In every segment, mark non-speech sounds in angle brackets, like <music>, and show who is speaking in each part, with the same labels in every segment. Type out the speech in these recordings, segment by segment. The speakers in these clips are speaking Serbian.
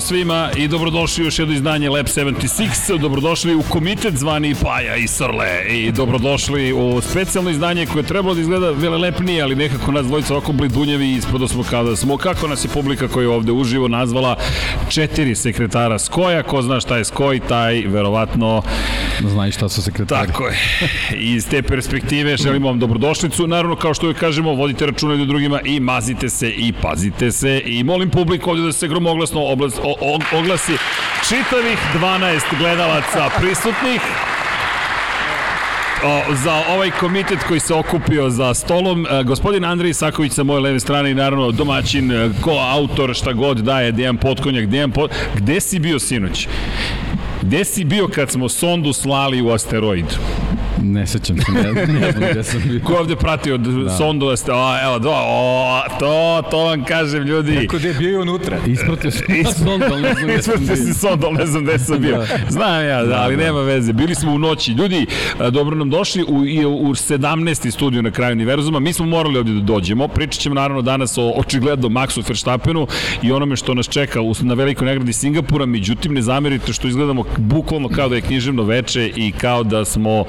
Speaker 1: Ćao svima i dobrodošli u još jedno izdanje Lab 76. Dobrodošli u komitet zvani Paja i Srle. I dobrodošli u specijalno izdanje koje je trebalo da izgleda velelepnije, ali nekako nas dvojica oko blidunjevi ispodo smo kada smo. Kako nas je publika koja je ovde uživo nazvala četiri sekretara Skoja. Ko zna šta je Skoj, taj verovatno...
Speaker 2: Zna i šta su sekretari.
Speaker 1: Tako je. Iz te perspektive želimo vam dobrodošlicu. Naravno, kao što joj kažemo, vodite računa do drugima i mazite se i pazite se. I molim publiku ovde da se gromoglasno oblas, o, oglasi čitavih 12 gledalaca prisutnih o, za ovaj komitet koji se okupio za stolom. E, gospodin Andrej Saković sa moje leve strane i naravno domaćin, e, ko autor, šta god daje, Dejan Potkonjak, Dejan Pot... Gde si bio sinoć? Gde si bio kad smo sondu slali u asteroid?
Speaker 2: Ne sećam se, ne, ne znam <laughs> gde sam bio.
Speaker 1: Ko ovde pratio da. sondu da ste, a, evo, do, o, to, to vam kažem, ljudi.
Speaker 3: Kako da je bio i unutra.
Speaker 2: Ispratio sam <laughs> sondu, ali ne znam gde sam bio.
Speaker 1: sondu, ali ne znam gde sam bio. Da. Znam ja, da, ali da. nema veze. Bili smo u noći. Ljudi, dobro nam došli u, u 17. studiju na kraju univerzuma. Mi smo morali ovde da dođemo. Pričat ćemo naravno danas o očigledno Maxu Verstappenu i onome što nas čeka u, na velikoj nagradi Singapura. Međutim, ne zamerite što izgledamo bukvalno kao da je književno veče i kao da smo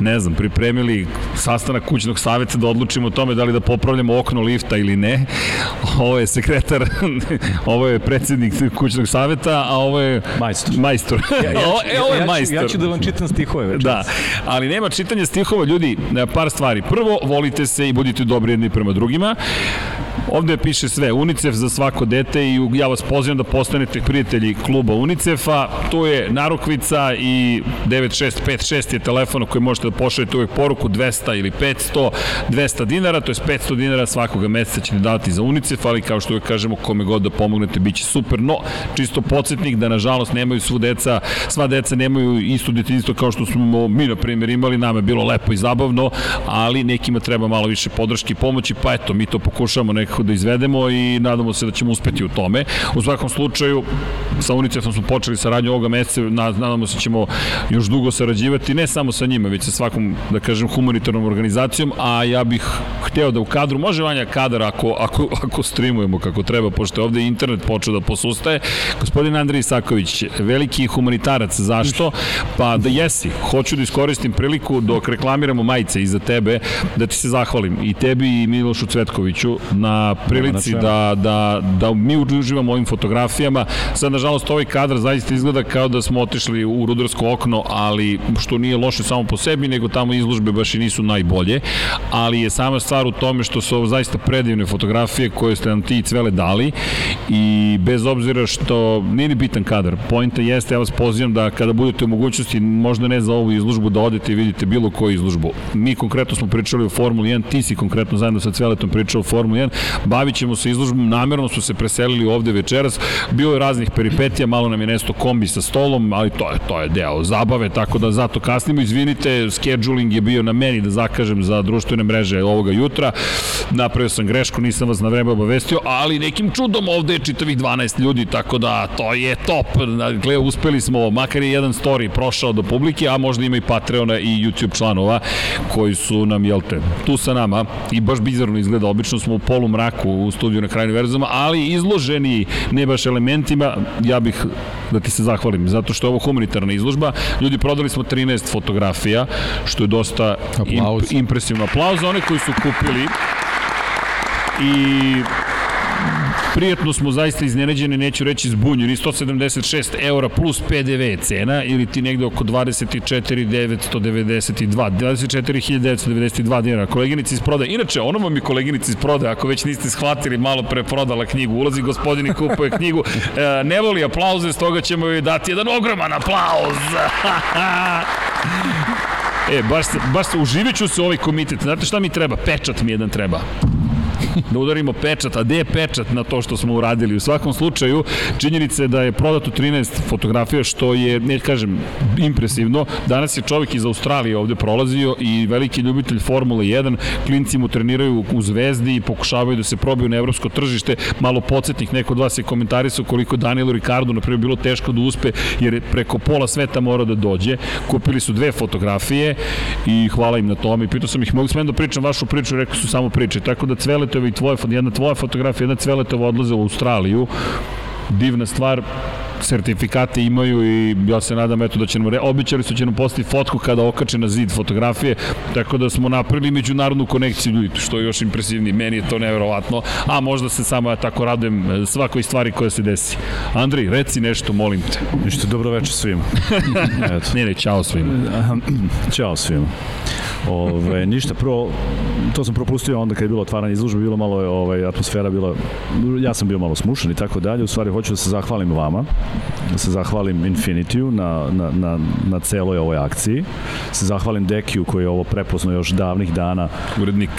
Speaker 1: ne znam, pripremili sastanak kućnog saveta da odlučimo o tome da li da popravljamo okno lifta ili ne. Ovo je sekretar, <laughs> ovo je predsednik kućnog saveta, a ovo je
Speaker 3: majstor.
Speaker 1: Majstor.
Speaker 3: Ja, ja, <laughs> ću, e, ovo je ja, majstor. Ja ću da vam čitam stihove večeras.
Speaker 1: Da, ali nema čitanja stihova, ljudi, par stvari. Prvo, volite se i budite dobri jedni prema drugima. Ovde piše sve, UNICEF za svako dete i ja vas pozivam da postanete prijatelji kluba UNICEF-a. Tu je narukvica i 9656 je telefon koji možete da pošaljete uvek poruku 200 ili 500, 200 dinara, to je 500 dinara svakoga meseca ćete davati za UNICEF, ali kao što uvek kažemo, kome god da pomognete, bit će super. No, čisto podsjetnik da nažalost nemaju svu deca, sva deca nemaju isto detinjstvo kao što smo mi, na primjer, imali, nama je bilo lepo i zabavno, ali nekima treba malo više podrške i pomoći, pa eto, mi to pokušavamo nekako da izvedemo i nadamo se da ćemo uspeti u tome. U svakom slučaju, sa UNICEF-om smo počeli saradnju ovoga meseca, nadamo se da ćemo još dugo sarađivati, ne samo sa njima, već sa svakom, da kažem, humanitarnom organizacijom, a ja bih hteo da u kadru, može vanja kadar ako, ako, ako streamujemo kako treba, pošto je ovde internet počeo da posustaje. Gospodin Andrej Isaković, veliki humanitarac, zašto? Pa da jesi, hoću da iskoristim priliku dok reklamiramo majice iza tebe, da ti se zahvalim i tebi i Milošu Cvetkoviću na prilici da, da, da mi uživamo ovim fotografijama. Sad, nažalost, ovaj kadar zaista izgleda kao da smo otišli u rudarsko okno, ali što nije loše samo po sebi, nego tamo izložbe baš i nisu najbolje, ali je sama stvar u tome što su ovo zaista predivne fotografije koje ste nam ti cvele dali i bez obzira što nije ni bitan kadar, pojenta jeste, ja vas pozivam da kada budete u mogućnosti, možda ne za ovu izložbu, da odete i vidite bilo koju izložbu. Mi konkretno smo pričali o Formuli 1, ti si konkretno zajedno sa Cveletom pričao o Formuli 1, bavit ćemo se izložbom, namerno su se preselili ovde večeras, bilo je raznih peripetija, malo nam je nesto kombi sa stolom, ali to je, to je deo zabave, tako da zato kasnimo, izvinite, scheduling je bio na meni da zakažem za društvene mreže ovoga jutra, napravio sam grešku, nisam vas na vreme obavestio, ali nekim čudom ovde je čitavih 12 ljudi, tako da to je top, dakle, uspeli smo, makar je jedan story prošao do publike, a možda ima i Patreona i YouTube članova koji su nam, jel te, tu sa nama. I baš bizarno izgleda, obično smo u polumraku mraku u studiju na kraju univerzuma, ali izloženi ne baš elementima, ja bih da ti se zahvalim, zato što je ovo humanitarna izložba. Ljudi, prodali smo 13 fotografija, što je dosta imp, impresivno. Aplauz za one koji su kupili. I Prijetno smo zaista iznenađeni, neću reći zbunjeni, 176 eura plus PDV cena ili ti negde oko 24.992, 24.992 dinara. Koleginica iz prodaje, inače ono vam je koleginica iz prodaje, ako već niste shvatili, malo pre prodala knjigu, ulazi gospodin i kupuje knjigu, <laughs> e, ne voli aplauze, stoga ćemo joj dati jedan ogroman aplauz. <laughs> E, baš, baš uživit ću se ovaj komitet. Znate šta mi treba? Pečat mi jedan treba da udarimo pečat, a gde je pečat na to što smo uradili? U svakom slučaju, činjenica je da je prodato 13 fotografija, što je, ne kažem, impresivno. Danas je čovjek iz Australije ovde prolazio i veliki ljubitelj Formule 1, klinci mu treniraju u Zvezdi i pokušavaju da se probiju na evropsko tržište. Malo podsjetnih, neko od vas je komentarisao koliko Danielu Ricardo, na primjer, bilo teško da uspe, jer je preko pola sveta mora da dođe. Kupili su dve fotografije i hvala im na tome. Pitao sam ih, mogu smem da pričam vašu priču, rekao su samo priče. Tako da Cveletove i tvoje, jedna tvoja fotografija, jedna Cveletova odlaze u Australiju. Divna stvar, sertifikate imaju i ja se nadam eto da će nam, običali su da će nam postati fotku kada okače na zid fotografije, tako da smo napravili međunarodnu konekciju ljudi, što je još impresivniji, meni je to neverovatno, a možda se samo ja tako radujem e, svakoj stvari koja se desi. Andrej, reci nešto, molim te.
Speaker 4: Ništa, dobro večer svima. <laughs>
Speaker 1: Eto. ne, ne, čao svima.
Speaker 4: Ćao svima. Ove, ništa, prvo, to sam propustio onda kad je bilo otvaranje izložbe, bilo malo, ovaj, atmosfera bila, ja sam bio malo smušan i tako dalje, u stvari hoću da se zahvalim vama, se zahvalim Infinityu na, na, na, na celoj ovoj akciji, se zahvalim Dekiju koji je ovo prepoznao još davnih dana.
Speaker 1: Urednik.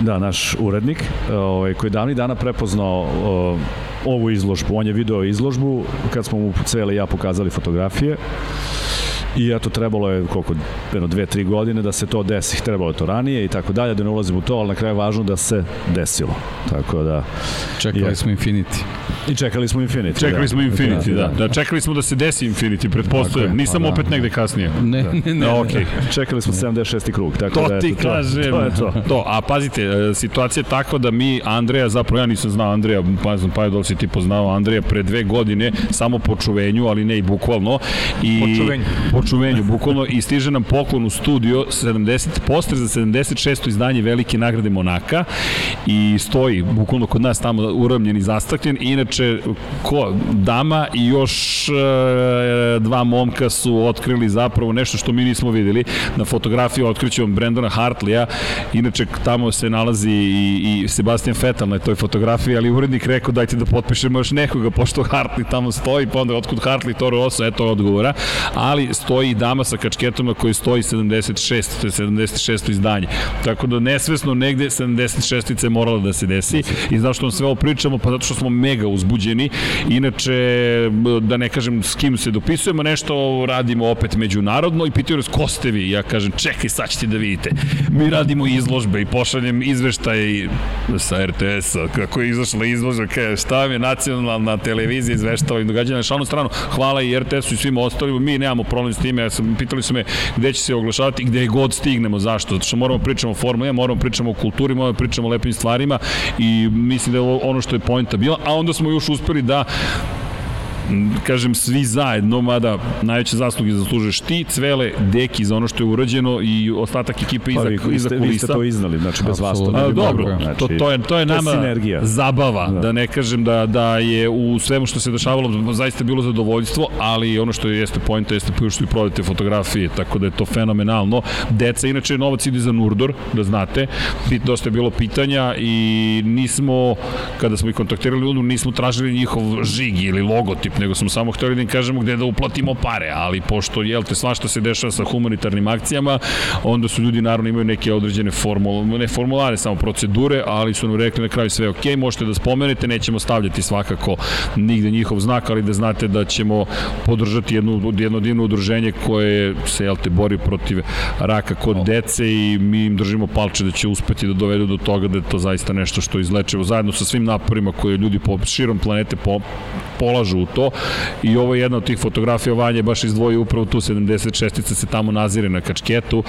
Speaker 4: Da, naš urednik, ovaj, koji je davnih dana prepoznao ovu izložbu. On je video izložbu kad smo mu cele ja pokazali fotografije I eto, trebalo je koliko, jedno, dve, tri godine da se to desi. Trebalo je to ranije i tako dalje, da ne ulazim u to, ali na kraju je važno da se desilo. Tako da...
Speaker 2: Čekali je, smo Infinity.
Speaker 4: I čekali smo Infinity.
Speaker 1: Čekali da. smo Infinity, da, da. da. Čekali smo da se desi Infinity, pretpostavljam. Nisam pa, da. opet negde kasnije.
Speaker 2: Ne, da. ne, ne. ne,
Speaker 1: okay.
Speaker 4: Čekali smo 76. krug. Tako
Speaker 1: to
Speaker 4: da,
Speaker 1: ti to, kažem. To, je to. to. A pazite, e, situacija je tako da mi Andreja, zapravo ja nisam znao Andreja, pa znam, pa je da li si ti poznao Andreja pre dve godine, samo po čuvenju, ali ne i bukvalno. I,
Speaker 3: po čuvenju.
Speaker 1: Po čuvenju, bukvalno. I stiže nam poklon u studio 70, poster za 76. izdanje Velike nagrade Monaka i stoji bukvalno kod nas tamo uravljen i zastakljen. Inače, ko? Dama i još e, dva momka su otkrili zapravo nešto što mi nismo videli. Na fotografiji otkrićemo Brendona Hartleya. Inače, tamo se nalazi i, i Sebastian Vettel na toj fotografiji, ali urednik rekao dajte da potpišemo još nekoga, pošto Hartley tamo stoji, pa onda otkud Hartley, Toro Rosso, eto odgovora. Ali stoji i dama sa kačketom na kojoj stoji 76, to je 76. izdanje. Tako da nesvesno negde 76. je morala da se desi. I znaš što vam sve ovo pričamo? Pa zato što smo mega uzbuđeni. Inače, da ne kažem s kim se dopisujemo, nešto radimo opet međunarodno i pitaju nas ko ste vi? Ja kažem, čekaj, sad ćete da vidite. Mi radimo izložbe i pošaljem izveštaj sa RTS-a, kako je izašla izložba, kaže, šta vam je nacionalna televizija izveštava i događanja na šalnu stranu. Hvala i RTS-u i svim ostalima, mi nemamo problem s time, ja sam, pitali su me gde će se oglašavati gde god stignemo, zašto? Zato što moramo da pričamo o Formula 1, moramo da pričamo o kulturi, moramo pričamo o lepim stvarima i mislim da je ono što je pojenta bila, a onda smo još uspeli da kažem svi zajedno, mada najveće zasluge zaslužuješ ti, Cvele, Deki za ono što je urađeno i ostatak ekipe iza, pa, vi, iza kulisa. Vi
Speaker 4: ste to iznali, znači bez vas to
Speaker 1: ne Dobro, znači, to, to, je, to je nama to zabava, da. da ne kažem da, da je u svemu što se dešavalo zaista bilo zadovoljstvo, ali ono što jeste point, jeste što i prodate fotografije, tako da je to fenomenalno. Deca, inače, novac ide za Nurdor, da znate, dosta je bilo pitanja i nismo, kada smo ih kontaktirali, nismo tražili njihov žig ili logotip, nego smo samo hteli da im kažemo gde da uplatimo pare, ali pošto, jel te, svašta se dešava sa humanitarnim akcijama, onda su ljudi naravno imaju neke određene formule, ne formulare, samo procedure, ali su nam rekli na kraju sve ok, možete da spomenete, nećemo stavljati svakako nigde njihov znak, ali da znate da ćemo podržati jedno, jedno divno udruženje koje se, jel te, bori protiv raka kod dece i mi im držimo palče da će uspeti da dovedu do toga da je to zaista nešto što je izlečivo zajedno sa svim naporima koje ljudi po širom planete po, polažu u to i ovo je jedna od tih fotografija. Vanje baš izdvojio upravo tu 76-ica se tamo nazire na kačketu.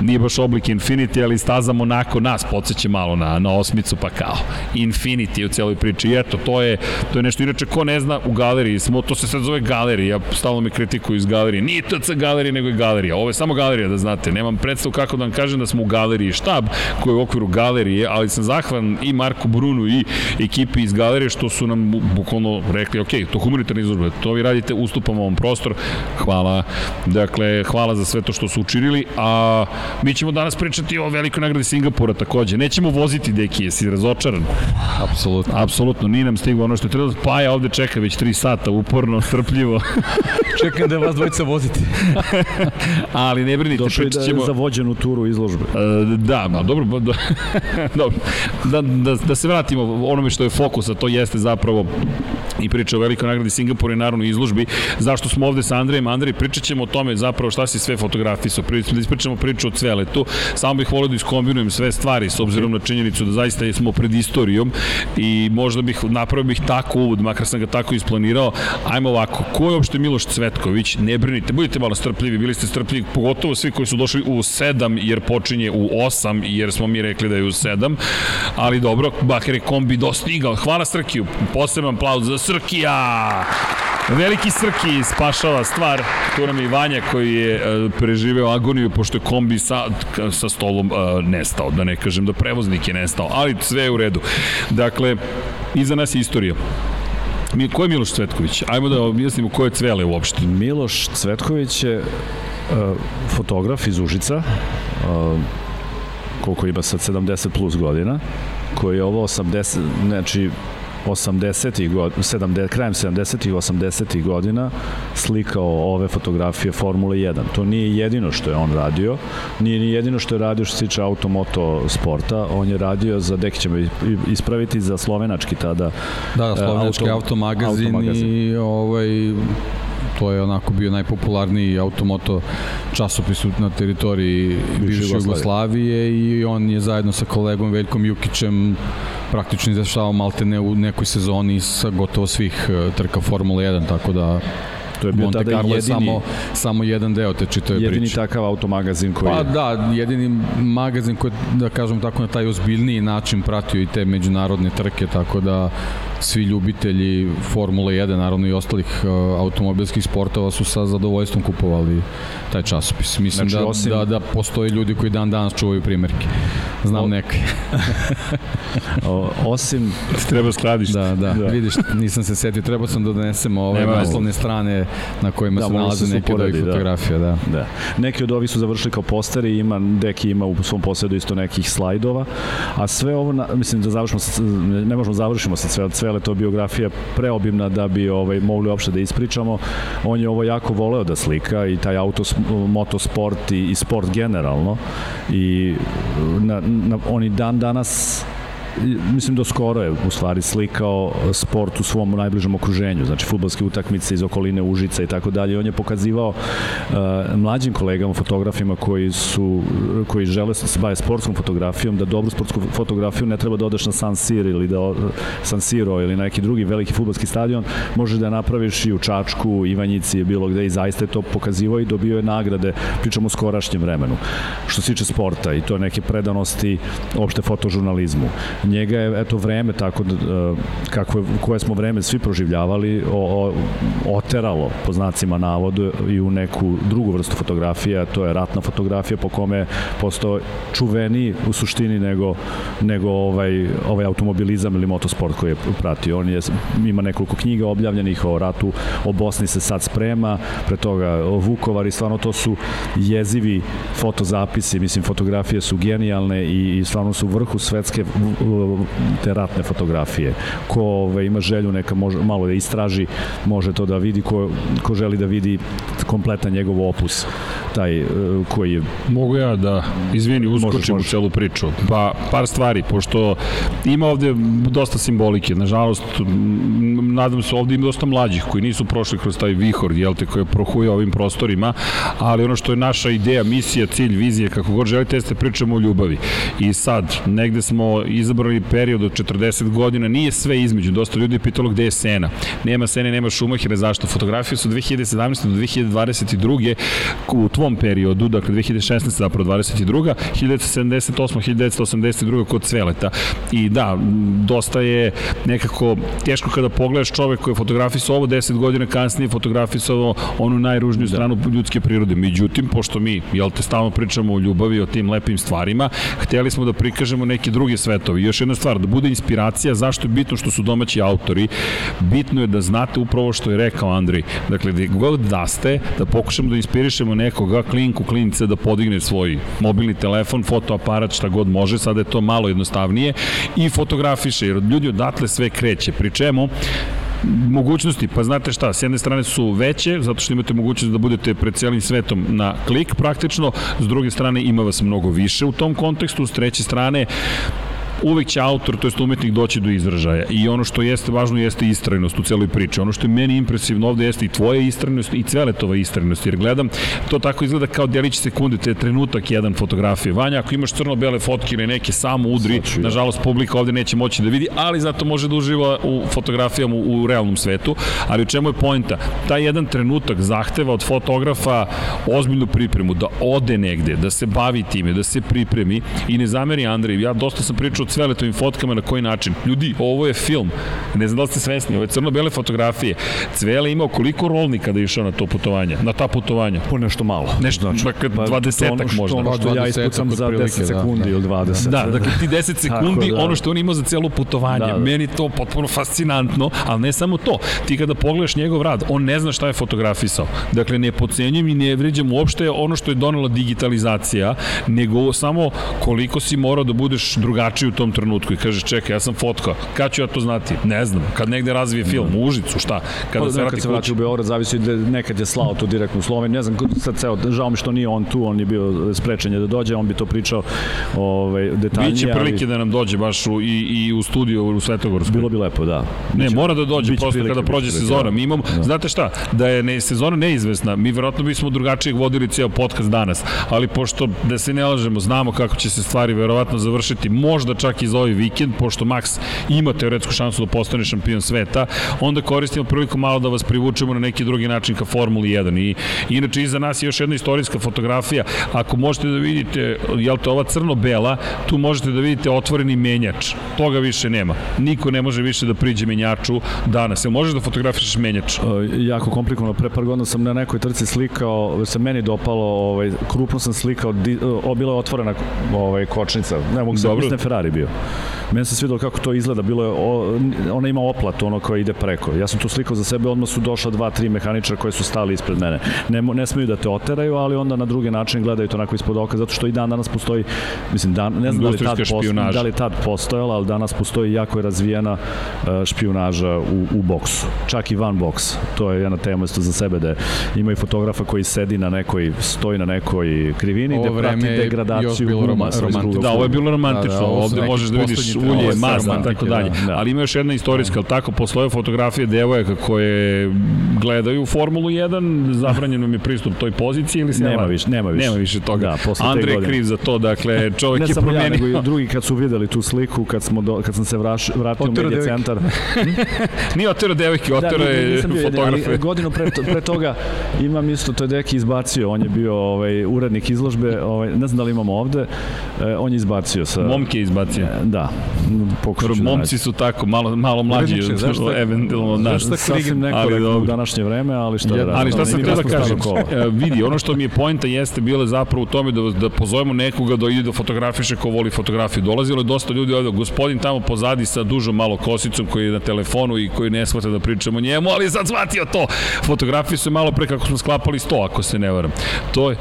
Speaker 1: Nije baš oblik Infinity ali staza Monako nas podsjeće malo na, na osmicu pa kao Infinity u celoj priči. I eto to je, to je nešto. Inače ko ne zna u galeriji smo, to se sad zove galerija. Ja stalno me kritikuju iz galerije. Nije TC galerija nego je galerija. Ovo je samo galerija da znate. Nemam predstav kako da vam kažem da smo u galeriji. Štab koji je u okviru galerije ali sam zahvan i Marku Brunu i ekipi iz galerije što su nam bukvalno rekli ok, to humanitarna izložba, to vi radite, ustupamo vam prostor, hvala, dakle, hvala za sve to što su učinili, a mi ćemo danas pričati o velikoj nagradi Singapura takođe, nećemo voziti deki, jesi razočaran?
Speaker 2: Apsolutno.
Speaker 1: Apsolutno, nije nam stiglo ono što je trebalo, pa ja ovde čeka već 3 sata, uporno, <laughs> strpljivo.
Speaker 3: Čekam da vas dvojica vozite. <laughs>
Speaker 1: Ali ne brinite,
Speaker 4: Došli pričat ćemo... da je za vođenu turu izložbe.
Speaker 1: Uh, da, ma dobro, da, <laughs> dobro. Da, da, da se vratimo onome što je fokus, a to jeste zapravo i priča o velikoj nagradi Singapura Singapur i naravno izložbi. Zašto smo ovde sa Andrejem? Andrej, pričat ćemo o tome zapravo šta si sve fotografisao. Da ispričamo priču o Cveletu. Samo bih volio da iskombinujem sve stvari s obzirom na činjenicu da zaista smo pred istorijom i možda bih napravio bih tako uvod, makar sam ga tako isplanirao. Ajmo ovako, ko je uopšte Miloš Cvetković? Ne brinite, budite malo strpljivi, bili ste strpljivi, pogotovo svi koji su došli u 7 jer počinje u 8 jer smo mi rekli da je u 7. Ali dobro, Bakar je kombi dostigao. Hvala Srkiju, poseban aplauz za Srkija! Veliki Srki spašava stvar. Tu nam je Vanja koji je uh, preživeo agoniju pošto je kombi sa, sa stolom uh, nestao, da ne kažem da prevoznik je nestao, ali sve je u redu. Dakle, iza nas je istorija. Mi, ko je Miloš Cvetković? Ajmo da objasnimo ko je Cvele uopšte.
Speaker 4: Miloš Cvetković je uh, fotograf iz Užica, koliko ima sad 70 plus godina, koji je ovo 80, znači 80. god, 70, krajem 70. i 80. godina slikao ove fotografije Formule 1. To nije jedino što je on radio, nije ni jedino što je radio što se tiče automoto sporta, on je radio za, dek ćemo ispraviti, za slovenački tada.
Speaker 2: Da, slovenački auto, automagazin, automagazin i ovaj, to je onako bio najpopularniji automoto časopis na teritoriji bivše Jugoslavije i on je zajedno sa kolegom Veljkom Jukićem praktično izašao malte ne u nekoj sezoni sa gotovo svih e, trka Formula 1, tako da
Speaker 4: To je bio Monte tada Carlo jedini, je
Speaker 2: samo, samo jedan deo te čitave priče.
Speaker 4: Jedini takav automagazin koji
Speaker 2: pa,
Speaker 4: je...
Speaker 2: da, jedini magazin koji, da kažem tako, na taj ozbiljniji način pratio i te međunarodne trke, tako da svi ljubitelji Formule 1, naravno i ostalih uh, automobilskih sportova su sa zadovoljstvom kupovali taj časopis. Mislim znači, da, osim... da, da postoje ljudi koji dan danas čuvaju primjerke. Znam o... neke. <laughs>
Speaker 4: o, osim...
Speaker 1: Treba skladište.
Speaker 2: Da, da, da, vidiš, nisam se setio, trebao sam da donesem ove naslovne strane na kojima da, se nalaze neke od ovih da. fotografija. Da.
Speaker 4: da. Neki od ovih su završili kao posteri, ima, Deki ima u svom posledu isto nekih slajdova, a sve ovo, na, mislim da završimo, ne možemo završimo sa sve, sve je to biografija preobimna da bi ovaj, mogli uopšte da ispričamo. On je ovo jako voleo da slika i taj auto, motosport i, i sport generalno i na, na, oni dan danas mislim do skoro je u stvari slikao sport u svom najbližem okruženju, znači futbolske utakmice iz okoline Užica i tako dalje. On je pokazivao uh, mlađim kolegama, fotografima koji su koji žele se bave sportskom fotografijom, da dobru sportsku fotografiju ne treba da odeš na San Siro ili da San Siro ili na neki drugi veliki futbolski stadion, možeš da napraviš i u Čačku, Ivanjici, bilo gde i zaista je to pokazivao i dobio je nagrade, pričamo o skorašnjem vremenu. Što se tiče sporta i to neke predanosti opšte fotožurnalizmu njega je eto vreme tako da, e, kako koje smo vreme svi proživljavali o, o, oteralo po znacima navodu i u neku drugu vrstu fotografije, to je ratna fotografija po kome postao čuveni u suštini nego nego ovaj ovaj automobilizam ili motosport koji je pratio. On je ima nekoliko knjiga objavljenih o ratu, o Bosni se sad sprema, pre toga o Vukovar i stvarno to su jezivi fotozapisi, mislim fotografije su genijalne i, i stvarno su vrhu svetske te ratne fotografije. Ko ove, ima želju neka može, malo da istraži, može to da vidi, ko, ko želi da vidi kompletan njegov opus, taj uh, koji je...
Speaker 1: Mogu ja da, izvini, uskočim u celu priču. Pa, par stvari, pošto ima ovde dosta simbolike, nažalost, nadam se ovde ima dosta mlađih koji nisu prošli kroz taj vihor, jel te, koji prohuje ovim prostorima, ali ono što je naša ideja, misija, cilj, vizija, kako god želite, jeste pričamo o ljubavi. I sad, negde smo izabrali period od 40 godina, nije sve između, dosta ljudi je pitalo gde je Sena. Nema Sene, nema Šumahira, zašto? Fotografije su 2017. do 2022. u tvom periodu, dakle 2016. zapravo 22. 1978. 1982. kod Cveleta. I da, dosta je nekako teško kada pogledaš čovek koji je fotografisao ovo 10 godina kasnije fotografisao onu najružniju da. stranu ljudske prirode. Međutim, pošto mi, jel te, stalno pričamo o ljubavi, o tim lepim stvarima, hteli smo da prikažemo neke druge svetovi. Još jedna stvar, da bude inspiracija, zašto je bitno što su domaći autori, bitno je da znate upravo što je rekao Andrej. Dakle, gde god da ste, da pokušamo da inspirišemo nekoga, klinku, klinice, da podigne svoj mobilni telefon, fotoaparat, šta god može, sada je to malo jednostavnije, i fotografiše, jer ljudi odatle sve kreće. Pri čemu, mogućnosti, pa znate šta, s jedne strane su veće, zato što imate mogućnost da budete pred celim svetom na klik praktično, s druge strane ima vas mnogo više u tom kontekstu, s treće strane uvek će autor, to jest umetnik doći do izražaja. I ono što jeste važno jeste istrajnost u celoj priči. Ono što je meni impresivno ovde jeste i tvoja istrajnost i Cveletova istrajnost, jer gledam, to tako izgleda kao delić sekunde, te je trenutak jedan fotografije. Vanja, ako imaš crno-bele fotke ili neke samo udri, nažalost publika ovde neće moći da vidi, ali zato može da uživa u fotografijama u, u realnom svetu. Ali u čemu je pojenta? Taj jedan trenutak zahteva od fotografa ozbiljnu pripremu, da ode negde, da se bavi time, da se pripremi i ne zameri Andrej. Ja dosta sam pričao Cveletovim fotkama na koji način. Ljudi, ovo je film. Ne znam da li ste svesni, ovo je crno-bele fotografije. Cvele imao koliko rolnika da je išao na to putovanje, na ta putovanja?
Speaker 4: Po nešto malo.
Speaker 1: Nešto, znači, dakle, 20
Speaker 4: ono
Speaker 1: možda.
Speaker 4: Ono što ja ispucam za 10 sekundi da, ili 20.
Speaker 1: Da, dakle ti 10 sekundi, da. ono što on imao za celo putovanje. Da, da. Meni to potpuno fascinantno, ali ne samo to. Ti kada pogledaš njegov rad, on ne zna šta je fotografisao. Dakle, ne pocenjam i ne vređam uopšte ono što je donela digitalizacija, nego samo koliko si morao da budeš drugačiji u tom trenutku i kažeš čekaj, ja sam fotka, kad ću ja to znati? Ne znam, kad negde razvije film, u Užicu, šta?
Speaker 4: Kada pa, se vrati, se vrati u Beograd, zavisi da nekad je slao to direktno u Sloveniju, ne znam, sad ceo, žao mi što nije on tu, on je bio sprečen da dođe, on bi to pričao ovaj, detaljnije.
Speaker 1: Biće prilike ali... da nam dođe baš u, i, i u studiju u Svetogorsku.
Speaker 4: Bilo bi lepo, da.
Speaker 1: Biće, ne, mora da dođe prosto prilike, kada prođe sezona. Da. Mi imamo, da. znate šta, da je ne, sezona neizvesna, mi verovatno bismo drugačije vodili ceo podcast danas, ali pošto da se ne lažemo, znamo kako će se stvari verovatno završiti, možda čak i za ovaj vikend, pošto Max ima teoretsku šansu da postane šampion sveta, onda koristimo priliku malo da vas privučemo na neki drugi način ka Formuli 1. I inače iza nas je još jedna istorijska fotografija. Ako možete da vidite, jel te ova crno-bela, tu možete da vidite otvoreni menjač. Toga više nema. Niko ne može više da priđe menjaču danas. Jel možeš da fotografišeš menjač? E,
Speaker 4: jako komplikovano. Pre par godina sam na nekoj trci slikao, se meni dopalo, ovaj, krupno sam slikao, di, o, bila je otvorena ovaj, kočnica. Ne mogu se, mislim Ferrari bio. Meni se svidelo kako to izgleda, bilo je, o, ona ima oplat, ono koja ide preko. Ja sam to slikao za sebe, odmah su došla dva, tri mehaničara koji su stali ispred mene. Ne, ne smeju da te oteraju, ali onda na drugi način gledaju to onako ispod oka, zato što i dan danas postoji, mislim, dan, ne znam da li, tad posto, da li tad postojala, ali danas postoji jako je razvijena uh, špionaža u, u boksu. Čak i van boksa. To je jedna tema isto za sebe, da ima i fotografa koji sedi na nekoj, stoji na nekoj krivini,
Speaker 2: ovo
Speaker 4: gde prati degradaciju
Speaker 2: romantično.
Speaker 1: Da, ovo je bilo romantično. Da, da, ovde možeš da vidiš ulje, mazna, tako dalje. Da, da. Ali ima još jedna istorijska, ali tako, posle fotografije devojaka koje gledaju Formulu 1, zabranjeno mi je pristup toj poziciji ili se
Speaker 4: nema više, nema više.
Speaker 1: Nema više toga. Da, posle Andre je kriv za to, dakle, <laughs> čovjek je promenio. Ne samo ja,
Speaker 4: nego i drugi kad su videli tu sliku, kad, smo do, kad sam se vraš, vratio u medija centar. <laughs>
Speaker 1: Nije otero devojke, otero da, je fotografe.
Speaker 4: Godinu pre, pre toga imam isto, to je deki izbacio, on je bio ovaj, urednik izložbe, ovaj, ne znam da li imamo ovde, eh, on je izbacio sa...
Speaker 1: Momke je izbacio.
Speaker 4: Da,
Speaker 1: pokušao da Momci su tako, malo, malo mlađi, eventualno od nas.
Speaker 4: Sasvim nekorektno u današnje vreme, ali šta da
Speaker 1: Ali šta sam htio da kažem, e, vidi, ono što mi je poenta jeste bile zapravo u tome da, da pozovemo nekoga da ide da fotografiše ko voli fotografiju. Dolazilo je dosta ljudi ovde, gospodin tamo pozadi sa dužom malo kosicom koji je na telefonu i koji ne shvata da pričamo njemu, ali sad shvatio to. Fotografije su malo pre kako smo sklapali sto, ako se ne varam. To je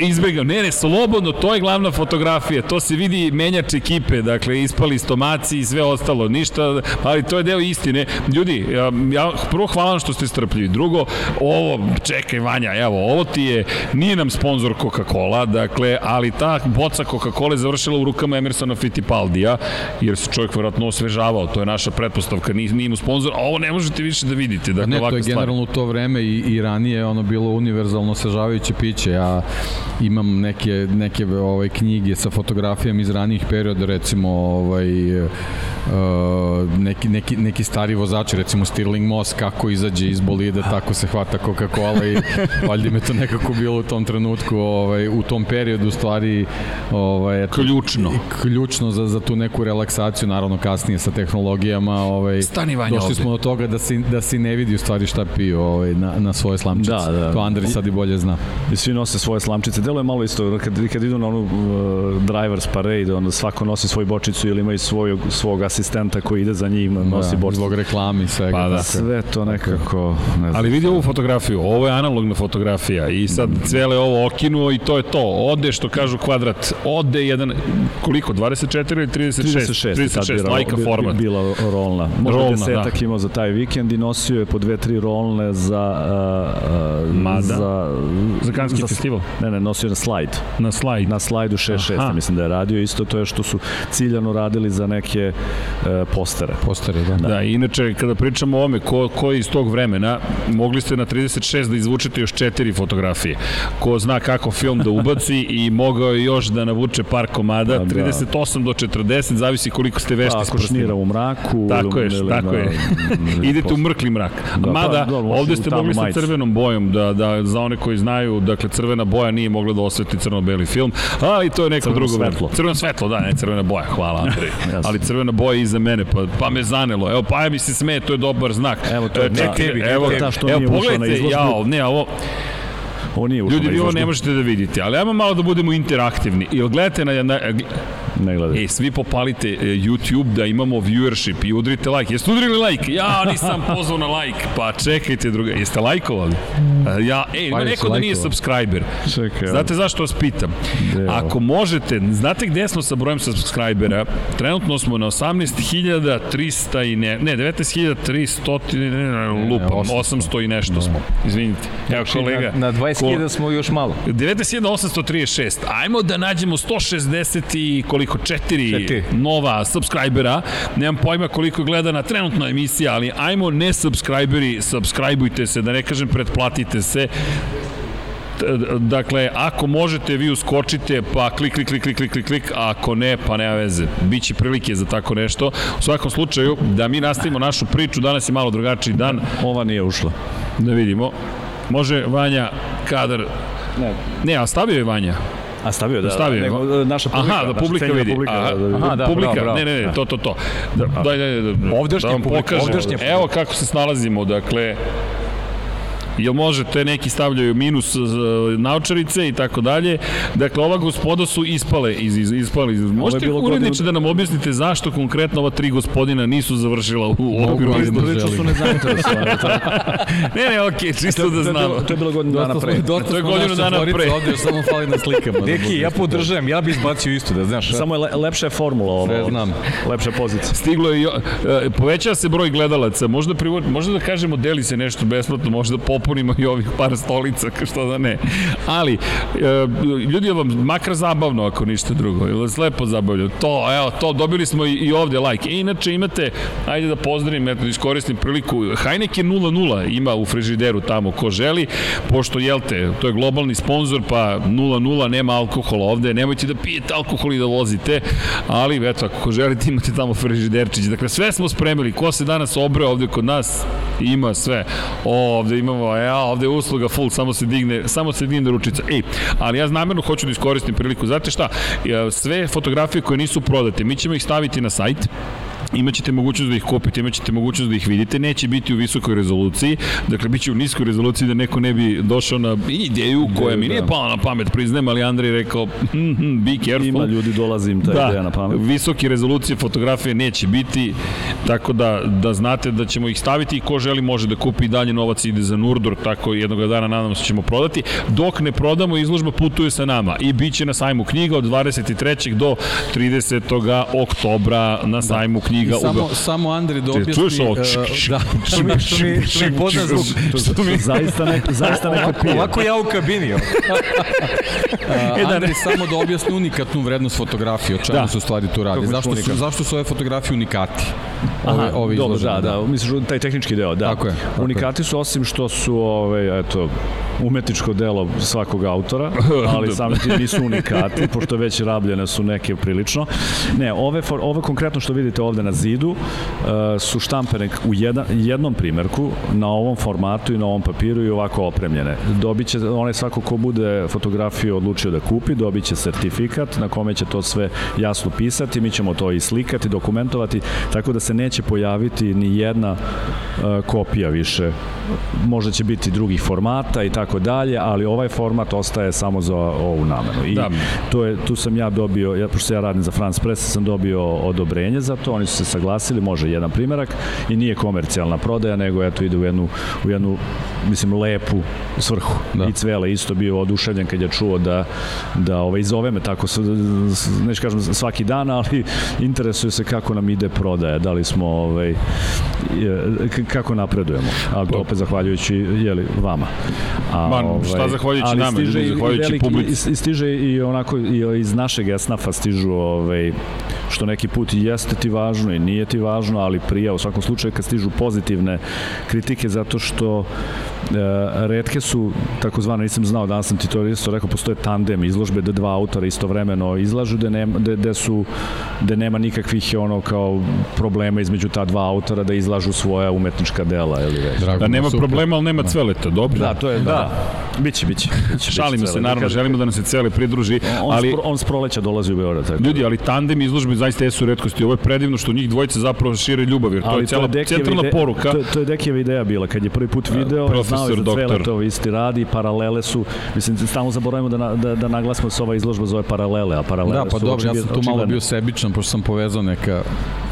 Speaker 1: izbegao. Ne, ne, slobodno, to je glavna fotografija. To se vidi menjač ekipe, dakle, ispali stomaci i sve ostalo. Ništa, ali to je deo istine. Ljudi, ja, ja prvo hvala što ste strpljivi. Drugo, ovo, čekaj Vanja, evo, ovo ti je, nije nam sponsor Coca-Cola, dakle, ali ta boca Coca-Cola je završila u rukama Emersona Fittipaldija, jer se čovjek vjerojatno osvežavao, to je naša pretpostavka, nije, nije mu sponsor, a ovo ne možete više da vidite. Dakle,
Speaker 2: ne, to je generalno u to vreme i, i ranije ono bilo univerzalno osvežavajuće piće. Ja imam neke, neke ovaj, knjige sa fotografijama iz ranijih perioda, recimo ovaj, uh, neki, neki, neki stari vozači, recimo Stirling Moss, kako izađe iz bolide, tako se hvata Coca-Cola i valjda me to nekako bilo u tom trenutku, ovaj, u tom periodu stvari ovaj,
Speaker 1: ključno.
Speaker 2: Ključno za, za tu neku relaksaciju, naravno kasnije sa tehnologijama. Ovaj,
Speaker 1: Stani Vanja
Speaker 2: Došli ovde. smo do toga da se, da se ne vidi u stvari šta piju ovaj, na, na svoje slamčice. Da, da. To Andri sad i bolje zna.
Speaker 4: I svi nose svoje slamčice. Delo je malo isto, kad, kad idu na onu uh, drivers parade, onda svako nosi svoju bočicu ili imaju svoj, svog asistenta koji ide za njim, nosi da, borcu.
Speaker 2: Zbog reklami svega.
Speaker 4: Pa da. Sve to nekako... Ne
Speaker 1: znam. Ali vidi ovu fotografiju, ovo je analogna fotografija i sad cele ovo okinuo i to je to. Ode, što kažu kvadrat, ode jedan, koliko, 24 ili 36?
Speaker 4: 36, 36
Speaker 1: lajka format.
Speaker 4: Bila rolna. Možda rolna, desetak da. imao za taj vikend i nosio je po dve, tri rolne za... Uh,
Speaker 1: uh, Mada?
Speaker 4: Za,
Speaker 1: za Kanski za, festival?
Speaker 4: Ne, ne, nosio na slajd.
Speaker 1: Na slajd?
Speaker 4: Na slajdu 6-6, mislim da je radio. Isto to je što su ciljano radili za neke uh, postere.
Speaker 2: Postere, da.
Speaker 1: Da, inače, kada pričamo o ome, ko, ko je iz tog vremena, mogli ste na 36 da izvučete još četiri fotografije. Ko zna kako film da ubaci i mogao je još da navuče par komada, 38 do 40, zavisi koliko ste vešti
Speaker 4: prstima. Ako u mraku.
Speaker 1: Tako je, tako je. Idete u mrkli mrak. Da, Mada, pa, dobro, ovde ste mogli sa crvenom bojom, da, da za one koji znaju, dakle, crvena boja nije mogla da osveti crno-beli film, ali to je neko crveno drugo svetlo. Crveno svetlo, da, ne crvena boja, hvala Andrej. <laughs> ali crvena boja iza mene, pa, pa me zanelo. Evo, pa mi se sme, to je dobar znak.
Speaker 4: Evo, to je,
Speaker 1: da,
Speaker 4: tebi, evo, ta što evo, nije ušao na izložbu.
Speaker 1: Ja, ne, ovo,
Speaker 4: Ovo nije
Speaker 1: Ljudi, vi ovo ne možete da vidite, ali ajmo malo da budemo interaktivni. I gledajte na, na,
Speaker 4: Ne gledaj.
Speaker 1: E, svi popalite e, YouTube da imamo viewership i udrite like. Jeste udrili like? Ja nisam pozvao na like. Pa čekajte druga. Jeste lajkovali? Ja, e, ima pa neko da nije subscriber.
Speaker 4: Čekaj.
Speaker 1: Znate zašto vas pitam? Deo. Ako možete, znate gde smo sa brojem subscribera? Trenutno smo na 18.300 i ne, ne, 19.300 ne, ne, lupam, 800 i nešto smo. Izvinite.
Speaker 3: Evo znači, kolega. Na, na 20.000 smo još malo.
Speaker 1: 19.836. Ajmo da nađemo 160 i koliko koliko, četiri, četiri. nova subscribera, nemam pojma koliko gleda na trenutna emisija, ali ajmo ne subscriberi, subscribeujte se, da ne kažem pretplatite se, dakle, ako možete, vi uskočite, pa klik, klik, klik, klik, klik, klik, klik, a ako ne, pa nema veze. Biće prilike za tako nešto. U svakom slučaju, da mi nastavimo našu priču, danas je malo drugačiji dan.
Speaker 4: Ova nije ušla.
Speaker 1: Da vidimo. Može Vanja kadar... Ne, ne a stavio je Vanja.
Speaker 4: A stavio da,
Speaker 1: stavio,
Speaker 4: nego, naša publika.
Speaker 1: Aha, da publika vidi. Publika, Aha, da, da, Aha, da, publika, bravo, bravo. ne, ne, ne, to, to, to. Da, daj, daj, daj, da,
Speaker 3: ovdešnje da vam publika,
Speaker 1: pokažem. Evo kako se snalazimo, dakle, Jel možete, neki stavljaju minus naučarice i tako dalje. Dakle, ova gospoda su ispale iz, iz, ispale iz... Možete uredniče da nam objasnite zašto konkretno ova tri gospodina nisu završila u okviru
Speaker 4: Prilično su nezainteresovani. <laughs>
Speaker 1: ne, ne, okej, okay, čisto da znamo.
Speaker 4: To je bilo godinu dana pre.
Speaker 2: Dosta to je godinu dana pre. Ovde samo fali na slikama.
Speaker 3: Da Deki, ja podržavam, ja bih izbacio isto, da znaš.
Speaker 4: Samo je le, lepša je formula ovo. Sve znam. Lepša pozicija.
Speaker 1: Stiglo je, e, povećava se broj gledalaca, možda, možda da kažemo deli se nešto besplatno, možda pop popunimo i ovih par stolica, što da ne. Ali, e, ljudi, vam makar zabavno ako ništa drugo, ili vas lepo zabavljaju. To, evo, to, dobili smo i, ovde like. E, inače, imate, ajde da pozdravim, eto, da iskoristim priliku, Heineken 00 ima u frižideru tamo ko želi, pošto, jelte, to je globalni sponsor, pa 00 nema alkohola ovde, nemojte da pijete alkohol i da vozite, ali, eto, ako želite, imate tamo frižiderčić. Dakle, sve smo spremili, ko se danas obreo ovde kod nas, ima sve. O, ovde imamo ja, ovde je usluga full, samo se digne, samo se digne ručica. Ej, ali ja namerno hoću da iskoristim priliku. Znate šta, sve fotografije koje nisu prodate, mi ćemo ih staviti na sajt, imaćete mogućnost da ih kupite, imaćete mogućnost da ih vidite, neće biti u visokoj rezoluciji, dakle biće u niskoj rezoluciji da neko ne bi došao na ideju koja mi nije da. pala na pamet, priznajem, ali Andrej rekao, hm, hm, be careful.
Speaker 4: Ima ljudi dolazi im ta da, ideja na pamet.
Speaker 1: visoke rezolucije fotografije neće biti, tako da, da znate da ćemo ih staviti i ko želi može da kupi i dalje novac ide za Nurdor, tako jednog dana nadam se ćemo prodati. Dok ne prodamo, izložba putuje sa nama i bit će na sajmu knjiga od 23. do 30. oktobra na sajmu knjiga knjiga.
Speaker 2: Samo, ube... samo Andri da objasni... Čuješ ovo? Uh, da, što mi, što mi, što mi pozna zvuk.
Speaker 4: Što mi... Zaista neko, zaista neko pije.
Speaker 3: Ovako ja u kabini. uh, <laughs>
Speaker 2: e, da, Andri, samo da objasni unikatnu vrednost fotografije, o čemu da. se u stvari tu radi. Zašto su, zašto su ove fotografije unikati?
Speaker 4: Ove, Aha, ove dobro, da, da, da. Misliš taj tehnički deo, da. Tako je. Tako unikati su osim što su, ove, eto, umetničko delo svakog autora, <laughs> ali sami ti nisu unikati, pošto već rabljene su neke prilično. Ne, ove, ove konkretno što vidite ovde na zidu uh, su štampene u jedan, jednom primerku na ovom formatu i na ovom papiru i ovako opremljene. Dobiće, onaj svako ko bude fotografiju odlučio da kupi, dobiće sertifikat na kome će to sve jasno pisati, mi ćemo to i slikati, dokumentovati, tako da se neće pojaviti ni jedna uh, kopija više. Možda će biti drugih formata i tako dalje, ali ovaj format ostaje samo za ovu namenu. I da. to je, tu sam ja dobio, ja, pošto ja radim za France Press, sam dobio odobrenje za to, oni su se saglasili, može jedan primerak i nije komercijalna prodaja, nego eto ide u jednu, u jednu mislim, lepu svrhu. Da. I Cvele isto bio oduševljen kad je čuo da, da ovaj, zove me tako, neću kažem svaki dan, ali interesuje se kako nam ide prodaja, da li smo, ovaj, kako napredujemo. Ali to opet zahvaljujući jeli, vama.
Speaker 1: A, Man, ovaj, šta zahvaljujući nama, stiže zahvaljujući veliki, publici.
Speaker 4: I, stiže i onako i iz našeg esnafa stižu ovaj, što neki put jeste ti važno i nije ti važno, ali prija u svakom slučaju kad stižu pozitivne kritike zato što redke su takozvano, nisam znao, danas sam ti to isto rekao, postoje tandem izložbe da dva autora istovremeno izlažu, da nema, da, da su, da nema nikakvih ono kao problema između ta dva autora da izlažu svoja umetnička dela ili već.
Speaker 1: Drago, da nema super. problema, ali nema da. cveleta, dobro.
Speaker 4: Da, to je, da. da. Biće, biće. biće
Speaker 1: Šalimo se, naravno, želimo da nam se cele pridruži.
Speaker 4: On, ali, on s proleća dolazi u Beograd. Tako.
Speaker 1: Ljudi, ali tandem izložbe zaista jesu redkosti. Ovo je predivno što njih dvojice zapravo šire ljubav, jer to ali je cela centralna ide, poruka.
Speaker 4: To, to je Dekijeva ideja bila, kad je prvi put video, profesor, znao je za to isti radi, paralele su, mislim, stalno zaboravimo da, da, da naglasimo da se ova izložba zove paralele, a paralele
Speaker 2: da, pa
Speaker 4: su
Speaker 2: dobro, ja sam tu malo bio sebičan, pošto sam povezao neka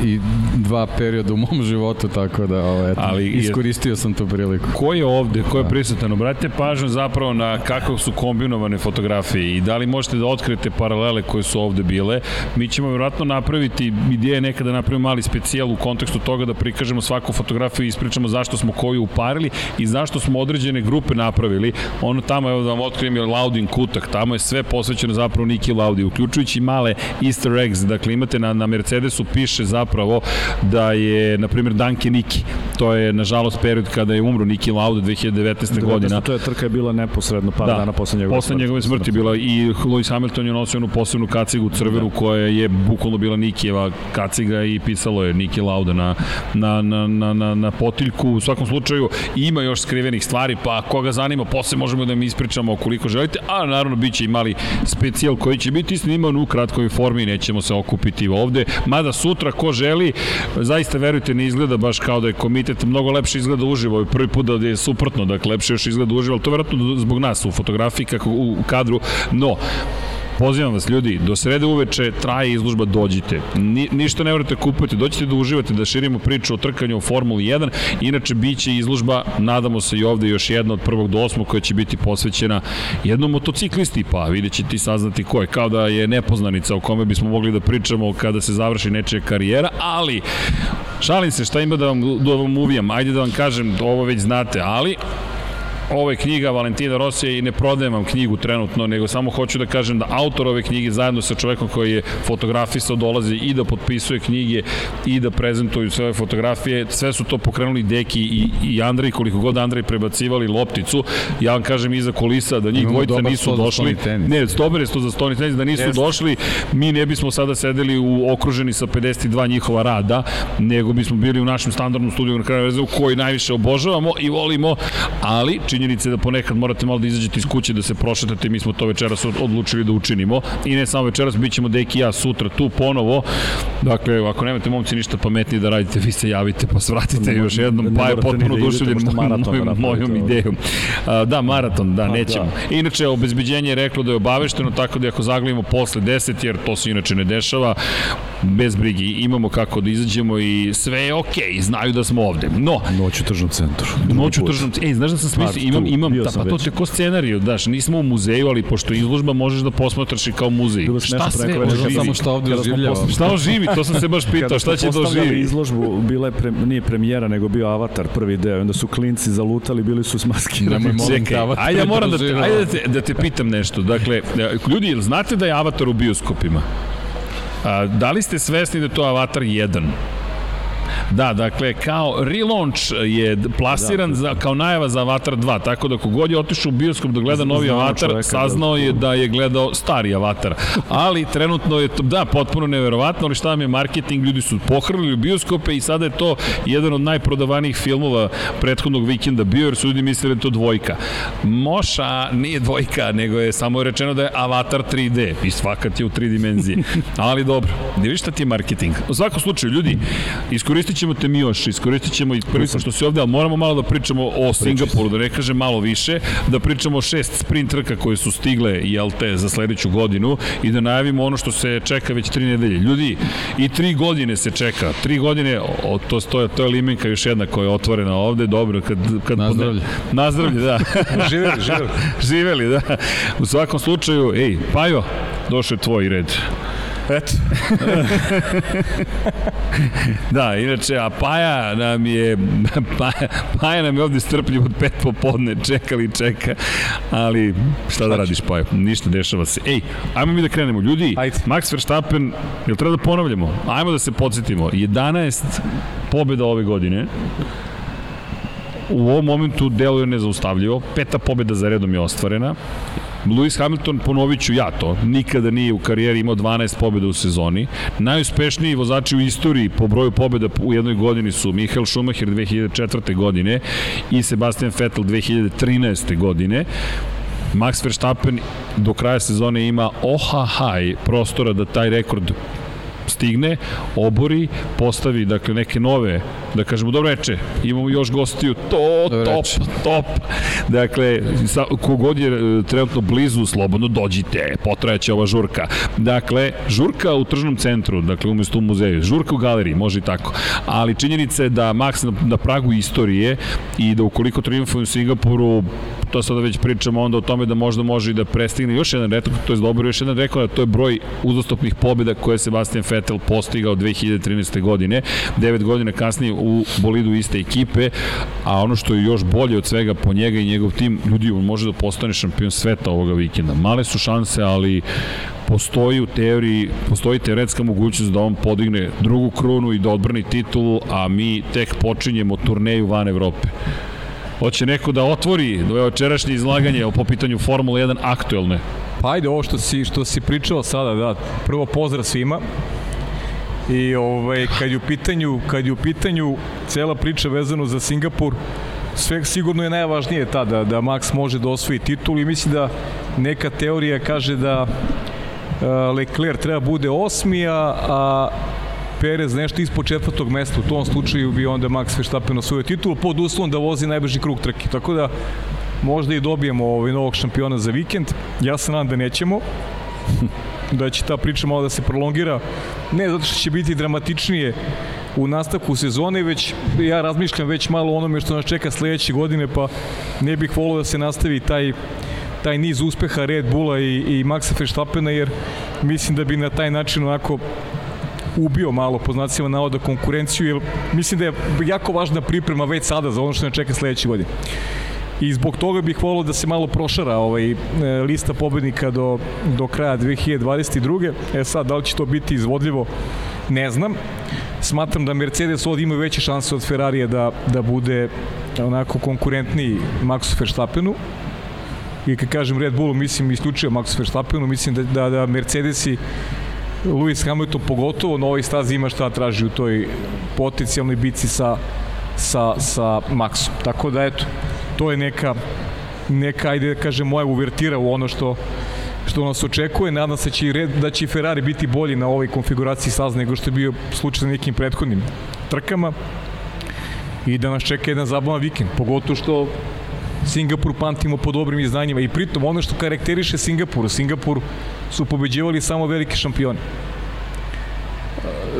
Speaker 2: i dva perioda u mom životu, tako da ovo, eto, Ali iskoristio je, sam tu priliku.
Speaker 1: Ko je ovde, ko je da. prisutan? Obratite pažnju zapravo na kako su kombinovane fotografije i da li možete da otkrite paralele koje su ovde bile. Mi ćemo vjerojatno napraviti, ideja je nekada da napravimo mali specijal u kontekstu toga da prikažemo svaku fotografiju i ispričamo zašto smo koju uparili i zašto smo određene grupe napravili. Ono tamo, evo da vam otkrijem, je Laudin kutak, tamo je sve posvećeno zapravo Niki Laudi, uključujući male easter eggs, dakle imate na, na Mercedesu piše zapravo da je, na primjer, Danke Niki, to je nažalost period kada je umro Niki Lauda 2019. godina.
Speaker 4: To je trka je bila neposredno par da, dana posle njegove
Speaker 1: posle njegove smrti bila i Lewis Hamilton je nosio onu posebnu kacigu crvenu da. koja je bukvalno bila Nikijeva kaciga i pisalo je Niki Lauda na, na, na, na, na, na potiljku. U svakom slučaju ima još skrivenih stvari, pa koga zanima, posle možemo da mi ispričamo koliko želite, a naravno biće i mali specijal koji će biti sniman u kratkoj formi, nećemo se okupiti ovde, mada sutra ko želi, zaista verujte ne izgleda baš kao da je komitet, mnogo lepše izgleda uživo, i prvi put da je suprotno, dakle lepše još izgleda uživo, ali to verovatno zbog nas u fotografiji kako u kadru, no Pozivam vas ljudi, do srede uveče traje izložba, dođite. Ni, ništa ne morate kupiti, dođite da uživate, da širimo priču o trkanju u Formuli 1. Inače, bit će izložba, nadamo se i ovde još jedna od prvog do osmog koja će biti posvećena jednom motociklisti, pa vidjet će ti saznati ko je, kao da je nepoznanica o kome bismo mogli da pričamo kada se završi nečija karijera, ali šalim se šta ima da vam, da vam uvijam, ajde da vam kažem, ovo već znate, ali ovo je knjiga Valentina Rosija i ne prodajem vam knjigu trenutno, nego samo hoću da kažem da autor ove knjige zajedno sa čovekom koji je fotografisao dolazi i da potpisuje knjige i da prezentuju sve ove fotografije. Sve su to pokrenuli Deki i, i Andrej, koliko god Andrej prebacivali lopticu. Ja vam kažem iza kulisa da njih dvojica nisu došli. Ne, dobar je to za stoni tenis, da nisu Jest. došli, mi ne bismo sada sedeli u okruženi sa 52 njihova rada, nego bismo bili u našem standardnom studiju na kraju koji najviše obožavamo i volimo, ali činjenice da ponekad morate malo da izađete iz kuće da se prošetate, mi smo to večeras odlučili da učinimo i ne samo večeras, bit ćemo Deki i ja sutra tu ponovo. Dakle, ako nemate momci ništa pametnije da radite, vi se javite pa svratite ne, još jednom, pa je potpuno da oduševljen mojom, da mojom idejom. da, maraton, da, nećemo. Da. Inače, obezbeđenje je reklo da je obavešteno, tako da ako zaglavimo posle 10, jer to se inače ne dešava, bez brigi, imamo kako da izađemo i sve je okej, okay, znaju da smo ovde. No,
Speaker 4: Noć u tržnom centru.
Speaker 1: Noć u tržnom centru. Ej, znaš da sam smislio, imam, imam, ta, pa to te ko scenariju, daš, nismo u muzeju, ali pošto izložba možeš da posmatraš i kao muzej.
Speaker 2: Šta sve oživi? Samo šta ovde oživljava.
Speaker 1: Šta oživi, to sam se baš <laughs> pitao, šta će da oživi?
Speaker 4: izložbu, bila je pre, nije premijera, nego bio Avatar prvi deo, onda su klinci zalutali, bili su smaskirani.
Speaker 1: Čekaj, ajde, ja moram da, te, ajde da te, da te pitam nešto. Dakle, ljudi, znate da je Avatar u bioskopima? A, da li ste svesni da je to Avatar 1? Da, dakle, kao relaunch je plasiran da, za, kao najava za Avatar 2, tako da kogod je otišao u bioskop da gleda novi Znao Avatar, čoveka, saznao da, je da je gledao stari Avatar. Ali trenutno je to, da, potpuno neverovatno, ali šta vam je marketing, ljudi su pohrlili u bioskope i sada je to jedan od najprodavanijih filmova prethodnog vikenda bio, jer su ljudi mislili da je to dvojka. Moša nije dvojka, nego je samo rečeno da je Avatar 3D i svakat je u tri dimenzije. <laughs> Ali dobro, ne vidiš šta ti je marketing. U svakom slučaju, ljudi, iskoristit iskoristit ćemo te mi još, iskoristit ćemo i prvi što si ovde, ali moramo malo da pričamo o Singapuru, da ne kažem malo više, da pričamo o šest sprint trka koje su stigle, jel te, za sledeću godinu i da najavimo ono što se čeka već tri nedelje. Ljudi, i tri godine se čeka, tri godine, o, to, to, je, to je limenka još jedna koja je otvorena ovde, dobro, kad... kad
Speaker 2: nazdravlje.
Speaker 1: Nazdravlje, da. <laughs>
Speaker 3: živeli, živeli. <laughs>
Speaker 1: živeli, da. U svakom slučaju, ej, Pajo, došao je tvoj red.
Speaker 3: Eto. <laughs>
Speaker 1: da, inače, a Paja nam je, Paja, Paja nam je ovde strpljiv od pet popodne, čekali čeka, ali šta da radiš Paja, ništa dešava se. Ej, ajmo mi da krenemo, ljudi, Ajde. Max Verstappen, jel treba da ponavljamo? Ajmo da se podsjetimo, 11 pobjeda ove godine, u ovom momentu deluje nezaustavljivo, peta pobjeda za redom je ostvarena, Lewis Hamilton, ponovit ću ja to, nikada nije u karijeri imao 12 pobjeda u sezoni. Najuspešniji vozači u istoriji po broju pobjeda u jednoj godini su Michael Schumacher 2004. godine i Sebastian Vettel 2013. godine. Max Verstappen do kraja sezone ima ohahaj prostora da taj rekord stigne, obori, postavi dakle neke nove, da kažemo dobro reče, imamo još gostiju, to, top, top. Dakle, sa, kogod je e, trenutno blizu, slobodno dođite, potrajaće ova žurka. Dakle, žurka u tržnom centru, dakle umesto u muzeju, žurka u galeriji, može i tako. Ali činjenica je da Max na, na pragu istorije i da ukoliko triumfuje u Singapuru, to sada već pričamo onda o tome da možda može i da prestigne još jedan rekord, to je dobro još jedan rekord, to je broj uzastopnih pobjeda koje Sebastian Vettel postigao 2013. godine, 9 godina kasnije u bolidu iste ekipe, a ono što je još bolje od svega po njega i njegov tim, ljudi, on može da postane šampion sveta ovoga vikenda. Male su šanse, ali postoji u teoriji, postoji teoretska mogućnost da on podigne drugu krunu i da odbrani titulu, a mi tek počinjemo turneju van Evrope. Hoće neko da otvori dvoje očerašnje izlaganje o po pitanju Formule 1 aktuelne.
Speaker 3: Pa ajde, ovo što si, što si pričao sada, da, prvo pozdrav svima. I ovaj, kad je u pitanju, kad je u pitanju cela priča vezano za Singapur, sve sigurno je najvažnije ta da, da Max može da osvoji titul i mislim da neka teorija kaže da uh, Leclerc treba bude osmi, a, a Perez nešto ispod četvrtog mesta, u tom slučaju bi onda Max Verstappen osvojio titul pod uslovom da vozi najbrži krug trke. Tako da možda i dobijemo ovaj novog šampiona za vikend. Ja se nadam da nećemo <laughs> da će ta priča malo da se prolongira. Ne zato što će biti dramatičnije u nastavku sezone, već ja razmišljam već malo o onome što nas čeka sledeće godine, pa ne bih volio da se nastavi taj taj niz uspeha Red Bulla i, i Maxa Verstappena, jer mislim da bi na taj način onako ubio malo po znacima navoda konkurenciju, jer mislim da je jako važna priprema već sada za ono što ne čeka sledeće godine. I zbog toga bih volio da se malo prošara ovaj e, lista pobednika do, do kraja 2022. E sad, da li će to biti izvodljivo, ne znam. Smatram da Mercedes ovdje ima veće šanse od Ferrarija da, da bude onako konkurentniji Maxu Verstappenu. I kad kažem Red Bullu, mislim isključio Maxu Verstappenu, mislim da, da, da Mercedesi Lewis Hamilton pogotovo na ovoj stazi ima šta traži u toj potencijalnoj bici sa, sa, sa Maxom. Tako da eto, to je neka, neka ajde da kažem, moja uvertira u ono što što nas očekuje. Nadam se će red, da će Ferrari biti bolji na ovoj konfiguraciji staza nego što je bio slučaj na nekim prethodnim trkama i da nas čeka jedan zabavan vikend. Pogotovo što Singapur pamtimo po dobrim iznanjima i pritom ono što karakteriše Singapur, Singapur su pobeđivali samo veliki šampioni.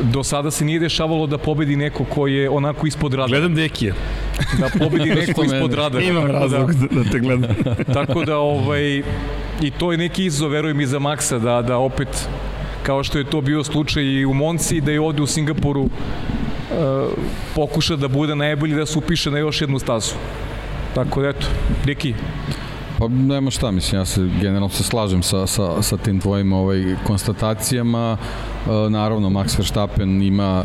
Speaker 3: Do sada se nije dešavalo da pobedi neko ko je onako ispod radara.
Speaker 1: Gledam Dekije.
Speaker 3: Da pobedi <laughs> neko ispod radara.
Speaker 1: Imam razlog da, da te gledam. <laughs>
Speaker 3: tako da, ovaj, i to je neki izazov, verujem i za Maksa, da, da opet, kao što je to bio slučaj i u Monci, da je ovde u Singapuru uh, pokuša da bude najbolji da se upiše na još jednu stazu. Tako da, eto, Deki.
Speaker 2: Pa nema šta, mislim, ja se generalno se slažem sa, sa, sa tim tvojim ovaj, konstatacijama. E, naravno, Max Verstappen ima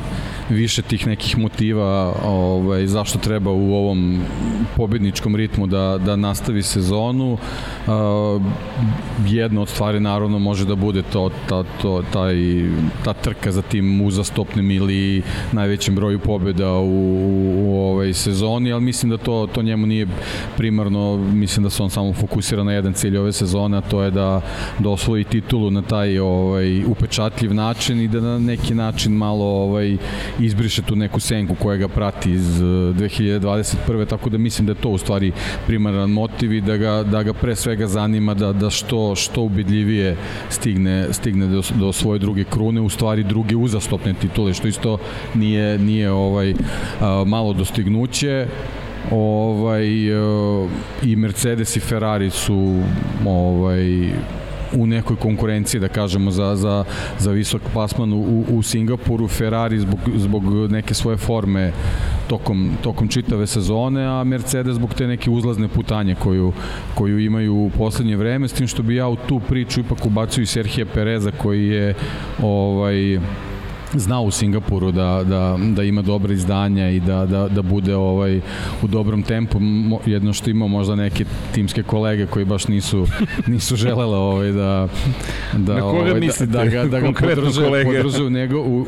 Speaker 2: više tih nekih motiva ovaj, zašto treba u ovom pobedničkom ritmu da, da nastavi sezonu. Uh, jedna od stvari naravno može da bude to, ta, to, taj, ta trka za tim uzastopnim ili najvećem broju pobjeda u, u ovaj sezoni, ali mislim da to, to njemu nije primarno, mislim da se on samo fokusira na jedan cilj ove sezone, a to je da, da osvoji titulu na taj ovaj, upečatljiv način i da na neki način malo ovaj, izbriše tu neku senku koja ga prati iz 2021. tako da mislim da je to u stvari primaran motiv i da ga, da ga pre svega zanima da, da što, što ubedljivije stigne, stigne do, do svoje druge krune, u stvari druge uzastopne titule, što isto nije, nije ovaj malo dostignuće ovaj i Mercedes i Ferrari su ovaj u nekoj konkurenciji, da kažemo, za, za, za visok plasman u, u Singapuru, Ferrari zbog, zbog neke svoje forme tokom, tokom čitave sezone, a Mercedes zbog te neke uzlazne putanje koju, koju imaju u poslednje vreme, s tim što bi ja u tu priču ipak ubacio i Serhije Pereza koji je ovaj, zna u Singapuru da, da, da ima dobre izdanja i da, da, da bude ovaj u dobrom tempu jedno što ima možda neke timske kolege koji baš nisu nisu želele ovaj da
Speaker 1: da Na koga ovaj,
Speaker 2: da, da ga da ga podrže, kolege? podrže u,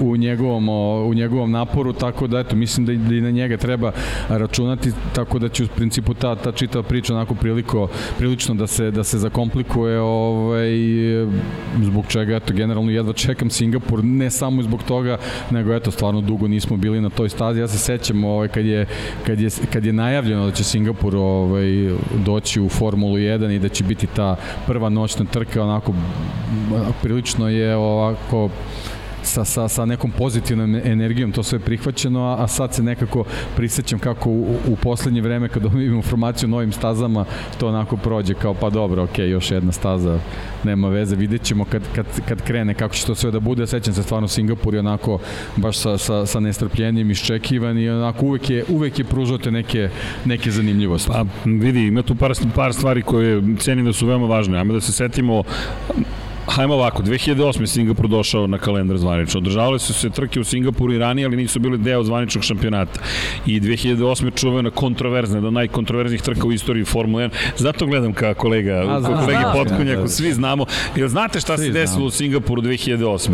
Speaker 2: u, u njegovom u njegovom naporu tako da eto mislim da, da i na njega treba računati tako da će u principu ta ta čitava priča onako priliko prilično da se da se zakomplikuje ovaj zbog čega eto generalno jedva čekam Singapur ne samo zbog toga, nego eto, stvarno dugo nismo bili na toj stazi. Ja se sećam ovaj, kad, je, kad, je, kad je najavljeno da će Singapur ovaj, doći u Formulu 1 i da će biti ta prva noćna trka, onako prilično je ovako sa, sa, sa nekom pozitivnom energijom to sve prihvaćeno, a, a sad se nekako prisećam kako u, u poslednje vreme kad <laughs> dobijem informaciju o novim stazama, to onako prođe kao pa dobro, ok, još jedna staza, nema veze, vidjet ćemo kad, kad, kad krene kako će to sve da bude, sećam se stvarno Singapur je onako baš sa, sa, sa nestrpljenjem iščekivan i onako uvek je, uvek je pružate neke, neke zanimljivosti.
Speaker 1: Pa vidi, ima tu par, par stvari koje cenim da su veoma važne, ajmo da se setimo Hajmo ovako, 2008. Singapur došao na kalendar zvanično. Održavale su se trke u Singapuru i ranije, ali nisu bili deo zvaničnog šampionata. I 2008. čuvena kontroverzna, da najkontroverznih trka u istoriji Formule 1. Zato gledam ka kolega, A, ka kolegi Potkonjaku, svi znamo. Jel znate šta svi se desilo u Singapuru 2008.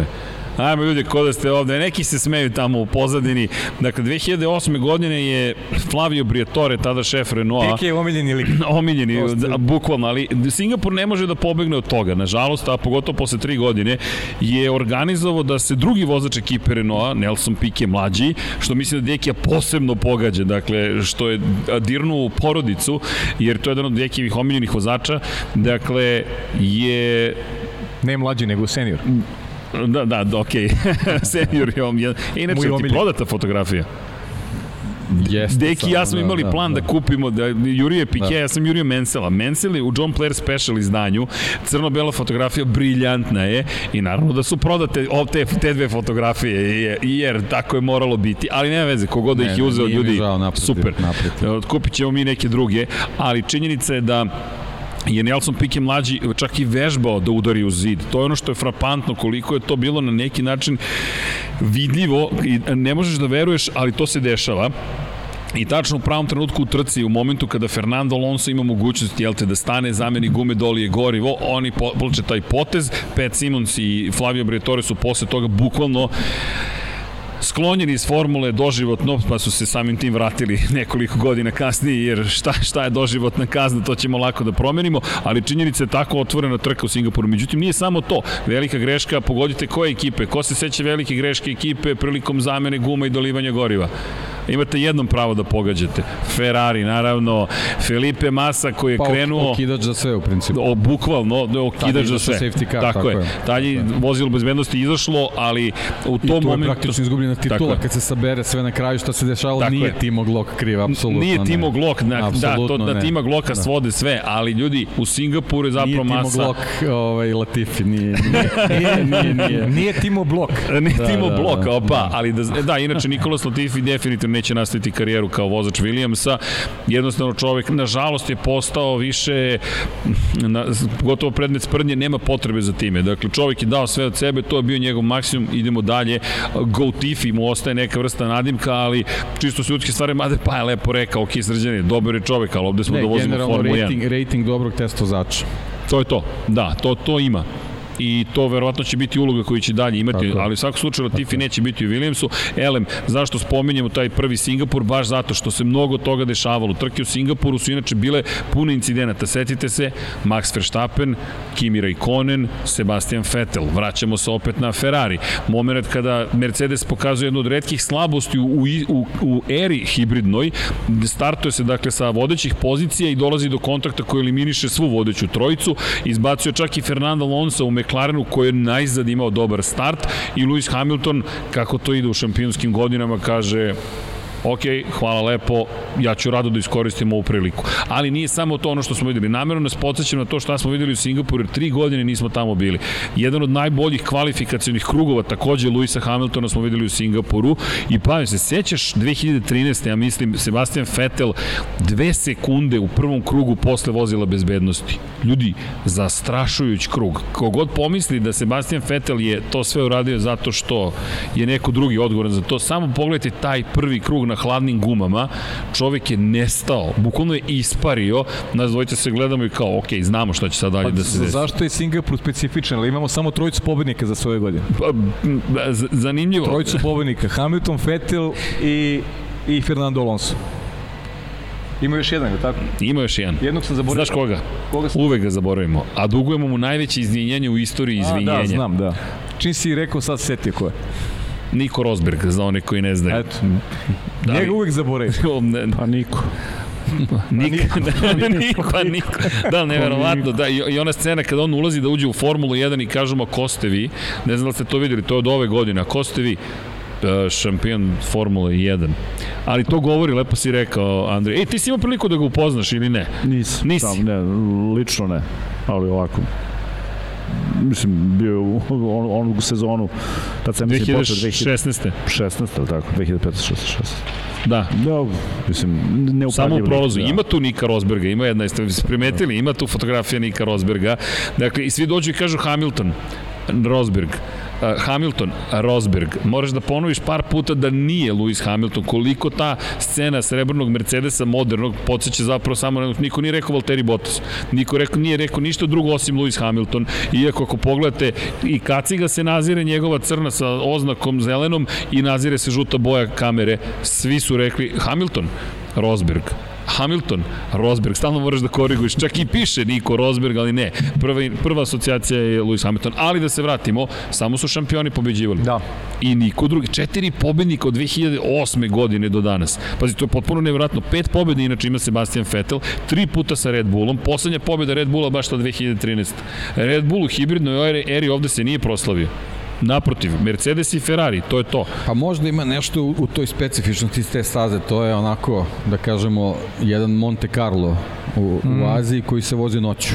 Speaker 1: Ajmo ljudi, ko da ste ovde. Neki se smeju tamo u pozadini. Dakle, 2008. godine je Flavio Briatore, tada šef Renaulta.
Speaker 3: Tek je omiljeni lik. <clears throat>
Speaker 1: omiljeni, bukvalno, ali Singapur ne može da pobegne od toga. Nažalost, a pogotovo posle tri godine, je organizovao da se drugi vozač ekipe Renaulta, Nelson Piquet mlađi, što mislim da Dekija posebno pogađa, dakle, što je dirnu u porodicu, jer to je jedan od Dekijevih omiljenih vozača, dakle, je
Speaker 3: Ne mlađi, nego senior.
Speaker 1: Da, da, da okej. Okay. <laughs> Senior je on. Inače, ti prodata fotografija? Jeste, Deki ja smo da, imali da, plan da, da kupimo, da Jurije Pike, da. ja sam Jurio Mensela. Mensel je u John Player Special izdanju, crno-bela fotografija, briljantna je i naravno da su prodate o, te, te dve fotografije, jer tako je moralo biti, ali nema veze, kogod da ih je uzeo ljudi, žao, super. Naprotiv. Kupit ćemo mi neke druge, ali činjenica je da je Nelson Piquet mlađi čak i vežbao da udari u zid. To je ono što je frapantno koliko je to bilo na neki način vidljivo i ne možeš da veruješ, ali to se dešava. I tačno u pravom trenutku u trci, u momentu kada Fernando Alonso ima mogućnost jel te, da stane, zameni gume, dolije gorivo, oni povlače taj potez, Pat Simons i Flavio Briatore su posle toga bukvalno sklonjeni iz formule doživotno, pa su se samim tim vratili <laughs> nekoliko godina kasnije, jer šta, šta je doživotna kazna, to ćemo lako da promenimo, ali činjenica je tako otvorena trka u Singapuru. Međutim, nije samo to. Velika greška, pogodite koje ekipe, ko se seća velike greške ekipe prilikom zamene guma i dolivanja goriva? imate jednom pravo da pogađate. Ferrari, naravno, Felipe Massa koji je pa, krenuo...
Speaker 2: okidač za sve u principu.
Speaker 1: O, bukvalno, okidač za sve.
Speaker 2: Safety car,
Speaker 1: tako, tako je. Tad je vozilo bezbednosti izašlo, ali u tom momentu... I to
Speaker 2: je praktično izgubljena titula kad se sabere sve na kraju što se dešavalo, tako nije je. Timo Glock kriv, apsolutno
Speaker 1: Nije Timo Glock, na, da, to, da ne. Tima Glocka da. svode sve, ali ljudi, u Singapuru je zapravo
Speaker 2: nije
Speaker 1: Massa...
Speaker 2: Nije Timo Glock ovaj, Latifi, nije, <laughs> nije, nije, nije,
Speaker 3: nije. Timo Block. <laughs>
Speaker 1: nije da, Timo da, Block, da, opa, da. ali da, da, inače Nikolas Latifi definitivno neće nastaviti karijeru kao vozač Williamsa. Jednostavno čovek, nažalost, je postao više, na, gotovo predmet sprdnje, nema potrebe za time. Dakle, čovek je dao sve od sebe, to je bio njegov maksimum, idemo dalje. Go Tifi mu ostaje neka vrsta nadimka, ali čisto su ljudske stvari, mada pa je lepo rekao, ok, srđani, dobar je čovek, ali ovde smo ne, da vozimo Formu
Speaker 2: rating, 1. rating dobrog testozača.
Speaker 1: To je to, da, to, to ima. I to verovatno će biti uloga koju će dalje imati, Tako. ali u svakom slučaju Latifi neće biti u Williamsu. Elem, zašto spominjemo taj prvi Singapur? Baš zato što se mnogo toga dešavalo. Trke u Singapuru su inače bile pune incidenata. Setite se, Max Verstappen, Kimi Raikkonen, Sebastian Vettel. Vraćamo se opet na Ferrari. Moment kada Mercedes pokazuje jednu od redkih slabosti u, u, u eri hibridnoj, startuje se dakle sa vodećih pozicija i dolazi do kontakta koji eliminiše svu vodeću trojicu. Izbacio čak i Fernando Alonso u McLarenu koji je najzad imao dobar start i Lewis Hamilton, kako to ide u šampionskim godinama, kaže ok, hvala lepo, ja ću rado da iskoristim ovu priliku. Ali nije samo to ono što smo videli. Namerno nas podsjećam na to što smo videli u Singapuru, jer tri godine nismo tamo bili. Jedan od najboljih kvalifikacijnih krugova, takođe Luisa Hamiltona smo videli u Singapuru. I pa se sećaš 2013. ja mislim, Sebastian Vettel dve sekunde u prvom krugu posle vozila bezbednosti. Ljudi, zastrašujuć krug. Kogod pomisli da Sebastian Vettel je to sve uradio zato što je neko drugi odgovoran za to, samo pogledajte taj prvi krug na hladnim gumama, čovek je nestao, bukvalno je ispario, nas dvojice se gledamo i kao, ok, znamo šta će sad dalje pa, da se desi.
Speaker 3: Zašto je Singapur specifičan? Ali imamo samo trojicu pobednika za svoje godine. Pa,
Speaker 1: zanimljivo.
Speaker 3: Trojicu pobednika, Hamilton, Vettel i, i Fernando Alonso. Ima još jedan, je tako?
Speaker 1: Ima još jedan.
Speaker 3: Jednog sam zaboravio.
Speaker 1: Znaš koga? koga sam... Uvek ga zaboravimo. A dugujemo mu najveće izvinjenje u istoriji izvinjenja. A,
Speaker 3: da, znam, da. Čim si rekao, sad setio ko je.
Speaker 1: Niko Rosberg, za one koji ne znaju.
Speaker 3: Eto. Da Njega uvek zaboravim. <laughs>
Speaker 4: Pa niko.
Speaker 1: Niko, <laughs> da, niko, pa niko. Da, neverovatno, da, i ona scena kada on ulazi da uđe u Formulu 1 i kažemo ko ste vi, ne znam da ste to videli, to je od ove godine, a ko ste vi? E, šampion Formule 1. Ali to govori, lepo si rekao, Andrej. Ej, ti si imao priliku da ga upoznaš ili ne?
Speaker 4: Nisam. Nisi? Tam, ne, lično ne, ali ovako mislim, bio u on, onu sezonu, tad sam mislim počeo
Speaker 1: 2016.
Speaker 4: 16. tako, 2015. 16.
Speaker 1: Da.
Speaker 4: Da, mislim, ne
Speaker 1: Samo u prolazu. Da. Ima tu Nika Rosberga, ima jedna, jeste primetili, ima tu fotografija Nika Rosberga. Dakle, i svi dođu i kažu Hamilton, Rosberg. Hamilton, Rosberg, moraš da ponoviš par puta da nije Lewis Hamilton, koliko ta scena srebrnog Mercedesa modernog podsjeća zapravo samo, niko nije rekao Valtteri Bottas, niko rekao, nije rekao ništa drugo osim Lewis Hamilton, iako ako pogledate i kaciga se nazire njegova crna sa oznakom zelenom i nazire se žuta boja kamere, svi su rekli Hamilton, Rosberg, Hamilton, Rosberg, stalno moraš da koriguješ, čak i piše Niko Rosberg, ali ne. Prva, prva asocijacija je Lewis Hamilton, ali da se vratimo, samo su šampioni pobeđivali.
Speaker 3: Da.
Speaker 1: I niko drugi. Četiri pobednika od 2008. godine do danas. Pazi, to je potpuno nevjerojatno. Pet pobjede inače ima Sebastian Vettel, tri puta sa Red Bullom, poslednja pobjeda Red Bulla baš ta 2013. Red Bull u hibridnoj eri ovde se nije proslavio. Naprotiv, Mercedes i Ferrari, to je to.
Speaker 2: Pa možda ima nešto u, u toj specifičnosti te staze, to je onako, da kažemo, jedan Monte Carlo u, mm. u Aziji koji se vozi noću.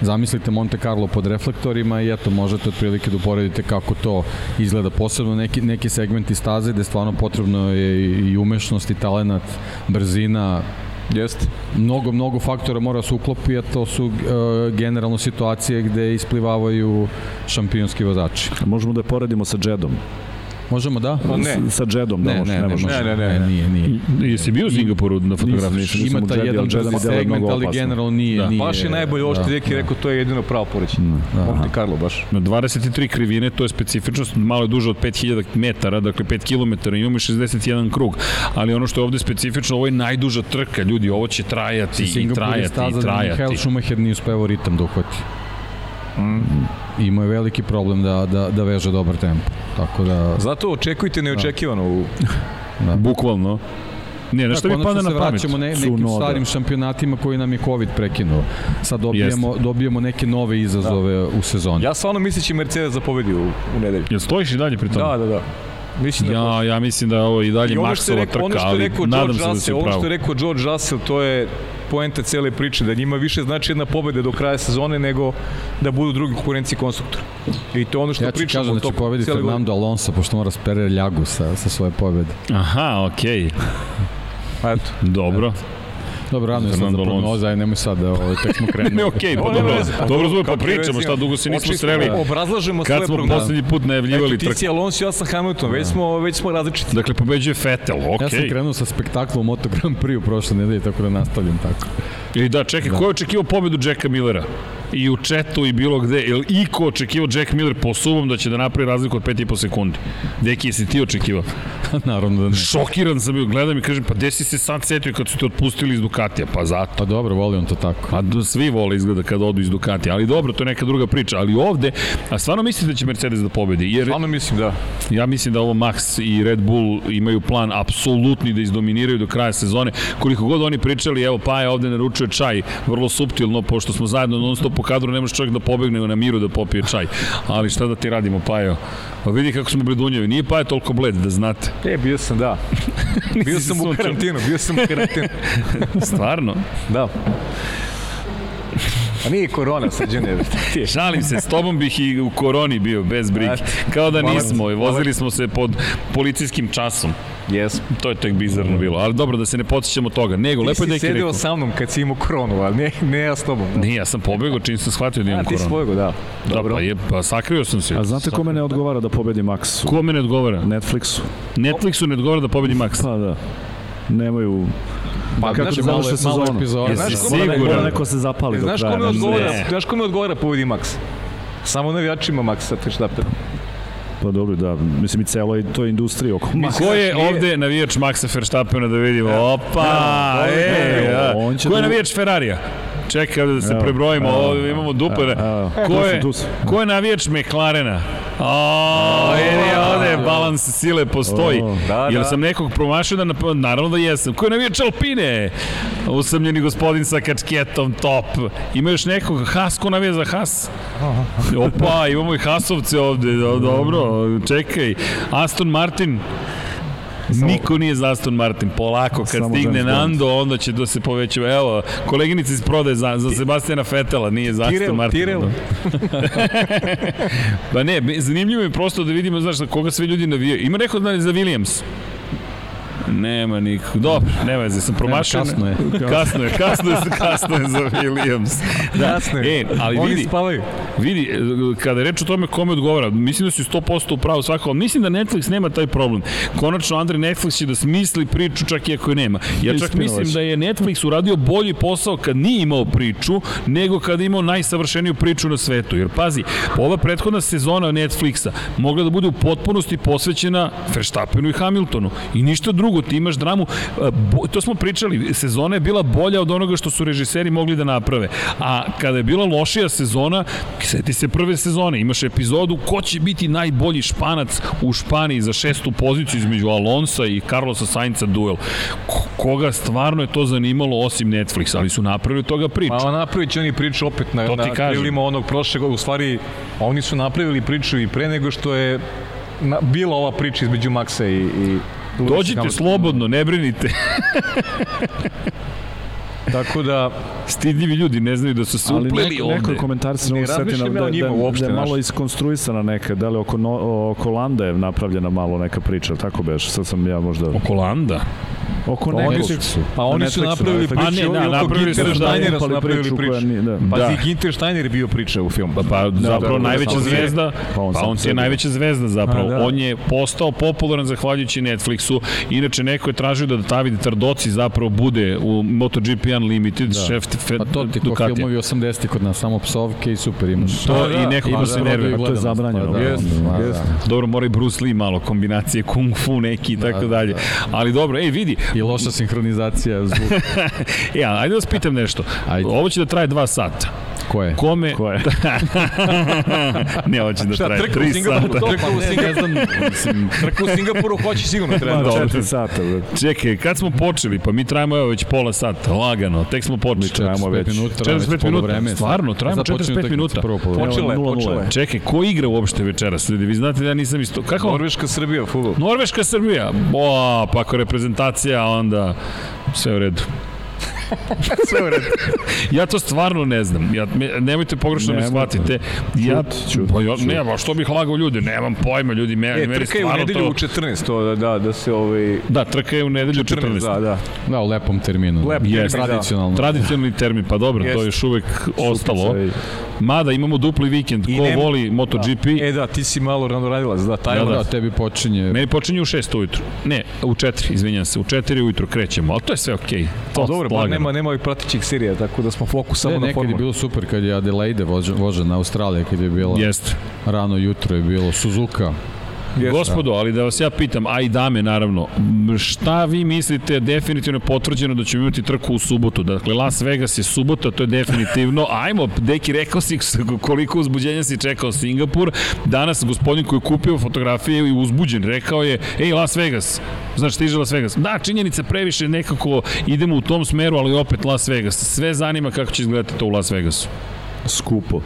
Speaker 2: Zamislite Monte Carlo pod reflektorima i eto, možete otprilike da uporedite kako to izgleda. Posebno neki, neki segmenti staze gde stvarno potrebno je i umešnost i talenat, brzina,
Speaker 3: Jeste.
Speaker 2: Mnogo, mnogo faktora mora se uklopi, a to su uh, generalno situacije gde isplivavaju šampionski vozači.
Speaker 4: Možemo da je poredimo sa Jedom.
Speaker 2: Možemo da?
Speaker 4: Pa ne. Sa Jedom da
Speaker 2: ne,
Speaker 4: može,
Speaker 2: ne, ne,
Speaker 4: može.
Speaker 2: ne, ne, ne, ne, nije, nije.
Speaker 1: Jesi bio u Singapuru na fotografiji?
Speaker 2: Ima taj jedan brzi segment, ali generalno nije, da. nije.
Speaker 3: Baš je najbolje ovo što ti Deki rekao, to je jedino pravo porećenje. Da. Monte Carlo baš.
Speaker 1: Na 23 krivine, to je specifičnost, malo je duže od 5000 metara, dakle 5 km, imamo 61 krug. Ali ono što je ovde specifično, ovo je najduža trka, ljudi, ovo će trajati i trajati i trajati.
Speaker 2: Mihael Schumacher nije uspevao ritam da uhvati. Mm. Imao je veliki problem da, da, da veže dobar tempo. Tako da...
Speaker 3: Zato očekujte neočekivano u...
Speaker 1: da. Bukvalno. Ne, nešto mi pada na pamet.
Speaker 2: Vraćamo ne, nekim Sunoda. starim šampionatima koji nam je COVID prekinuo. Sad dobijemo, Jeste. dobijemo neke nove izazove da. u sezoni.
Speaker 3: Ja stvarno mislim da Mercedes da pobedi u, u nedelju.
Speaker 1: Jel stojiš i dalje pri tome?
Speaker 3: Da, da, da.
Speaker 1: Mislim da ja, ja mislim da ovo i dalje I Maxova trka, ali nadam se da se
Speaker 3: upravo. Ono što je rekao George Russell, to je poenta cele priče, da njima više znači jedna pobeda do kraja sezone nego da budu drugi konkurenci konstruktora. I to ono što ja pričamo.
Speaker 2: Ja kažem da će pobedi Fernando Alonso, pošto mora spere ljagu sa, sa svoje pobede.
Speaker 1: Aha, okej. Okay.
Speaker 3: Eto.
Speaker 1: Dobro.
Speaker 2: Dobro, rano je sad za prognoza, aj nemoj sad da ovo, tek smo krenuli. <laughs>
Speaker 1: ne, okej, okay, pa dobro, dobro zove, pa pričamo, šta dugo se nismo sreli.
Speaker 3: Obrazlažemo svoje
Speaker 1: prognoze. Kad smo poslednji put najavljivali
Speaker 3: Eto, ti si Alonso, ja sam Hamilton, već smo, već smo različiti.
Speaker 1: Dakle, pobeđuje Vettel, okej. Okay.
Speaker 2: Ja sam krenuo sa spektaklom Moto Grand Prix u prošle nedelje, tako da nastavljam tako.
Speaker 1: I da, čekaj, da. ko je očekivao pobedu Jacka Millera? I u četu i bilo gde. Jel iko očekivao Jack Miller po sumom da će da napravi razliku od 5,5 sekundi? Deki, jesi ti očekivao? <laughs>
Speaker 2: Naravno da ne.
Speaker 1: Šokiran sam bio, gledam i kažem, pa gde si se sad setio kad su te otpustili iz Ducatija? Pa zato.
Speaker 2: Pa dobro, voli on to tako.
Speaker 1: Pa svi vole izgleda kad odu iz Ducatija, ali dobro, to je neka druga priča. Ali ovde, a stvarno mislite da će Mercedes da pobedi?
Speaker 3: Jer, stvarno mislim da.
Speaker 1: Ja mislim da ovo Max i Red Bull imaju plan apsolutni da izdominiraju do kraja sezone. Koliko god oni pričali, evo pa je ovde naručuje čaj, vrlo suptilno, pošto smo zajedno non stop po kadru, ne može čovjek da pobegne na miru da popije čaj. Ali šta da ti radimo, Pajo? Pa vidi kako smo bledunjevi. Nije Pajo toliko bled, da znate.
Speaker 3: E, bio sam, da. <laughs> bio sam u karantinu, bio sam u karantinu. <laughs>
Speaker 1: Stvarno?
Speaker 3: Da. A nije korona sađene. <laughs>
Speaker 1: Šalim se, s tobom bih i u koroni bio, bez brige. Kao da nismo, i vozili smo se pod policijskim časom.
Speaker 3: Jes.
Speaker 1: To je tek bizarno bilo, ali dobro da se ne podsjećamo toga. Nego,
Speaker 3: ti
Speaker 1: lepo je da
Speaker 3: je rekao. Ti si sedeo sa mnom kad si imao koronu, ali ne, ne ja s tobom.
Speaker 1: Da. Ne, ja sam pobegao čim sam shvatio da imam koronu.
Speaker 3: A, ti si pobegao, da.
Speaker 1: Dobro. Da, pa, je, pa sakrio sam se.
Speaker 4: A znate kome ne odgovara da pobedi Max?
Speaker 1: Kome ne odgovara?
Speaker 4: Netflixu.
Speaker 1: Netflixu ne odgovara da pobedi Max.
Speaker 4: Pa da. Nemaju
Speaker 2: Pa, kako da završe sezonu?
Speaker 1: Znaš kome
Speaker 4: neko, neko se zapali do kraja.
Speaker 3: Znaš kome odgovara, znaš kome odgovara pobedi Max? Samo navijačima Maxa Verstappena.
Speaker 4: Pa dobro, da. Mislim i celo i to je industrija oko
Speaker 1: Maxa. Ko je ovde navijač Maxa Verstappena da vidimo? Opa! E, ja. Ko je navijač Ferrarija? Čekaj da se prebrojimo, ovde imamo duple. Ko je, ko je navijač McLarena? O, vidi ovde, balans sile postoji. Da, Jel sam nekog promašio da, naravno da jesam. Ko je navijač Alpine? Usamljeni gospodin sa kačketom, top. Ima još nekog, Has, ko navija za Has? Opa, imamo i Hasovce ovde, dobro, čekaj. Aston Martin. Niko nije za Aston Martin, polako, kad Samo stigne Nando, onda će da se poveća. Evo, koleginica iz prodaje za, za Sebastijana Fetela, nije za Tirel, Aston Martin. Tirel. <laughs> pa ne, zanimljivo je prosto da vidimo, znaš, koga sve ljudi navijaju. Ima neko da je za Williams. Nema nikog. Dobro, nema veze, sam promašao.
Speaker 2: Kasno je.
Speaker 1: Kasno <laughs> je, kasno je, kasno je za Williams.
Speaker 3: Da, <laughs> kasno je.
Speaker 1: E, ali
Speaker 3: Oni
Speaker 1: vidi,
Speaker 3: spavaju.
Speaker 1: Vidi, kada reč o tome kome odgovara, mislim da si 100% u pravu svako, ali mislim da Netflix nema taj problem. Konačno, Andrej Netflix će da smisli priču čak i ako je nema. Ja čak mislim da je Netflix uradio bolji posao kad nije imao priču, nego kad imao najsavršeniju priču na svetu. Jer pazi, ova prethodna sezona Netflixa mogla da bude u potpunosti posvećena Verstappenu i Hamiltonu. I ništa drugo, ti imaš dramu, to smo pričali, sezona je bila bolja od onoga što su režiseri mogli da naprave. A kada je bila lošija sezona, seti se prve sezone, imaš epizodu ko će biti najbolji španac u Španiji za šestu poziciju između Alonsa i Carlosa Sainca duel. Koga stvarno je to zanimalo osim Netflix, ali su napravili toga priču.
Speaker 3: Pa napravit će oni priču opet na, na krilima onog prošle, u stvari oni su napravili priču i pre nego što je na, bila ova priča između Maxa i, i
Speaker 1: Dođite slobodno, ne brinite. <laughs>
Speaker 3: Tako da...
Speaker 1: Stidljivi ljudi ne znaju da su se Ali upleli neko,
Speaker 4: ovde. Neko komentar se ne seti na, da, da, uopšte, da je malo iskonstruisana neka, da li oko, no, oko Landa je napravljena malo neka priča, tako beš, sad sam ja možda...
Speaker 1: Oko Landa?
Speaker 4: Oko pa oni
Speaker 3: su, pa oni su napravili priču, a ne, da, napravili su Steinera su napravili priču. Da. Pa da. Ginter Steiner je bio priča u filmu.
Speaker 1: Pa, pa da, zapravo da, najveća zvezda, pa on, pa on je najveća zvezda zapravo. A, da. On je postao popularan zahvaljujući Netflixu. Inače, neko je tražio da Davide Tardoci zapravo bude u MotoGP Unlimited, da. šef
Speaker 2: Pa to ti ko filmovi 80 kod nas, samo psovke i super imaš.
Speaker 1: To i neko ko se nervira.
Speaker 4: To je zabranjeno.
Speaker 1: Dobro, mora i Bruce Lee malo, kombinacije kung fu neki i tako dalje. Ali dobro, ej, vidi,
Speaker 2: I loša <laughs> sinhronizacija zvuka.
Speaker 1: ja, ajde da vas pitam nešto. Ajde. Ovo će da traje dva sata.
Speaker 2: Ko je?
Speaker 1: Kome?
Speaker 4: Ko je? <laughs>
Speaker 1: ne, hoće da traje 3
Speaker 3: sata. Trka u Singapuru, trka u Singapuru hoće sigurno treba.
Speaker 4: Da, 4 sata.
Speaker 1: Čekaj, kad smo počeli? Pa mi trajamo evo već pola sata, lagano. Tek smo počeli. Mi
Speaker 2: trajamo već
Speaker 1: 45 minuta. Stvarno, trajamo 45 minuta.
Speaker 3: Počela je, počela je.
Speaker 1: Čekaj, ko igra uopšte večeras? Vi znate da ja nisam isto... Kako?
Speaker 3: Norveška Srbija, fudbal.
Speaker 1: Norveška Srbija. O, pa ako reprezentacija, onda sve u redu. <laughs>
Speaker 3: Sve u redu.
Speaker 1: ja to stvarno ne znam. Ja, me, nemojte pogrešno me shvatite. Ja,
Speaker 4: čut, čut,
Speaker 1: pa ja, ne, ba, što bih lagao ljudi, nemam pojma, ljudi, me,
Speaker 3: e, meni stvarno to... Trka je u nedelju u 14, to da, da, da se ovaj...
Speaker 1: Da, trka je u nedelju 14. 14.
Speaker 3: Da, da.
Speaker 2: Da, u lepom terminu.
Speaker 1: Lep
Speaker 2: yes, termin, tradicionalno.
Speaker 1: Da. Tradicionalni termin, pa dobro, yes. to je još uvek ostalo. Mada imamo dupli vikend, ko ne, voli MotoGP.
Speaker 3: Da. E da, ti si malo rano radilac, da, taj
Speaker 2: da, da, tebi počinje.
Speaker 1: Meni počinje u 6 ujutru. Ne, u 4, izvinjam se, u 4 ujutru krećemo, ali to je sve okej. Okay.
Speaker 3: To pa dobro, pa nema, nema ovih pratićih serija, tako da smo fokus samo ne, na formu.
Speaker 2: Nekad je bilo super kad je Adelaide voža na Australije, kad je bilo
Speaker 1: Jest.
Speaker 2: rano jutro je bilo Suzuka.
Speaker 1: Yes, Gospodo, ali da vas ja pitam, a i dame naravno, šta vi mislite definitivno potvrđeno da ćemo imati trku u subotu? Dakle, Las Vegas je subota, to je definitivno. <laughs> Ajmo, deki, rekao si koliko uzbuđenja si čekao Singapur. Danas gospodin koji je kupio fotografije i uzbuđen, rekao je, ej, Las Vegas, znaš, stiže Las Vegas. Da, činjenica previše nekako idemo u tom smeru, ali opet Las Vegas. Sve zanima kako će izgledati to u Las Vegasu.
Speaker 4: Skupo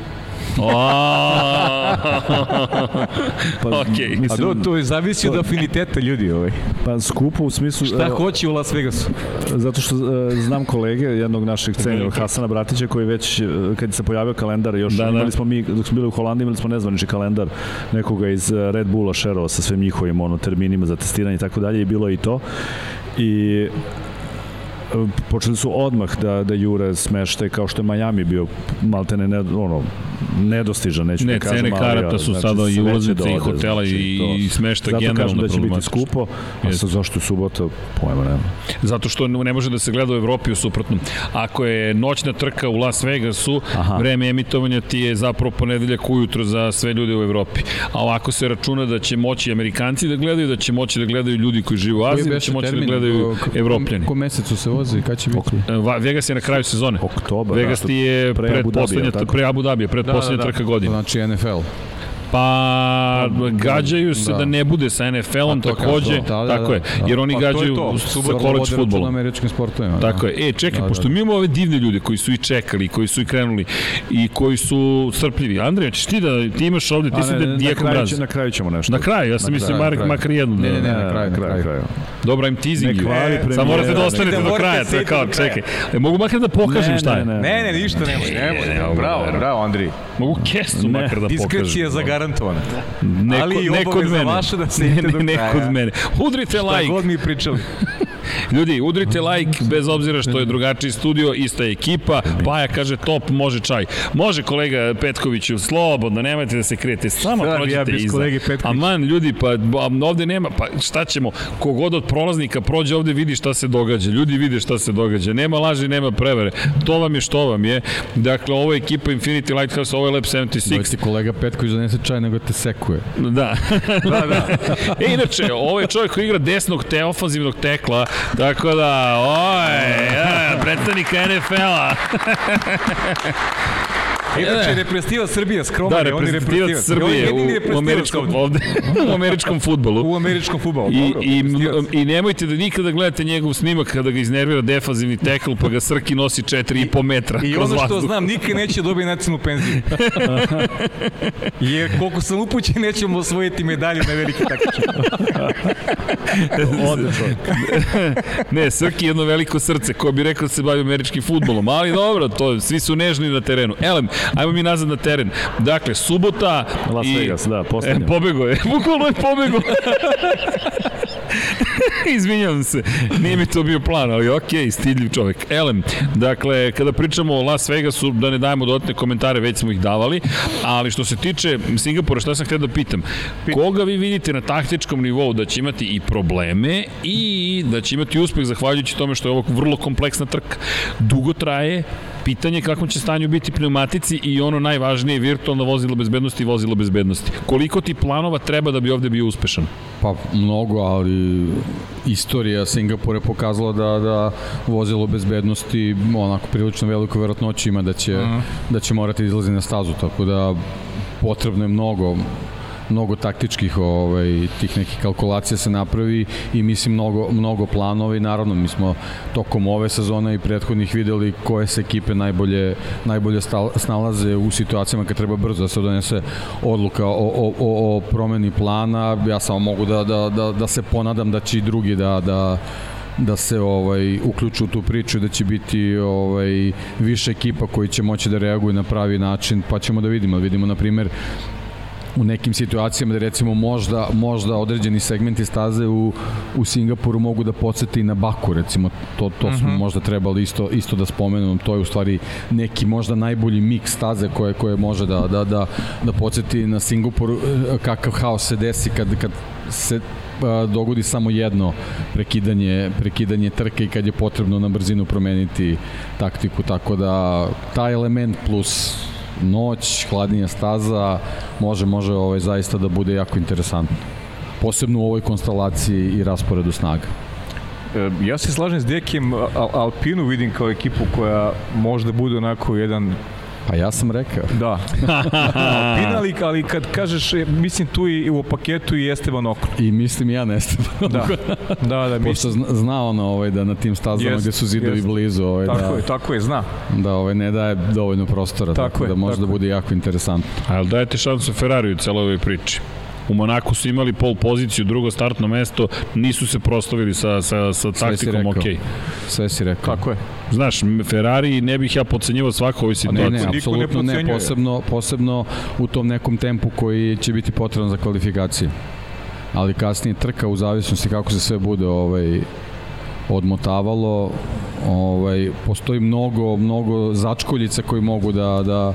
Speaker 1: pa, <laughs> okay.
Speaker 3: Mislim, A do, to je zavisi od afiniteta ljudi ovaj.
Speaker 4: Pa skupo u smislu...
Speaker 3: Šta uh, hoće u Las Vegasu?
Speaker 4: Zato što uh, znam kolege, jednog našeg cenjenog Hasana Bratića koji već, uh, kad se pojavio kalendar, još da, da. imali smo mi, dok smo bili u Holandiji, imali smo nezvanični kalendar nekoga iz Red Bulla šerova sa svim njihovim ono, terminima za testiranje i tako dalje i bilo je i to. I počeli su odmah da, da jure smešte kao što je Miami bio maltene ne, ono, nedostižan, neću
Speaker 1: ne,
Speaker 4: da kažem.
Speaker 1: Ne, cene karata su znači, sada i ulaznice i hotela znači, i, i smešta
Speaker 4: generalno
Speaker 1: Zato kažem
Speaker 4: da će biti skupo, a sa zašto je subota, pojma nema.
Speaker 1: Zato što ne može da se gleda u Evropi u suprotnom. Ako je noćna trka u Las Vegasu, Aha. vreme emitovanja ti je zapravo ponedeljak ujutro za sve ljude u Evropi. A ovako se računa da će moći Amerikanci da gledaju, da će moći da gledaju ljudi koji žive u Aziji, da će moći da gledaju Evropljani.
Speaker 2: Ko mesecu se vozi, kad će biti?
Speaker 1: Vegas je na kraju sezone.
Speaker 4: Oktobar.
Speaker 1: Vegas ti je pred pre Abu Dhabi, pred da, poslednja da, da. trka godine.
Speaker 2: Znači NFL.
Speaker 1: Pa, pa gađaju se da, da ne bude sa NFL-om pa takođe, da, da, tako da, je, jer oni pa gađaju to to, sa college futbolom.
Speaker 2: američkim sportovima.
Speaker 1: Tako da. je. E, čekaj, da, pošto da. mi imamo ove divne ljude koji su i čekali, koji su i krenuli i koji su strpljivi. Andrej, ćeš ti da ti imaš ovde, ti si da Dijeko Mraz.
Speaker 4: Na kraju ćemo nešto.
Speaker 1: Na kraju, ja sam mislio Mark makar jednu.
Speaker 2: Ne, ne, ne, na kraju, na kraju.
Speaker 1: Dobro, im teasing. Ne kvari premijer. Samo morate da ostanete do kraja, kao, čekaj. E, mogu makar da pokažem šta je.
Speaker 3: Ne, ne, ništa nemoj, nemoj. Bravo, bravo, Andri.
Speaker 1: Mogu kesu makar da pokažem.
Speaker 3: Diskrecija zagarantovana.
Speaker 1: Neko, Ali i mene.
Speaker 3: vaše da se ne, ne,
Speaker 1: neko od mene. Udrite like.
Speaker 3: Šta god mi pričali. <laughs>
Speaker 1: Ljudi, udrite like, bez obzira što je drugačiji studio, ista je ekipa. Paja kaže top, može čaj. Može kolega Petkoviću, slobodno, nemojte da se krijete, samo Šta, prođite ja iza. Kolege Aman, ljudi, pa ovde nema, pa šta ćemo, kogod od prolaznika prođe ovde vidi šta se događa, ljudi vide šta se događa, nema laži, nema prevere, to vam je što vam je. Dakle, ovo je ekipa Infinity Lighthouse, ovo je Lab 76. Dojte
Speaker 2: kolega Petković donese čaj, nego te sekuje.
Speaker 1: Da. da, da. <laughs> E, inače, ovo je čovjek koji igra desnog te ofanzivnog tekla, Tako da, oj, ja, predstavnika NFL-a.
Speaker 3: Inače, reprezentativac Srbija, skroman
Speaker 1: da, reprezentativac Srbije u, u, američkom, ovde, u američkom futbolu. <laughs>
Speaker 3: U američkom futbolu,
Speaker 1: I, dobro. I, I nemojte da nikada gledate njegov snimak kada ga iznervira defazivni tekl, pa ga Srki nosi 4,5 metra
Speaker 3: I, i ono što znam, nikad neće dobiti nacionalnu penziju. Jer koliko sam upućen, nećemo osvojiti medalju na veliki takmičenje.
Speaker 1: Odlično. <laughs> ne, Srki je jedno veliko srce, ko bi rekao da se bavi američkim futbolom, ali dobro, to, svi su nežni na terenu. Elem, Ajmo mi nazad na teren. Dakle, subota
Speaker 4: Las i... Vegas, da, poslednja.
Speaker 1: E, pobego je. <laughs> Bukvalno je pobego. <laughs> Izvinjavam se, nije mi to bio plan, ali ok, stidljiv čovek. Elem, dakle, kada pričamo o Las Vegasu, da ne dajemo dodatne komentare, već smo ih davali, ali što se tiče Singapura, šta sam htio da pitam? Koga vi vidite na taktičkom nivou da će imati i probleme i da će imati uspeh zahvaljujući tome što je ovo vrlo kompleksna trka. Dugo traje, pitanje kakvom će stanju biti pneumatici i ono najvažnije virtualno vozilo bezbednosti i vozilo bezbednosti. Koliko ti planova treba da bi ovde bio uspešan?
Speaker 2: Pa mnogo, ali istorija Singapura je pokazala da, da vozilo bezbednosti onako prilično veliko verotnoće ima da će, uh -huh. da će morati izlazi na stazu, tako da potrebno je mnogo mnogo taktičkih ovaj, tih nekih kalkulacija se napravi i mislim mnogo, mnogo planova i naravno mi smo tokom ove sezone i prethodnih videli koje se ekipe najbolje, najbolje snalaze u situacijama kad treba brzo da se donese odluka o, o, o, o promeni plana. Ja samo mogu da, da, da, da se ponadam da će i drugi da, da da se ovaj uključu u tu priču da će biti ovaj više ekipa koji će moći da reaguju na pravi način, pa ćemo da vidimo, vidimo na primer u nekim situacijama da recimo možda, možda određeni segmenti staze u, u Singapuru mogu da podsjeti na Baku recimo to, to smo uh mhm. -huh. možda trebali isto, isto da spomenemo to je u stvari neki možda najbolji miks staze koje, koje može da, da, da, da podsjeti na Singapuru e, kakav haos se desi kad, kad se dogodi samo jedno prekidanje, prekidanje trke i kad je potrebno na brzinu promeniti taktiku, tako da taj element plus noć, hladnija staza, može, može ovaj, zaista da bude jako interesantno. Posebno u ovoj konstelaciji i rasporedu snaga.
Speaker 3: E, ja se slažem s Dekijem, Alpinu vidim kao ekipu koja možda bude onako jedan
Speaker 2: Pa ja sam rekao.
Speaker 3: Da. <laughs> Alpina, ali kad kažeš, e, mislim tu i u paketu i Esteban Okro.
Speaker 2: I mislim ja na Esteban
Speaker 3: Da, da, da. <laughs>
Speaker 2: Pošto zna ono ovaj, da na tim stazama jest, gde su zidovi jest. blizu. Ovaj,
Speaker 3: tako
Speaker 2: da,
Speaker 3: je, tako je, zna.
Speaker 2: Da ovaj, ne daje dovoljno prostora, tako, tako je, da može da bude jako interesantno.
Speaker 1: Ali dajete šansu Ferrariju u celoj ovoj priči? U Monaku su imali pol poziciju, drugo startno mesto, nisu se proslavili sa, sa, sa taktikom ok.
Speaker 2: Sve si rekao.
Speaker 3: Kako je?
Speaker 1: Znaš, Ferrari ne bih ja podcenjivao svako ovoj situaciji.
Speaker 2: Ne, ne, apsolutno ne, ne, posebno, posebno u tom nekom tempu koji će biti potreban za kvalifikacije. Ali kasnije trka u zavisnosti kako se sve bude ovaj, odmotavalo, ovaj, postoji mnogo, mnogo začkoljica koji mogu da, da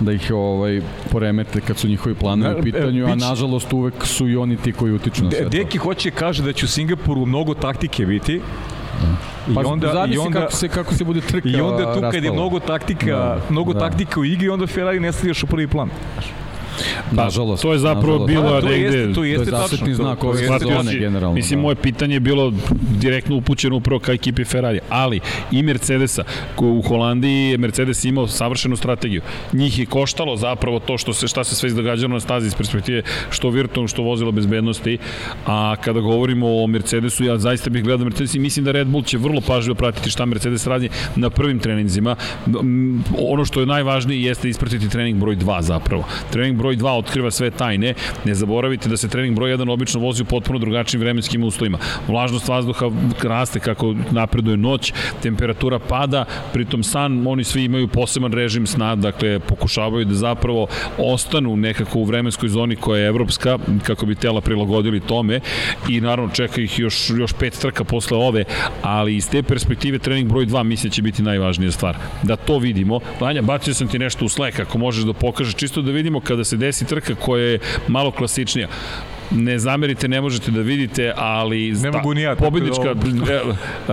Speaker 2: da ih ovaj poremete kad su njihovi planovi u pitanju, a nažalost uvek su i oni ti koji utiču na sve to.
Speaker 3: Deki hoće kaže da će u Singapuru mnogo taktike biti,
Speaker 2: I pa onda i onda kako se kako se bude trka.
Speaker 3: I onda tu kad je mnogo taktika, da, mnogo da. taktika u igri, onda Ferrari ne stavljaš u prvi plan.
Speaker 1: Pa, nažalost. To je zapravo nažalost. bilo
Speaker 3: da, to jeste, to jeste
Speaker 2: to je znak ove sezone generalno.
Speaker 1: Mislim, da. moje pitanje je bilo direktno upućeno upravo ka ekipi Ferrari, ali i Mercedesa, u Holandiji je Mercedes imao savršenu strategiju. Njih je koštalo zapravo to što se šta se sve izdogađalo na stazi iz perspektive što virtualno, što vozila bezbednosti, a kada govorimo o Mercedesu, ja zaista bih gledao Mercedes i mislim da Red Bull će vrlo pažljivo pratiti šta Mercedes radi na prvim treninzima. Ono što je najvažnije jeste ispratiti trening broj 2 zapravo. Trening broj broj 2 otkriva sve tajne. Ne zaboravite da se trening broj 1 obično vozi u potpuno drugačijim vremenskim uslovima. Vlažnost vazduha raste kako napreduje noć, temperatura pada, pritom san, oni svi imaju poseban režim sna, dakle pokušavaju da zapravo ostanu nekako u vremenskoj zoni koja je evropska, kako bi tela prilagodili tome i naravno čeka ih još, još pet trka posle ove, ali iz te perspektive trening broj 2 mislim će biti najvažnija stvar. Da to vidimo. Vanja, bacio sam ti nešto u Slack, ako možeš da pokažeš, čisto da vidimo kada se desi trka koja je malo klasičnija ne zamerite, ne možete da vidite, ali
Speaker 3: ne mogu ni ja,
Speaker 1: pobednička da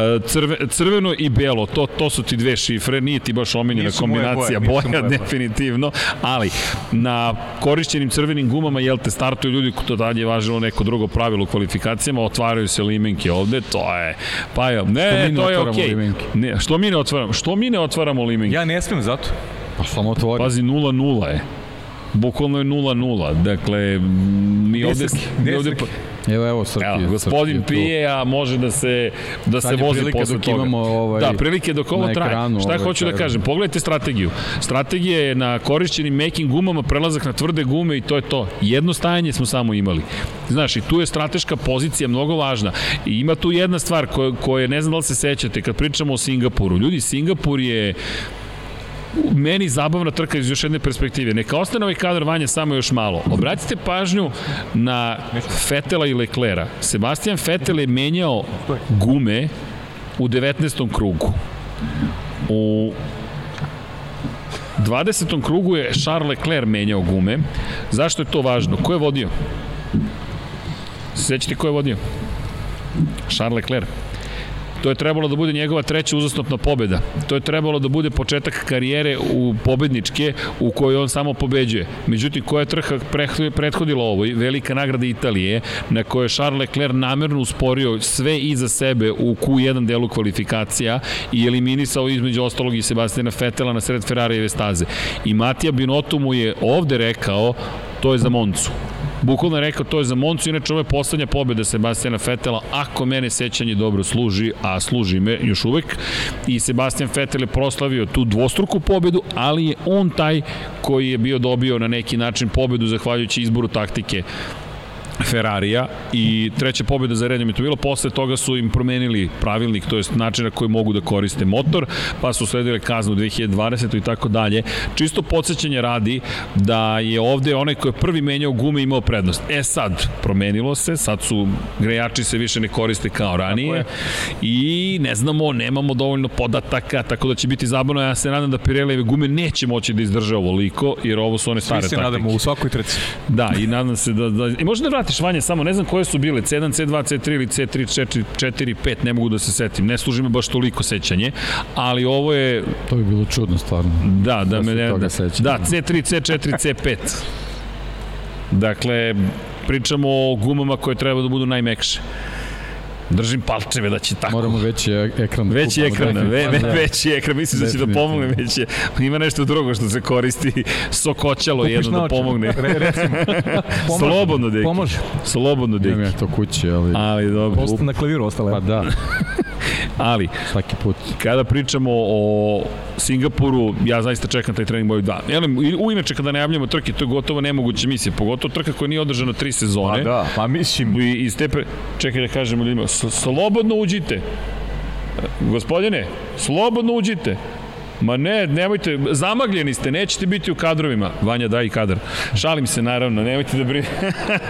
Speaker 1: e, crve, crveno i belo, to, to su ti dve šifre, nije ti baš omenjena kombinacija boja, boja definitivno, ali na korišćenim crvenim gumama, jel te startuju ljudi, to dalje je važilo neko drugo pravilo u kvalifikacijama, otvaraju se limenke ovde, to je, pa je, ne, to je okej. Okay. Ne, što mi ne otvaramo? Što mi ne otvaramo limenke?
Speaker 3: Ja ne smem zato.
Speaker 2: Pa samo otvori.
Speaker 1: Pazi, 0-0 je. Bukvalno je 0-0. Dakle, mi ovde... Mi ovde
Speaker 2: Evo, evo, Srki. Evo,
Speaker 1: gospodin Srki pije, a može da se, da se vozi posle toga. Imamo ovaj, da, prilike dok ovo traje. Ekranu, Šta ovaj, hoću da kažem? Pogledajte strategiju. Strategija je na korišćenim making gumama prelazak na tvrde gume i to je to. Jedno stajanje smo samo imali. Znaš, i tu je strateška pozicija mnogo važna. I ima tu jedna stvar koja, koja ne znam da li se sećate kad pričamo o Singapuru. Ljudi, Singapur je meni zabavna trka iz još jedne perspektive. Neka ostane ovaj kadar Vanja samo još malo. Obratite pažnju na Fetela i Leklera. Sebastian Fetel je menjao gume u 19. krugu. U 20. krugu je Charles Leclerc menjao gume. Zašto je to važno? Ko je vodio? Sećate ko je vodio? Charles Leclerc. To je trebalo da bude njegova treća uzastopna pobeda. To je trebalo da bude početak karijere u pobedničke u kojoj on samo pobeđuje. Međutim, koja je trha prethodila ovoj, velika nagrada Italije, na kojoj je Charles Leclerc namerno usporio sve iza sebe u Q1 delu kvalifikacija i eliminisao između ostalog i Sebastiana Fetela na sred Ferrarijeve staze. I Matija Binotto mu je ovde rekao to je za Moncu. Bukvalno je rekao to je za Moncu, inače ovo je poslednja pobjeda Sebastijana Fetela, ako mene sećanje dobro služi, a služi me još uvek. I Sebastian Fetel je proslavio tu dvostruku pobedu, ali je on taj koji je bio dobio na neki način pobedu zahvaljujući izboru taktike Ferrarija i treća pobjeda za redom je to bilo. Posle toga su im promenili pravilnik, to jest način na koji mogu da koriste motor, pa su sledile kaznu 2020. i tako dalje. Čisto podsjećanje radi da je ovde onaj ko je prvi menjao gume imao prednost. E sad, promenilo se, sad su grejači se više ne koriste kao ranije i ne znamo, nemamo dovoljno podataka, tako da će biti zabavno. Ja se nadam da Pirelli gume neće moći da izdrže ovoliko, jer ovo su one stare
Speaker 3: taktike.
Speaker 1: Svi se
Speaker 3: taktike. nadamo u svakoj treci.
Speaker 1: Da, i nadam se da... da I možda da vratiš vanje, samo ne znam koje su bile, C1, C2, C3 ili C3, 4, 4, 5, ne mogu da se setim. Ne služi me baš toliko sećanje, ali ovo je...
Speaker 2: To bi bilo čudno, stvarno.
Speaker 1: Da, da me ne... Da, da, C3, C4, C5. Dakle, pričamo o gumama koje treba da budu najmekše. Držim palčeve da će tako.
Speaker 2: Moramo veći ekran.
Speaker 1: Da veći ekran, ve, ve, veći ekran, mislim da će da pomogne već. Ima nešto drugo što se koristi, sokoćalo Kupiš jedno da pomogne.
Speaker 3: Re, recimo. <laughs>
Speaker 1: Slobodno, deki.
Speaker 3: Pomože.
Speaker 1: Slobodno, deki.
Speaker 2: Imam ja to kući, ali...
Speaker 1: Ali dobro.
Speaker 3: Osta na klaviru ostale.
Speaker 2: Pa da. <laughs>
Speaker 1: Ali,
Speaker 2: svaki put.
Speaker 1: Kada pričamo o Singapuru, ja zaista čekam taj trening boj 2. Jel, u inače kada najavljamo trke, to je gotovo nemoguća misija, pogotovo trka koja nije održana tri sezone.
Speaker 3: Pa da, pa mislim.
Speaker 1: I, i stepe, čekaj da kažemo ljudima, slobodno uđite. Gospodine, slobodno uđite. Ma ne, nemojte, zamagljeni ste, nećete biti u kadrovima. Vanja, daj kadar. Šalim se, naravno, nemojte da brine.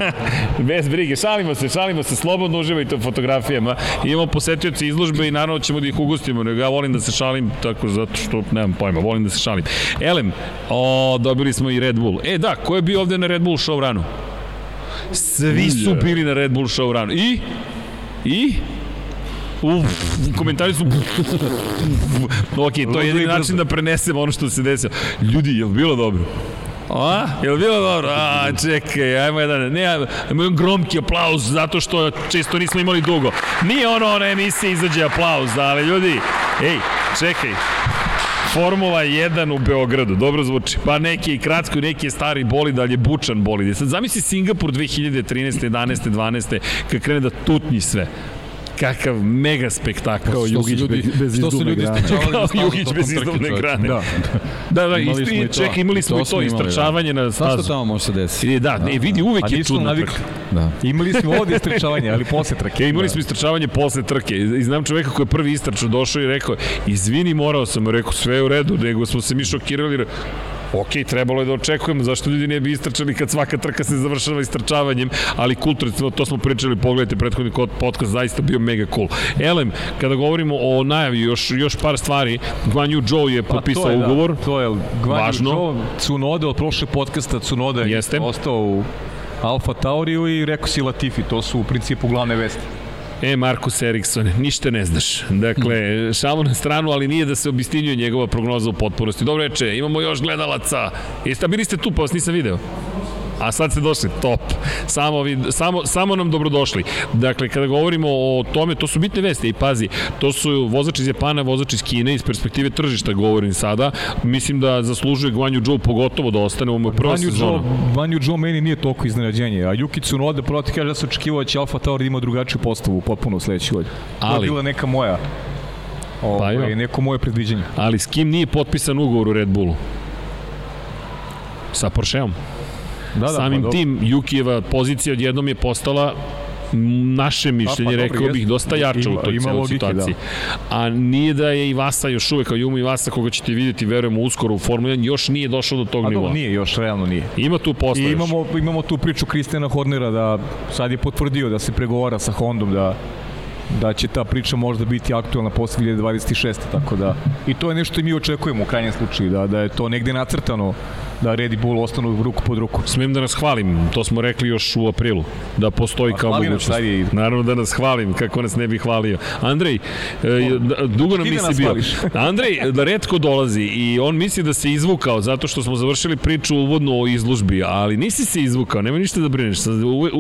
Speaker 1: <laughs> Bez brige, šalimo se, šalimo se, slobodno uživajte u fotografijama. Imamo posetioci izložbe i naravno ćemo da ih ugustimo, nego ja volim da se šalim, tako zato što, nemam pojma, volim da se šalim. Elem, o, dobili smo i Red Bull. E da, ko je bio ovde na Red Bull show ranu? Svi su bili na Red Bull show ranu. I? I? Uf, komentari su... ok, to je jedin način da prenesemo ono što se desilo. Ljudi, je li bilo dobro? A? Je li bilo dobro? A, čekaj, ajmo jedan, ne, ajmo jedan gromki aplauz zato što često nismo imali dugo. Nije ono, ona emisija izađe aplauz, ali ljudi, ej, čekaj, Formula 1 u Beogradu, dobro zvuči. Pa neki je kratko, neki je stari bolid, ali je bučan bolid. Sad zamisli Singapur 2013. 11. 12. kad krene da tutnji sve kakav mega spektakl.
Speaker 2: Kao Jugić ljudi, bez izduvne grane.
Speaker 1: Kao Jugić bez izduvne grane. Da, da, da imali i, ček, imali smo i to, istrčavanje na stazu.
Speaker 2: Što tamo može se desiti?
Speaker 1: Da, ne, vidi, uvek je čudno trka.
Speaker 3: Da. Imali smo ovde istrčavanje, ali posle trke.
Speaker 1: E, imali smo istrčavanje posle trke. I znam čoveka koji je prvi istrčao došao i rekao, izvini, morao sam, rekao, sve je u redu, nego smo se mi šokirali, ok, trebalo je da očekujemo zašto ljudi ne bi istrčali kad svaka trka se završava istrčavanjem, ali kultur, to smo pričali, pogledajte prethodni podcast, zaista bio mega cool. Elem, kada govorimo o najavi, još, još par stvari, Guan Yu Zhou je potpisao pa, to je, da. ugovor.
Speaker 3: Da, to je Guan Važno. Yu Zhou, Tsunoda od prošle podcasta, Jeste. je ostao u Alfa Tauriju i rekao si Latifi, to su u principu glavne vesti.
Speaker 1: E, Markus Eriksson, ništa ne znaš. Dakle, šalu na stranu, ali nije da se obistinjuje njegova prognoza u potpunosti. Dobro reče, imamo još gledalaca. Jeste, bili ste tu, pa vas nisam video. A sad ste došli, top. Samo, vi, samo, samo nam dobrodošli. Dakle, kada govorimo o tome, to su bitne veste i pazi, to su vozač iz Japana, vozač iz Kine, iz perspektive tržišta govorim sada. Mislim da zaslužuje Guanju Zhou pogotovo da ostane u mojoj prvoj sezonu.
Speaker 3: Guanju Zhou meni nije toliko iznenađenje, a Yuki Tsunoda proti kaže da se očekivao da će Alfa Tauri da ima drugačiju postavu potpuno u sledećoj godini. Ali, to je bila neka moja Ovo, pa ovaj, neko moje predviđenje.
Speaker 1: Ali s kim nije potpisan ugovor u Red Bullu? Sa Porscheom. Da, da, Samim pa, tim, Jukijeva pozicija odjednom je postala naše mišljenje, pa, pa, rekao bih, dosta jača u toj celoj situaciji. Da. A nije da je Ivasa još uvek, kao Juma Ivasa, koga ćete vidjeti, verujemo, uskoro u Formula 1, još nije došao do tog nivoa.
Speaker 3: nije, još realno nije.
Speaker 1: Ima tu posla I
Speaker 3: imamo, još. imamo tu priču Kristijana Hornera da sad je potvrdio da se pregovara sa Hondom da da će ta priča možda biti aktualna posle 2026. Tako da, i to je nešto i mi očekujemo u krajnjem slučaju, da, da je to negde nacrtano da Red Bull ostanu ruku pod ruku.
Speaker 1: Smijem da nas hvalim, to smo rekli još u aprilu, da postoji A, kao mogućnost. I... Naravno da nas hvalim, kako nas ne bi hvalio. Andrej, e, o, dugo nam misli bio. <laughs> Andrej, da redko dolazi i on misli da se izvukao zato što smo završili priču uvodno o izlužbi, ali nisi se izvukao, nema ništa da brineš,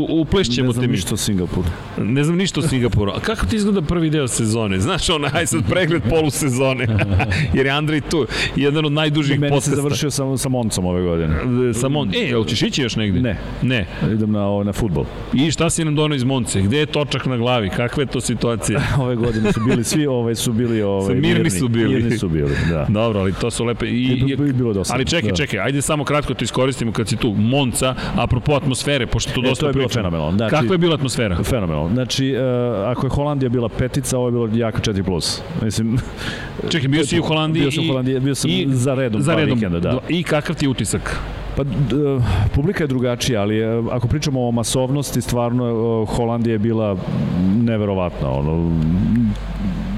Speaker 1: uplešćemo te mi.
Speaker 4: Ne znam ništa o Singapuru.
Speaker 1: Ne znam ništa o Singapuru. A kako ti izgleda prvi deo sezone? Znaš, ona, aj sad pregled polusezone. <laughs> <laughs> Jer je Andrej tu, jedan od najdužih podcasta.
Speaker 4: Meni se završio sa, sa Moncom Monzom ove godine.
Speaker 1: Sa Mon... E, jel ćeš ići još negde?
Speaker 4: Ne.
Speaker 1: Ne.
Speaker 4: Idem na, na futbol.
Speaker 1: I šta si nam donao iz Monce? Gde je točak na glavi? Kakva je to situacija? <laughs>
Speaker 4: ove godine su bili svi, ove su bili ove,
Speaker 1: mirni, mirni su bili.
Speaker 4: Mirni su bili, da. <laughs>
Speaker 1: Dobro, ali to su lepe. I, I,
Speaker 4: i bilo dosta.
Speaker 1: Ali čekaj,
Speaker 4: da.
Speaker 1: čekaj, ajde samo kratko to iskoristimo kad si tu. Monca, apropo atmosfere, pošto to dosta
Speaker 4: e, to je bilo fenomenalno. Znači,
Speaker 1: Kakva je bila atmosfera?
Speaker 4: Fenomenalno. Znači, uh, ako je Holandija bila petica, ovo je bilo jaka 4+. Plus. Mislim,
Speaker 1: Čekaj, bio si u Holandiji
Speaker 4: bio sam u Holandiji, bio sam
Speaker 1: i,
Speaker 4: za redom,
Speaker 1: za redom
Speaker 4: vikenda, da.
Speaker 1: I kakav ti je utisak?
Speaker 4: Pa, d, publika je drugačija, ali ako pričamo o masovnosti, stvarno Holandija je bila neverovatna. Ono,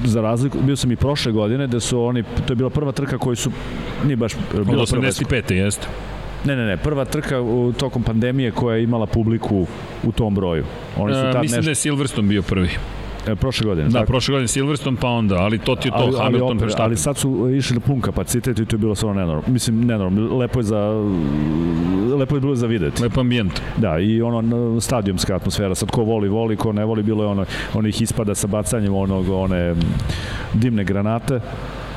Speaker 4: za razliku, bio sam i prošle godine, da su oni, to je bila prva trka koju su, nije baš...
Speaker 1: Bila 85. jeste.
Speaker 4: Ne, ne, ne, prva trka u, tokom pandemije koja je imala publiku u tom broju.
Speaker 1: Oni su tad e, mislim nešto... da je Silverstone bio prvi.
Speaker 4: E, prošle godine.
Speaker 1: Da, tako? prošle godine Silverstone, pa onda, ali to ti je to, ali, Hamilton,
Speaker 4: ali, opet, ali sad su išli na pun kapacitet i to je bilo stvarno nenormalno. Mislim, nenormalno. Lepo je za lepo je bilo za videti.
Speaker 1: Lep ambijent.
Speaker 4: Da, i ono stadionska atmosfera, sad ko voli, voli, ko ne voli, bilo je ono, onih ispada sa bacanjem onog, one dimne granate.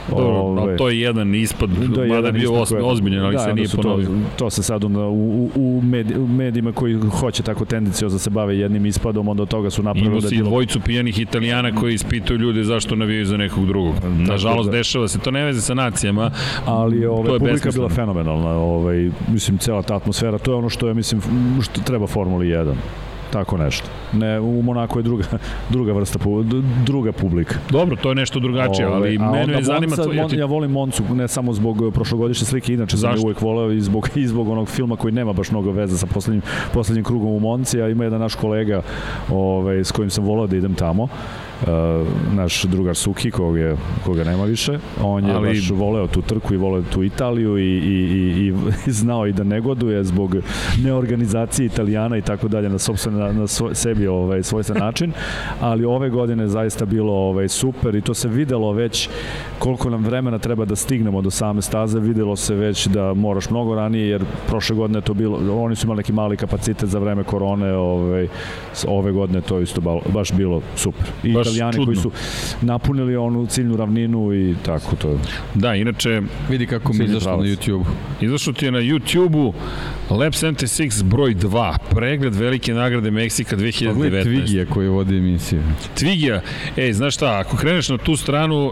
Speaker 1: Dobro, Ove, to je jedan ispad, da, mada je bio osmi, ozbiljen, ali da, se nije ponovio.
Speaker 4: To, to se sad onda u, u, medij, u medijima koji hoće tako tendencijo da se bave jednim ispadom, onda od toga su napravili...
Speaker 1: Ima da si bilo... dvojicu pijanih italijana koji ispituju ljude zašto navijaju za nekog drugog. Nažalost, da. dešava se, to ne veze sa nacijama,
Speaker 4: ali ove, to je publika bila fenomenalna, ovaj, mislim, cela ta atmosfera, to je ono što je, mislim, što treba Formuli 1 tako nešto. Ne, u Monaku je druga, <laughs> druga vrsta, druga publika.
Speaker 1: Dobro, to je nešto drugačije, Ove, ali mene je zanima...
Speaker 4: ja, ti... ja volim Moncu, ne samo zbog prošlogodišnje slike, inače Zašto? sam uvek voleo i zbog, <laughs> i zbog onog filma koji nema baš mnogo veze sa poslednjim, poslednjim krugom u Monci, a ima jedan naš kolega ovaj, s kojim sam volao da idem tamo naš drugar Suki, koga, koga nema više, on je Ali... baš voleo tu trku i voleo tu Italiju i, i, i, i <laughs> znao i da negoduje zbog neorganizacije Italijana i tako dalje na sobstvene na, na svoj, sebi ovaj svojstven način, ali ove godine zaista bilo ovaj super i to se videlo već koliko nam vremena treba da stignemo do same staze, videlo se već da moraš mnogo ranije jer prošle godine to bilo oni su imali neki mali kapacitet za vreme korone, ovaj ove godine to isto baš bilo super. I baš Italijani čudno. koji su napunili onu ciljnu ravninu i tako to.
Speaker 1: Da, inače
Speaker 2: vidi kako mi izašlo na YouTube.
Speaker 1: Izašlo ti je na YouTube-u Lab 76 broj 2, pregled velike nagrade Meksika 2019. Pogled
Speaker 2: Tvigija koji vodi emisiju.
Speaker 1: Tvigija, ej, znaš šta, ako kreneš na tu stranu,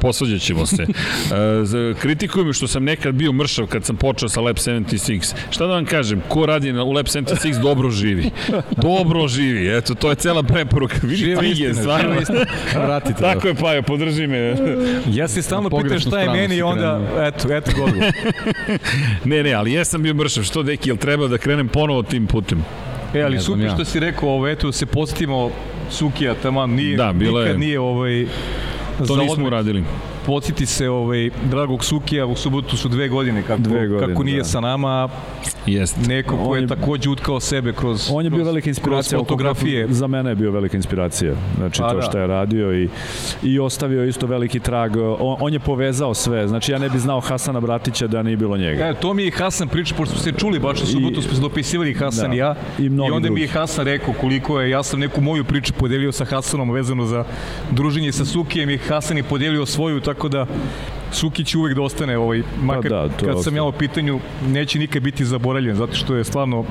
Speaker 1: posvađat ćemo se. <laughs> E, kritikuju mi što sam nekad bio mršav kad sam počeo sa Lab 76. Šta da vam kažem, ko radi na, u Lab 76 dobro živi. Dobro živi, eto, to je cela preporuka. Vidi Tvigije, stvarno.
Speaker 2: Vratite.
Speaker 1: Tako je, Pajo, podrži me.
Speaker 3: ja se stalno pitam šta je meni i onda, eto, eto godinu. <laughs>
Speaker 1: ne, ne, ali jesam bio mršav, što da neki, jel treba da krenem ponovo tim putem?
Speaker 3: E, ali super ja. što si rekao, ovo, eto, se posetimo Sukija, taman, nije, da, nikad je, nije ovaj...
Speaker 1: To nismo uradili
Speaker 3: podsjeti se ovaj, dragog Sukija, u subotu su dve godine kako, dve godine, kako nije da. sa nama.
Speaker 1: Jest.
Speaker 3: Neko ko je, je takođe utkao sebe kroz
Speaker 4: On je bio velika inspiracija
Speaker 3: fotografije.
Speaker 4: Za mene je bio velika inspiracija. Znači A, to da. što je radio i, i ostavio isto veliki trag. On, on je povezao sve. Znači ja ne bi znao Hasana Bratića da nije bilo njega.
Speaker 3: E, to mi je Hasan pričao, pošto smo se čuli baš u subotu, smo se dopisivali Hasan da. i ja. I, I onda drugi. mi je Hasan rekao koliko je, ja sam neku moju priču podelio sa Hasanom vezano za druženje sa Sukijem i Hasan je podelio svoju, tako tako da Sukić uvek da ostane ovaj, makar pa da, kad sam ja u pitanju neće nikad biti zaboravljen zato što je stvarno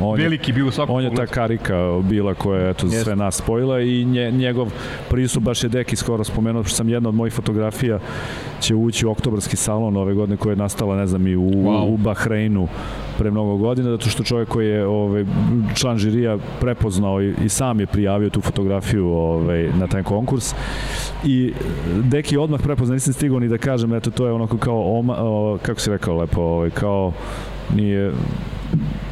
Speaker 3: on je, veliki bio u svakom
Speaker 4: On je ta karika bila koja je eto, sve nas spojila i nje, njegov pristup baš je Deki skoro spomenuo što sam jedna od mojih fotografija će ući u oktobarski salon ove godine koja je nastala ne znam i u, wow. u Bahreinu pre mnogo godina, zato što čovjek koji je ovaj, član žirija prepoznao i, i sam je prijavio tu fotografiju ovaj, na taj konkurs. I Deki odmah prepoznao, nisam stigao ni da kažem, eto to je onako kao, oma, o, kako si rekao lepo, ovaj, kao nije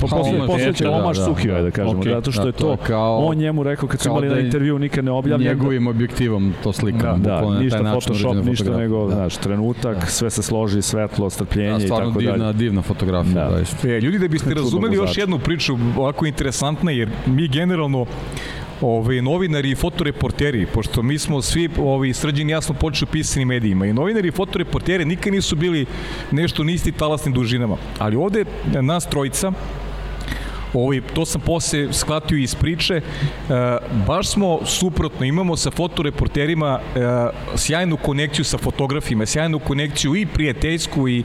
Speaker 4: Pa posle, posle će omaš da, Sukiju, da, da kažemo, okay, zato što da, je to, kao, on njemu rekao kad su imali da na intervju nikad ne objavljeno.
Speaker 2: Njegovim objektivom to slika.
Speaker 4: Da, da ništa Photoshop, ništa nego, da. znaš, trenutak, da. sve se složi, svetlo, strpljenje da, i tako
Speaker 2: divna, dalje. divna fotografija, da.
Speaker 3: da. E, ljudi, da biste razumeli još jednu priču, ovako interesantna, jer mi generalno ovaj, novinari i fotoreporteri, pošto mi smo svi ovaj, srđeni jasno počeli pisanim medijima i novinari i fotoreporteri nikad nisu bili nešto nisti talasnim dužinama. Ali ovde nas trojica ovaj, to sam posle shvatio iz priče, e, baš smo suprotno, imamo sa fotoreporterima e, sjajnu konekciju sa fotografima, sjajnu konekciju i prijateljsku i,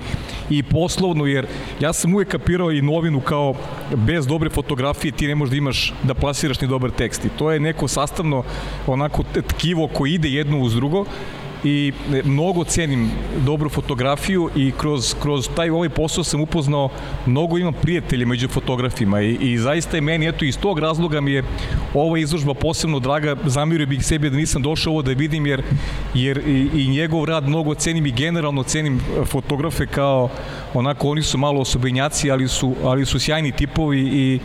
Speaker 3: i poslovnu, jer ja sam uvek kapirao i novinu kao bez dobre fotografije ti ne možeš da imaš da plasiraš ni dobar tekst. I to je neko sastavno onako tkivo koje ide jedno uz drugo i e, mnogo cenim dobru fotografiju i kroz, kroz taj ovaj posao sam upoznao mnogo imam prijatelja među fotografima i, i zaista je meni, eto iz tog razloga mi je ova izložba posebno draga, zamirio bih sebi da nisam došao ovo da vidim jer, jer i, i njegov rad mnogo cenim i generalno cenim fotografe kao onako oni su malo osobenjaci ali su, ali su sjajni tipovi i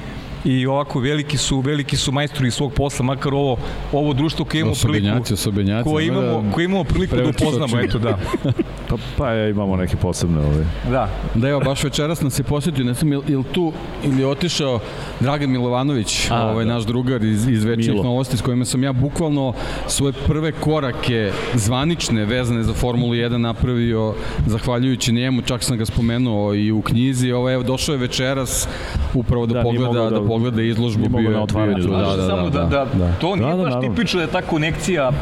Speaker 3: i ovako veliki su veliki su majstori svog posla makar ovo ovo društvo koje imamo priliku
Speaker 2: osobenjaci,
Speaker 3: koje imamo
Speaker 2: da,
Speaker 3: koje imamo priliku da upoznamo eto da. <laughs>
Speaker 4: Pa pa ja imamo neke posebne ove
Speaker 3: da.
Speaker 2: Da evo baš večeras nas se posetio ne znam ili tu ili otišao Dragan Milovanović A, ovaj da. naš drugar iz iz večnih novosti s kojima sam ja bukvalno svoje prve korake zvanične vezane za Formulu 1 napravio zahvaljujući njemu čak sam ga spomenuo i u knjizi. Ovaj evo došao je večeras upravo da, da pogleda da pogleda izložbu bio,
Speaker 4: na otvaranju.
Speaker 3: Bio, da, da, da, samo da, da, da, To nije da, da, baš tipično da je ta konekcija uh,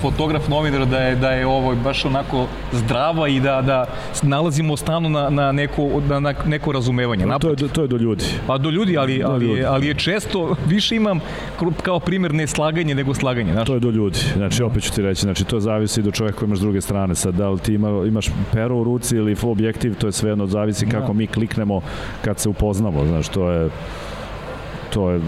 Speaker 3: fotograf novinar da je da je ovo baš onako zdrava i da da nalazimo stanu na na neko na, na neko razumevanje.
Speaker 4: No, to je to je do ljudi.
Speaker 3: Pa do ljudi, ali ali ljudi. ali je često više imam kao primer ne slaganje nego slaganje, znači.
Speaker 4: To je do ljudi. Znači opet ću ti reći, znači to zavisi do čoveka koji imaš s druge strane. Sad da li ti ima, imaš pero u ruci ili objektiv, to je sve jedno zavisi kako da. mi kliknemo kad se upoznamo, znači to je to je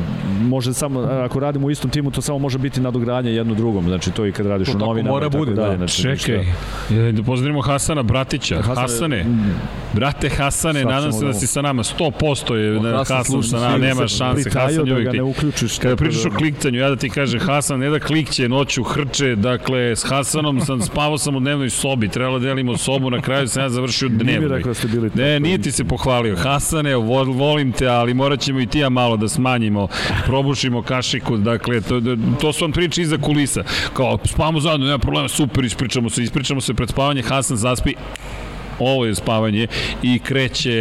Speaker 4: može samo ako radimo u istom timu to samo može biti nadogradnje jedno drugom znači to i kad radiš to u novinama
Speaker 3: mora bude
Speaker 4: dalje
Speaker 3: da.
Speaker 1: znači, čekaj. da pozdravimo Hasana Bratića. Hasane, Hasane. brate Hasane nadam se da si sa nama 100% je da Hasan sa nama nema šanse Hasan
Speaker 4: da ga ne uključiš
Speaker 1: kada pričaš o klikcanju ja da ti kaže Hasan ne da klikće noću hrče dakle s Hasanom sam spavao sam u dnevnoj sobi trebalo da delimo sobu na kraju sam ja završio dnevno
Speaker 4: da ste bili
Speaker 1: ne nije ti se pohvalio. Hasane volim te ali moraćemo i ti ja malo da smanjimo smanjimo, probušimo kašiku, dakle, to, to su vam priče iza kulisa. Kao, spavamo zajedno, nema problema, super, ispričamo se, ispričamo se pred spavanje, Hasan zaspi, ovo je spavanje i kreće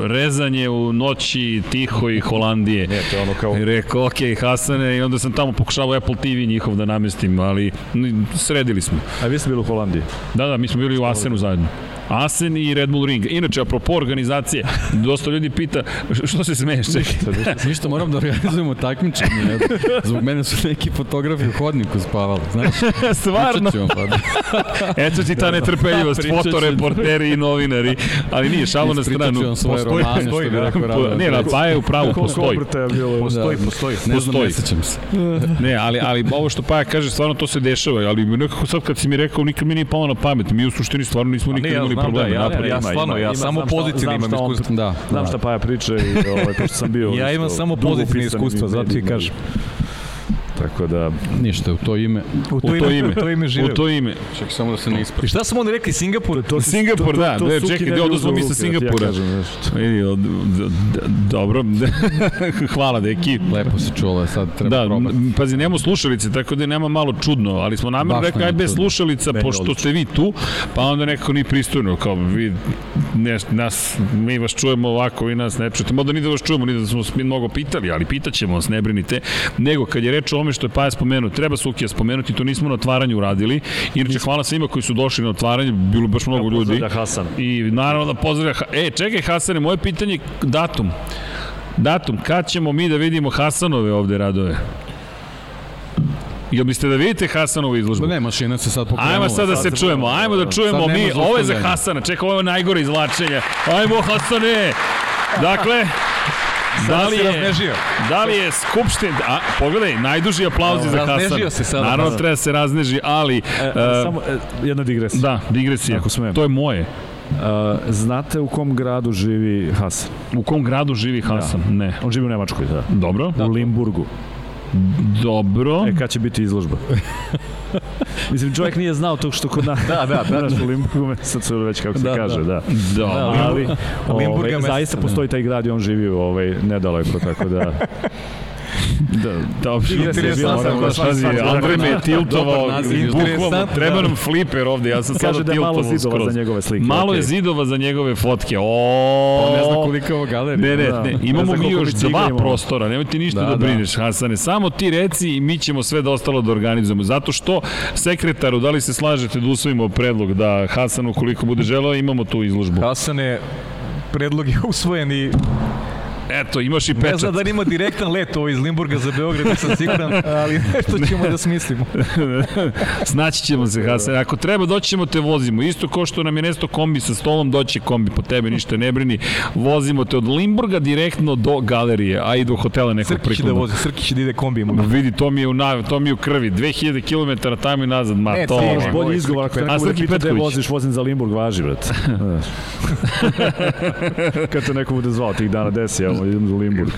Speaker 1: rezanje u noći tihoj Holandije.
Speaker 4: Ne, to je ono kao...
Speaker 1: I rekao, ok, Hasane, i onda sam tamo pokušavao Apple TV njihov da namestim, ali sredili smo.
Speaker 4: A vi ste bili u Holandiji?
Speaker 1: Da, da, mi smo bili u Asenu zajedno. Asen i Red Bull Ring. Inače, apropo organizacije, dosta ljudi pita što se smeješ, čekaj.
Speaker 2: Ništa, moram da organizujemo takmičenje. Zbog mene su neki fotografi u hodniku spavali, znaš? <laughs>
Speaker 1: Stvarno? Pa. <laughs> Eto ti ta netrpeljivost, fotoreporteri i novinari, ali nije, šalo na stranu.
Speaker 2: Ispričat svoje postoji, romane,
Speaker 1: postoji,
Speaker 2: što bi rekao
Speaker 1: rado. Ne, na pa je u pravu, postoji.
Speaker 3: Postoji, postoji.
Speaker 2: Ne znam, ne sećam se.
Speaker 1: Ne, ali, ali ovo što Paja kaže, stvarno to se dešava, ali nekako sad kad si mi rekao, nikad mi nije palo na pamet, mi u suštini stvarno nismo nikad imali problema.
Speaker 3: Da, ja, ja, ja, stvarno, ja samo pozitivno imam iskustvo.
Speaker 4: Da, znam šta Paja priča i ovaj, pošto sam bio...
Speaker 3: ja imam samo pozitivne iskustva, zato ti kažem.
Speaker 4: Tako da...
Speaker 2: Ništa, u to ime.
Speaker 1: U to, u to ime. to ime žive. U to ime.
Speaker 2: Ček samo da se ne ispravi.
Speaker 3: I šta smo oni rekli, Singapur?
Speaker 1: To, to, Singapur, da. To, to, to čekaj, gde odnosno mi sa Singapura. Ja Vidi, dobro. <laughs> Hvala, deki.
Speaker 2: Lepo se čulo, sad treba da, probati.
Speaker 1: Pazi, nemamo slušalice, tako da nema malo čudno, ali smo namjerno rekli, aj bez slušalica, pošto ste vi tu, pa onda nekako ni pristojno, kao vi, ne, nas, mi vas čujemo ovako, vi nas ne čujete. Možda ni da vas čujemo, ni da smo mnogo pitali, ali pitaćemo vas, ne brinite. Nego, kad je reč o ome što je Paja spomenuo, treba Sukija spomenuti, to nismo na otvaranju uradili. Inače, hvala svima koji su došli na otvaranje, bilo baš mnogo ja, ljudi.
Speaker 4: Hasan.
Speaker 1: I naravno da pozdravlja, e, čekaj Hasane, moje pitanje, datum. Datum, kad ćemo mi da vidimo Hasanove ovde radove? Jel biste da vidite Hasanovu izložbu?
Speaker 2: Ne, mašina se sad pokrenula.
Speaker 1: Ajmo sad da se čujemo, ajmo da čujemo mi, ovo je za Hasana, čekaj, ovo je najgore izvlačenje. Ajmo Hasane! Dakle, Da li je, da li je Skupštin, a pogledaj, najduži aplauzi za Hasan. Raznežio
Speaker 3: se sada.
Speaker 1: Naravno treba da se razneži, ali...
Speaker 4: E, uh, samo e, jedna digresija.
Speaker 1: Da, digresija. Ako smem. To je moje.
Speaker 4: Uh, znate u kom gradu živi Hasan?
Speaker 1: U kom gradu živi Hasan? Da. Ne.
Speaker 4: On živi u Nemačkoj, da.
Speaker 1: Dobro.
Speaker 4: U Limburgu.
Speaker 1: Dobro.
Speaker 4: E, kad će biti izložba? <laughs> Mislim, čovjek nije znao to što kod nas.
Speaker 3: da, da, da.
Speaker 4: Znaš, u Limburgu, se već kako se da, kaže, da.
Speaker 1: Da, da
Speaker 4: ali, ovaj, zaista postoji taj grad i on živi ovaj, nedaleko, tako da... <laughs>
Speaker 1: da, da, interesantno. Andrej me je tiltovao, bukvalno, treba nam fliper ovde, ja sam sada
Speaker 4: da
Speaker 1: tiltovao
Speaker 4: skroz. malo zidova za njegove slike.
Speaker 1: Malo
Speaker 4: okay.
Speaker 1: je zidova za njegove fotke. O,
Speaker 2: pa ne znam koliko je galerija.
Speaker 1: Ne, ne, da. ne, imamo mi još dva prostora, nemoj ti ništa da, da brineš, Hasane. Samo ti reci i mi ćemo sve da ostalo da organizujemo. Zato što, sekretaru, da li se slažete da usvojimo predlog da Hasan, ukoliko bude želeo, imamo tu izložbu?
Speaker 3: Hasane, predlog je usvojen i
Speaker 1: Eto, imaš i pečat. Ne
Speaker 3: znam da ima direktan let ovo iz Limburga za Beograd, nisam siguran, ali nešto ćemo da smislimo. <laughs>
Speaker 1: Snaći ćemo se, Hasan. Ako treba, doći ćemo te vozimo. Isto kao što nam je nesto kombi sa stolom, doći kombi po tebe, ništa ne brini. Vozimo te od Limburga direktno do galerije, a i do hotela nekog
Speaker 3: Srki će da vozi, Srki će da ide kombijem.
Speaker 1: Vidi, to mi je u, nav, to mi je u krvi. 2000 km tamo i nazad, ma
Speaker 4: ne,
Speaker 1: to.
Speaker 4: Ne, ti bolji izgovor, ako neko bude pita gde voziš, vozim za Limburg, važi, bret. <laughs> <laughs> Kad te neko bude zvao tih dana, desi, evo, idem u Limburg.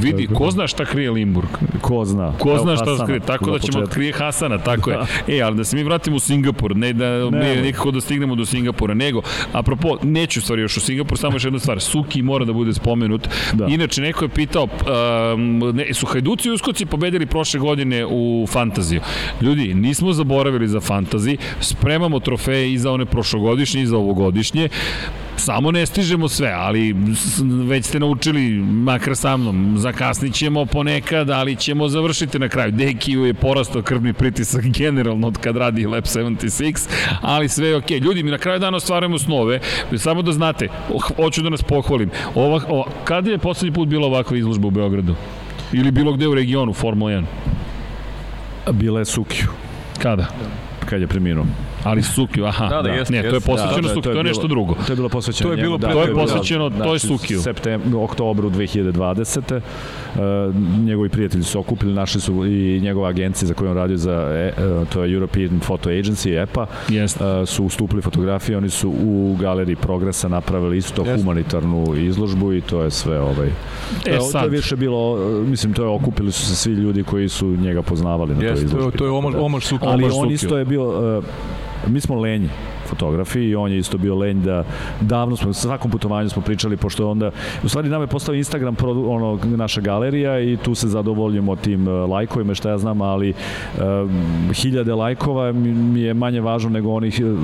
Speaker 1: Vidi, ko zna šta krije Limburg?
Speaker 4: Ko zna?
Speaker 1: Ko zna šta Hasana, krije? Tako da ćemo početka. krije Hasana, tako je. Da. E, ali da se mi vratimo u Singapur, ne da ne, ne nikako da stignemo do Singapura, nego, apropo, neću stvari još u Singapur, samo još jedna stvar, Suki mora da bude spomenut. Da. Inače, neko je pitao, um, ne, su Hajduci i Uskoci pobedili prošle godine u Fantaziju. Ljudi, nismo zaboravili za Fantazi, spremamo trofeje i za one prošlogodišnje i za ovogodišnje. Samo ne stižemo sve, ali već ste naučili, makar sa mnom, zakasnit ćemo ponekad, ali ćemo završiti na kraju. Dekiju je porastao krvni pritisak generalno od kad radi Lab 76, ali sve je okej. Okay. Ljudi, mi na kraju dana ostvarujemo snove, samo da znate, hoću da nas pohvalim. Ova, ova, kada je poslednji put bila ovakva izložba u Beogradu? Ili bilo gde u regionu, Formula 1?
Speaker 4: Bila je Sukiju.
Speaker 1: Kada?
Speaker 4: Kad je preminuo.
Speaker 1: Ali Sukiju, aha. Da, da, da. Jest, ne, to je posvećeno da, da, Sukiju, to je nešto drugo.
Speaker 4: To je bilo posvećeno
Speaker 1: To je bilo da, to je posvećeno, da, to je Sukiju.
Speaker 4: Septembru, oktobru 2020. Uh, njegovi prijatelji su okupili, našli su i njegova agencija za koju on radio za, uh, to je European Photo Agency, EPA, yes. uh, su ustupili fotografije, oni su u galeriji Progresa napravili isto yes. humanitarnu izložbu i to je sve ovaj. E, to, sad. to je više bilo, mislim, to je okupili su se svi ljudi koji su njega poznavali na yes, toj izložbi.
Speaker 3: To, to je omaž, omaž Sukiju.
Speaker 4: Ali on isto je bio, uh, mi smo lenji fotografi i on je isto bio lenj da davno smo, sa svakom putovanju smo pričali, pošto onda, u stvari nam je postao Instagram ono, naša galerija i tu se zadovoljimo tim e, lajkovima, šta ja znam, ali uh, hiljade lajkova mi je manje važno nego onih uh,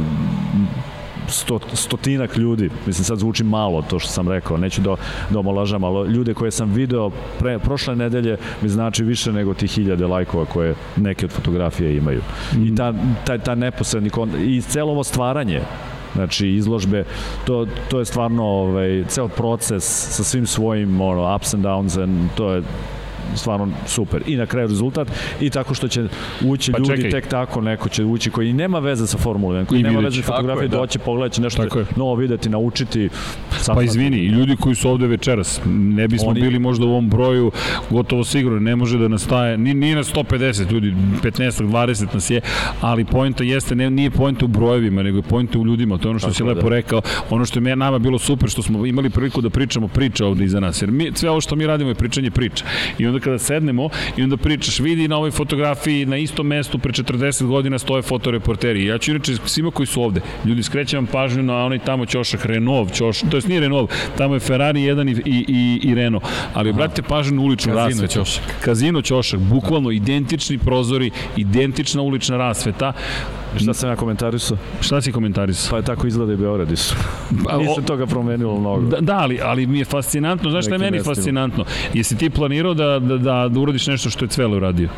Speaker 4: sto, stotinak ljudi, mislim sad zvuči malo to što sam rekao, neću da, da omolažam, ali ljude koje sam video pre, prošle nedelje mi znači više nego ti hiljade lajkova koje neke od fotografije imaju. Mm. I ta, ta, ta neposredni kont... i celo ovo stvaranje znači izložbe, to, to je stvarno ovaj, ceo proces sa svim svojim ono, ups and downs, and to je stvarno super. I na kraju rezultat i tako što će ući pa ljudi čekaj. tek tako, neko će ući koji nema veze sa Formulom 1, koji I nema veze sa fotografijom, da. doći, pogledati nešto tako novo videti, naučiti.
Speaker 1: Pa izvini, i ljudi koji su ovde večeras, ne bismo Oni... bili možda u ovom broju gotovo sigurno, ne može da nastaje, ni, ni na 150 ljudi, 15 20 nas je, ali poenta jeste, ne, nije poenta u brojevima, nego je poenta u ljudima, to je ono što tako si da. lepo rekao, ono što je nama bilo super, što smo imali priliku da pričamo priče ovde iza nas, jer mi, sve ovo što mi radimo je pričanje priča. I onda kada sednemo i onda pričaš, vidi na ovoj fotografiji na istom mestu pre 40 godina stoje fotoreporteri. Ja ću inače svima koji su ovde, ljudi skrećem vam pažnju na onaj tamo ćošak Renault, ćoš, to jest nije Renault, tamo je Ferrari jedan i, i, i, i Renault. Ali obratite pažnju na uličnu Kazino rasvetu. Ćošak. Kazino ćošak, bukvalno identični prozori, identična ulična rasveta.
Speaker 4: Šta sam ja komentarisao?
Speaker 1: Šta si komentarisao?
Speaker 4: Pa je tako izgleda i Beograd isto. Pa, se toga promenilo mnogo.
Speaker 1: Da, da ali, ali mi je fascinantno. Znaš šta je meni fascinantno? Jesi ti planirao da, da, da, da uradiš nešto što je Cvelo uradio?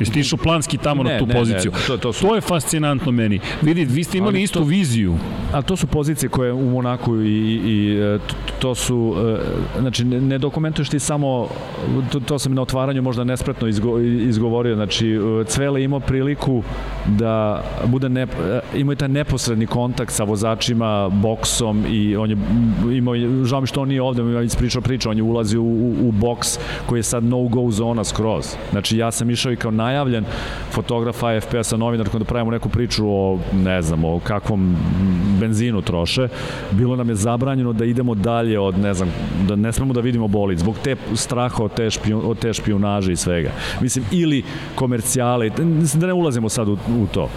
Speaker 1: Jeste išao planski tamo ne, na tu ne, poziciju. Ne, to, to, su... to je fascinantno meni. Vidi, vi ste imali ali istu to, viziju.
Speaker 4: A to su pozicije koje u Monaku i, i e, to su, e, znači ne dokumentuješ ti samo, to, to sam na otvaranju možda nespretno izgo, izgovorio, znači e, Cvele imao priliku da bude ne, imao taj neposredni kontakt sa vozačima, boksom i on je imao, žao mi što on nije ovde, mi je ispričao priča, on je ulazi u, u, u boks koji je sad no-go zona skroz. Znači ja sam išao i kao naj najavljen fotograf AFP-a sa novinarkom da pravimo neku priču o, ne znam, o kakvom benzinu troše. Bilo nam je zabranjeno da idemo dalje od, ne znam, da ne smemo da vidimo bolid, zbog te straha od te, špiju, od te špijunaže i svega. Mislim, ili komercijale, mislim da ne ulazimo sad u u to.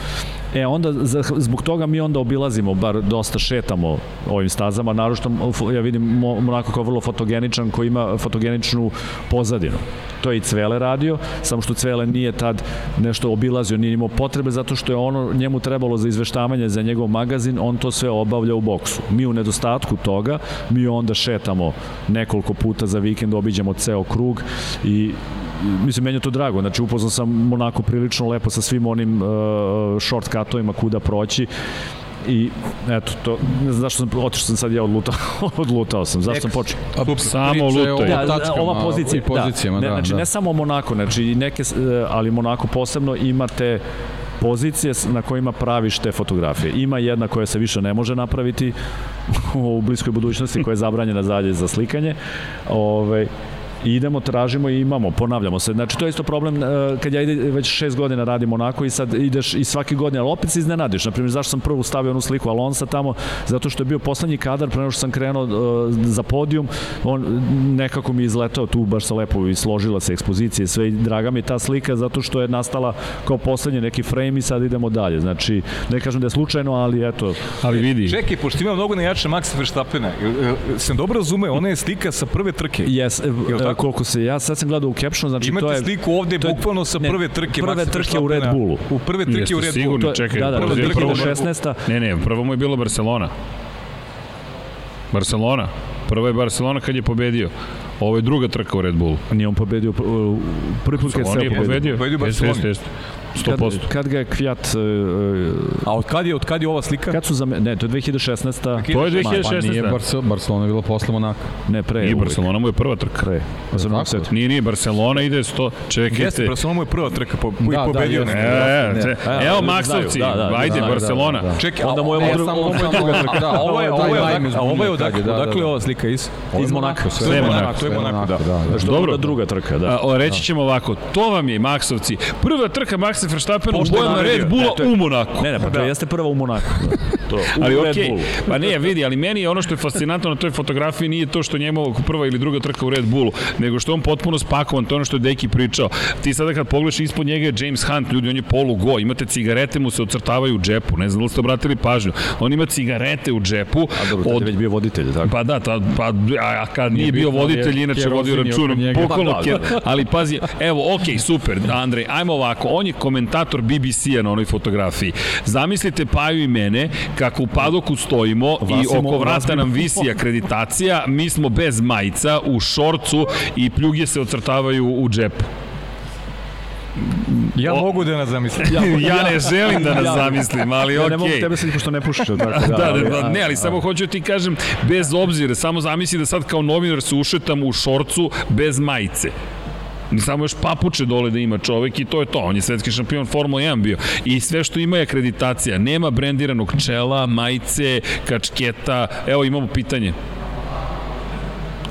Speaker 4: E onda zbog toga mi onda obilazimo, bar dosta šetamo ovim stazama, narošto ja vidim onako kao vrlo fotogeničan koji ima fotogeničnu pozadinu. To je i Cvele radio, samo što Cvele nije tad nešto obilazio, nije imao potrebe zato što je ono njemu trebalo za izveštavanje za njegov magazin, on to sve obavlja u boksu. Mi u nedostatku toga, mi onda šetamo nekoliko puta za vikend, obiđamo ceo krug i mislim, meni je to drago, znači upoznao sam onako prilično lepo sa svim onim uh, shortcutovima kuda proći i eto to ne znam zašto sam otišao sam sad ja odlutao <laughs> odlutao sam zašto sam počeo
Speaker 1: samo lutaj
Speaker 4: da, da, ova pozicija da, pozicijama da, ne, znači da. ne samo Monako znači neke ali Monako posebno imate pozicije na kojima praviš te fotografije. Ima jedna koja se više ne može napraviti <laughs> u bliskoj budućnosti koja je zabranjena zadnje za slikanje. Ove, ovaj, i idemo, tražimo i imamo, ponavljamo se. Znači, to je isto problem uh, kad ja ide, već šest godina radim onako i sad ideš i svake godine, ali opet se iznenadiš. Naprimjer, zašto sam prvo stavio onu sliku Alonsa tamo? Zato što je bio poslednji kadar, pre što sam krenuo uh, za podijum, on nekako mi izletao tu, baš sa lepo i složila se ekspozicije, sve i draga mi je ta slika zato što je nastala kao poslednji neki frame i sad idemo dalje. Znači, ne kažem da je slučajno, ali eto.
Speaker 1: Ali vidi.
Speaker 3: Čekaj, pošto ima mnogo najjače Maxa Verstappena, sam dobro razume, ona je slika sa prve trke.
Speaker 4: Yes, koliko se, ja sad sam gledao u captionu, znači
Speaker 3: Imate
Speaker 4: to je...
Speaker 3: Imate sliku ovde
Speaker 4: to
Speaker 3: je, bukvalno sa prve trke.
Speaker 4: Prve trke u Red Bullu.
Speaker 3: U prve trke u Red Bullu.
Speaker 1: Sigurno, čekaj.
Speaker 4: Da, da,
Speaker 1: prvo,
Speaker 4: 2016.
Speaker 1: Ne, ne, prvo mu je bilo Barcelona. Barcelona. Prvo je Barcelona kad je pobedio. Ovo je druga trka u Red Bullu.
Speaker 4: Nije on pobedio prvi put kad se
Speaker 1: pobedio. pobedio. Pobedio Barcelona. Jeste, jeste.
Speaker 4: 100%. Kad, kad ga je Kvijat... Uh,
Speaker 3: A od kad je, od kad je ova slika?
Speaker 4: Kad su za me, ne, to je 2016.
Speaker 1: To je 2016. Pa nije
Speaker 2: Barce, Barcelona bila posle Monaka.
Speaker 4: Ne, pre.
Speaker 1: I Barcelona mu je prva trka.
Speaker 4: Pre.
Speaker 1: Pa nije, nije, Barcelona ide 100, čekajte. Jeste,
Speaker 3: Barcelona mu je prva trka, po, da, da, pobedio.
Speaker 1: Da, e, e, e, evo Maksovci, da, da, ajde, da, Barcelona.
Speaker 3: Da, da. Čekaj, onda mu je ovo druga trka. Da, ovo je, ovo je, ovo je odakle, odakle ova slika iz?
Speaker 4: Iz Monaka.
Speaker 3: Sve Monako, to je Monako, da.
Speaker 4: Dobro, druga trka, da.
Speaker 1: Reći ćemo ovako, to vam je Maksovci. Prva trka Maxa Verstappen u bojama Red Bulla u Monaku.
Speaker 4: Ne, ne, pa to jeste prva u Monaku. <laughs>
Speaker 1: To, ali okej, okay. pa ne, vidi, ali meni je ono što je fascinantno na toj fotografiji nije to što njemu prva ili druga trka u Red Bullu, nego što on potpuno spakovan, to ono što je Deki pričao. Ti sada kad pogledaš ispod njega je James Hunt, ljudi, on je polu go, imate cigarete mu se ocrtavaju u džepu, ne znam da li ste obratili pažnju. On ima cigarete u džepu.
Speaker 4: A dobro, od... je već bio voditelj, tako?
Speaker 1: Pa da, ta, pa, a kad nije, nije bio voditelj, inače vodio računom, bukvalno, pa, ali pazi, evo, okej, okay, super, Andrej, ajmo ovako, on je komentator BBC-a na onoj fotografiji. Zamislite Paju i mene, kako u padoku stojimo i oko vrata nam visi akreditacija, mi smo bez majica, u šorcu i pljuge se ocrtavaju u džepu.
Speaker 3: Ja o, mogu da nas zamislim.
Speaker 1: Ja, <laughs> ja ne želim da nas ja, zamislim, ali okej. Okay. Ja ne mogu
Speaker 4: tebe sad što ne pušiš. Tako, da, <laughs>
Speaker 1: da, da, da, ne, ali a, samo a. hoću ti kažem, bez obzira, samo zamisli da sad kao novinar se ušetam u šorcu bez majice. Samo još papuče dole da ima čovek i to je to. On je svetski šampion Formula 1 bio. I sve što ima je akreditacija. Nema brendiranog čela, majice, kačketa. Evo imamo pitanje.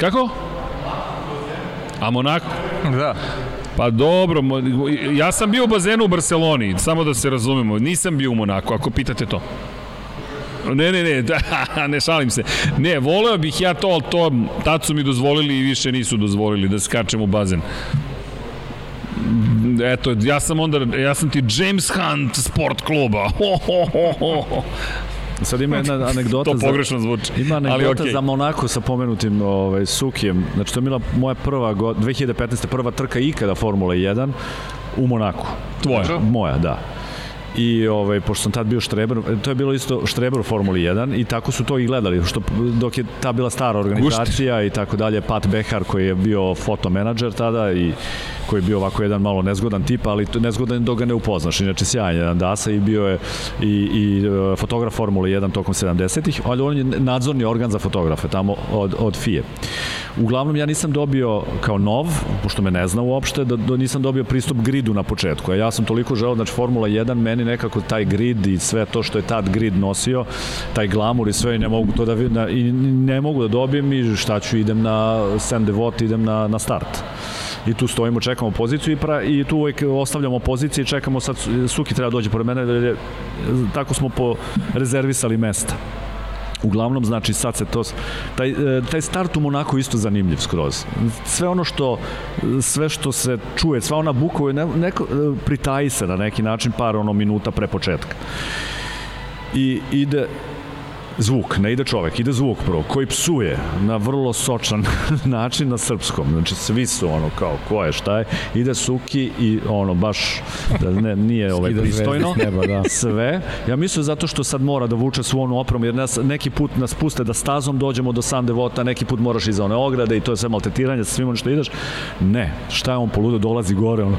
Speaker 1: Kako? A Monako?
Speaker 3: Da.
Speaker 1: Pa dobro, ja sam bio u bazenu u Barceloni, samo da se razumemo. Nisam bio u Monaku, ako pitate to. Ne, ne, ne, <laughs> da, ne šalim se. Ne, voleo bih ja to, ali to tad su mi dozvolili i više nisu dozvolili da skačem u bazen eto, ja sam onda, ja sam ti James Hunt sport kluba. Ho, ho, ho, ho.
Speaker 4: Sad ima jedna anegdota
Speaker 1: to pogrešno zvuči.
Speaker 4: Ima anegdota ali okay. za Monako sa pomenutim ovaj, Sukijem. Znači, to je bila moja prva, 2015. prva trka ikada Formula 1 u Monaku.
Speaker 1: Tvoja?
Speaker 4: Moja, da i ovaj pošto sam tad bio štreber, to je bilo isto štreber u Formuli 1 i tako su to i gledali, što dok je ta bila stara organizacija Gušt. i tako dalje, Pat Behar koji je bio fotomenadžer tada i koji je bio ovako jedan malo nezgodan tip, ali nezgodan dok ga ne upoznaš. Inače sjajan jedan Dasa i bio je i, i uh, fotograf Formule 1 tokom 70-ih, ali on je nadzorni organ za fotografe tamo od, od FIE. Uglavnom ja nisam dobio kao nov, pošto me ne zna uopšte, da, da nisam dobio pristup gridu na početku. Ja sam toliko želeo, znači Formula 1 meni nekako taj grid i sve to što je tad grid nosio, taj glamur i sve i ne mogu to da i ne mogu da dobijem i šta ću idem na Saint Devot, idem na, na start i tu stojimo, čekamo poziciju i, pra, i tu uvek ostavljamo pozicije i čekamo sad, Suki treba da dođe pored mene, tako smo po rezervisali mesta. Uglavnom, znači, sad se to... Taj, e, taj start u Monaku isto zanimljiv skroz. Sve ono što, sve što se čuje, sva ona buka, ne, neko, e, pritaji se na neki način par ono minuta pre početka. I ide, zvuk, ne ide čovek, ide zvuk prvo, koji psuje na vrlo sočan <laughs> način na srpskom. Znači, svi su ono kao, ko je, šta je, ide Suki i ono, baš, da ne, nije ovaj pristojno, neba, da. <laughs> sve. Ja mislim zato što sad mora da vuče svu onu opromu, jer nas, neki put nas puste da stazom dođemo do San Devota, neki put moraš iza one ograde i to je sve maltetiranje sa svim ono što ideš. Ne, šta je on poludo, dolazi gore, ono,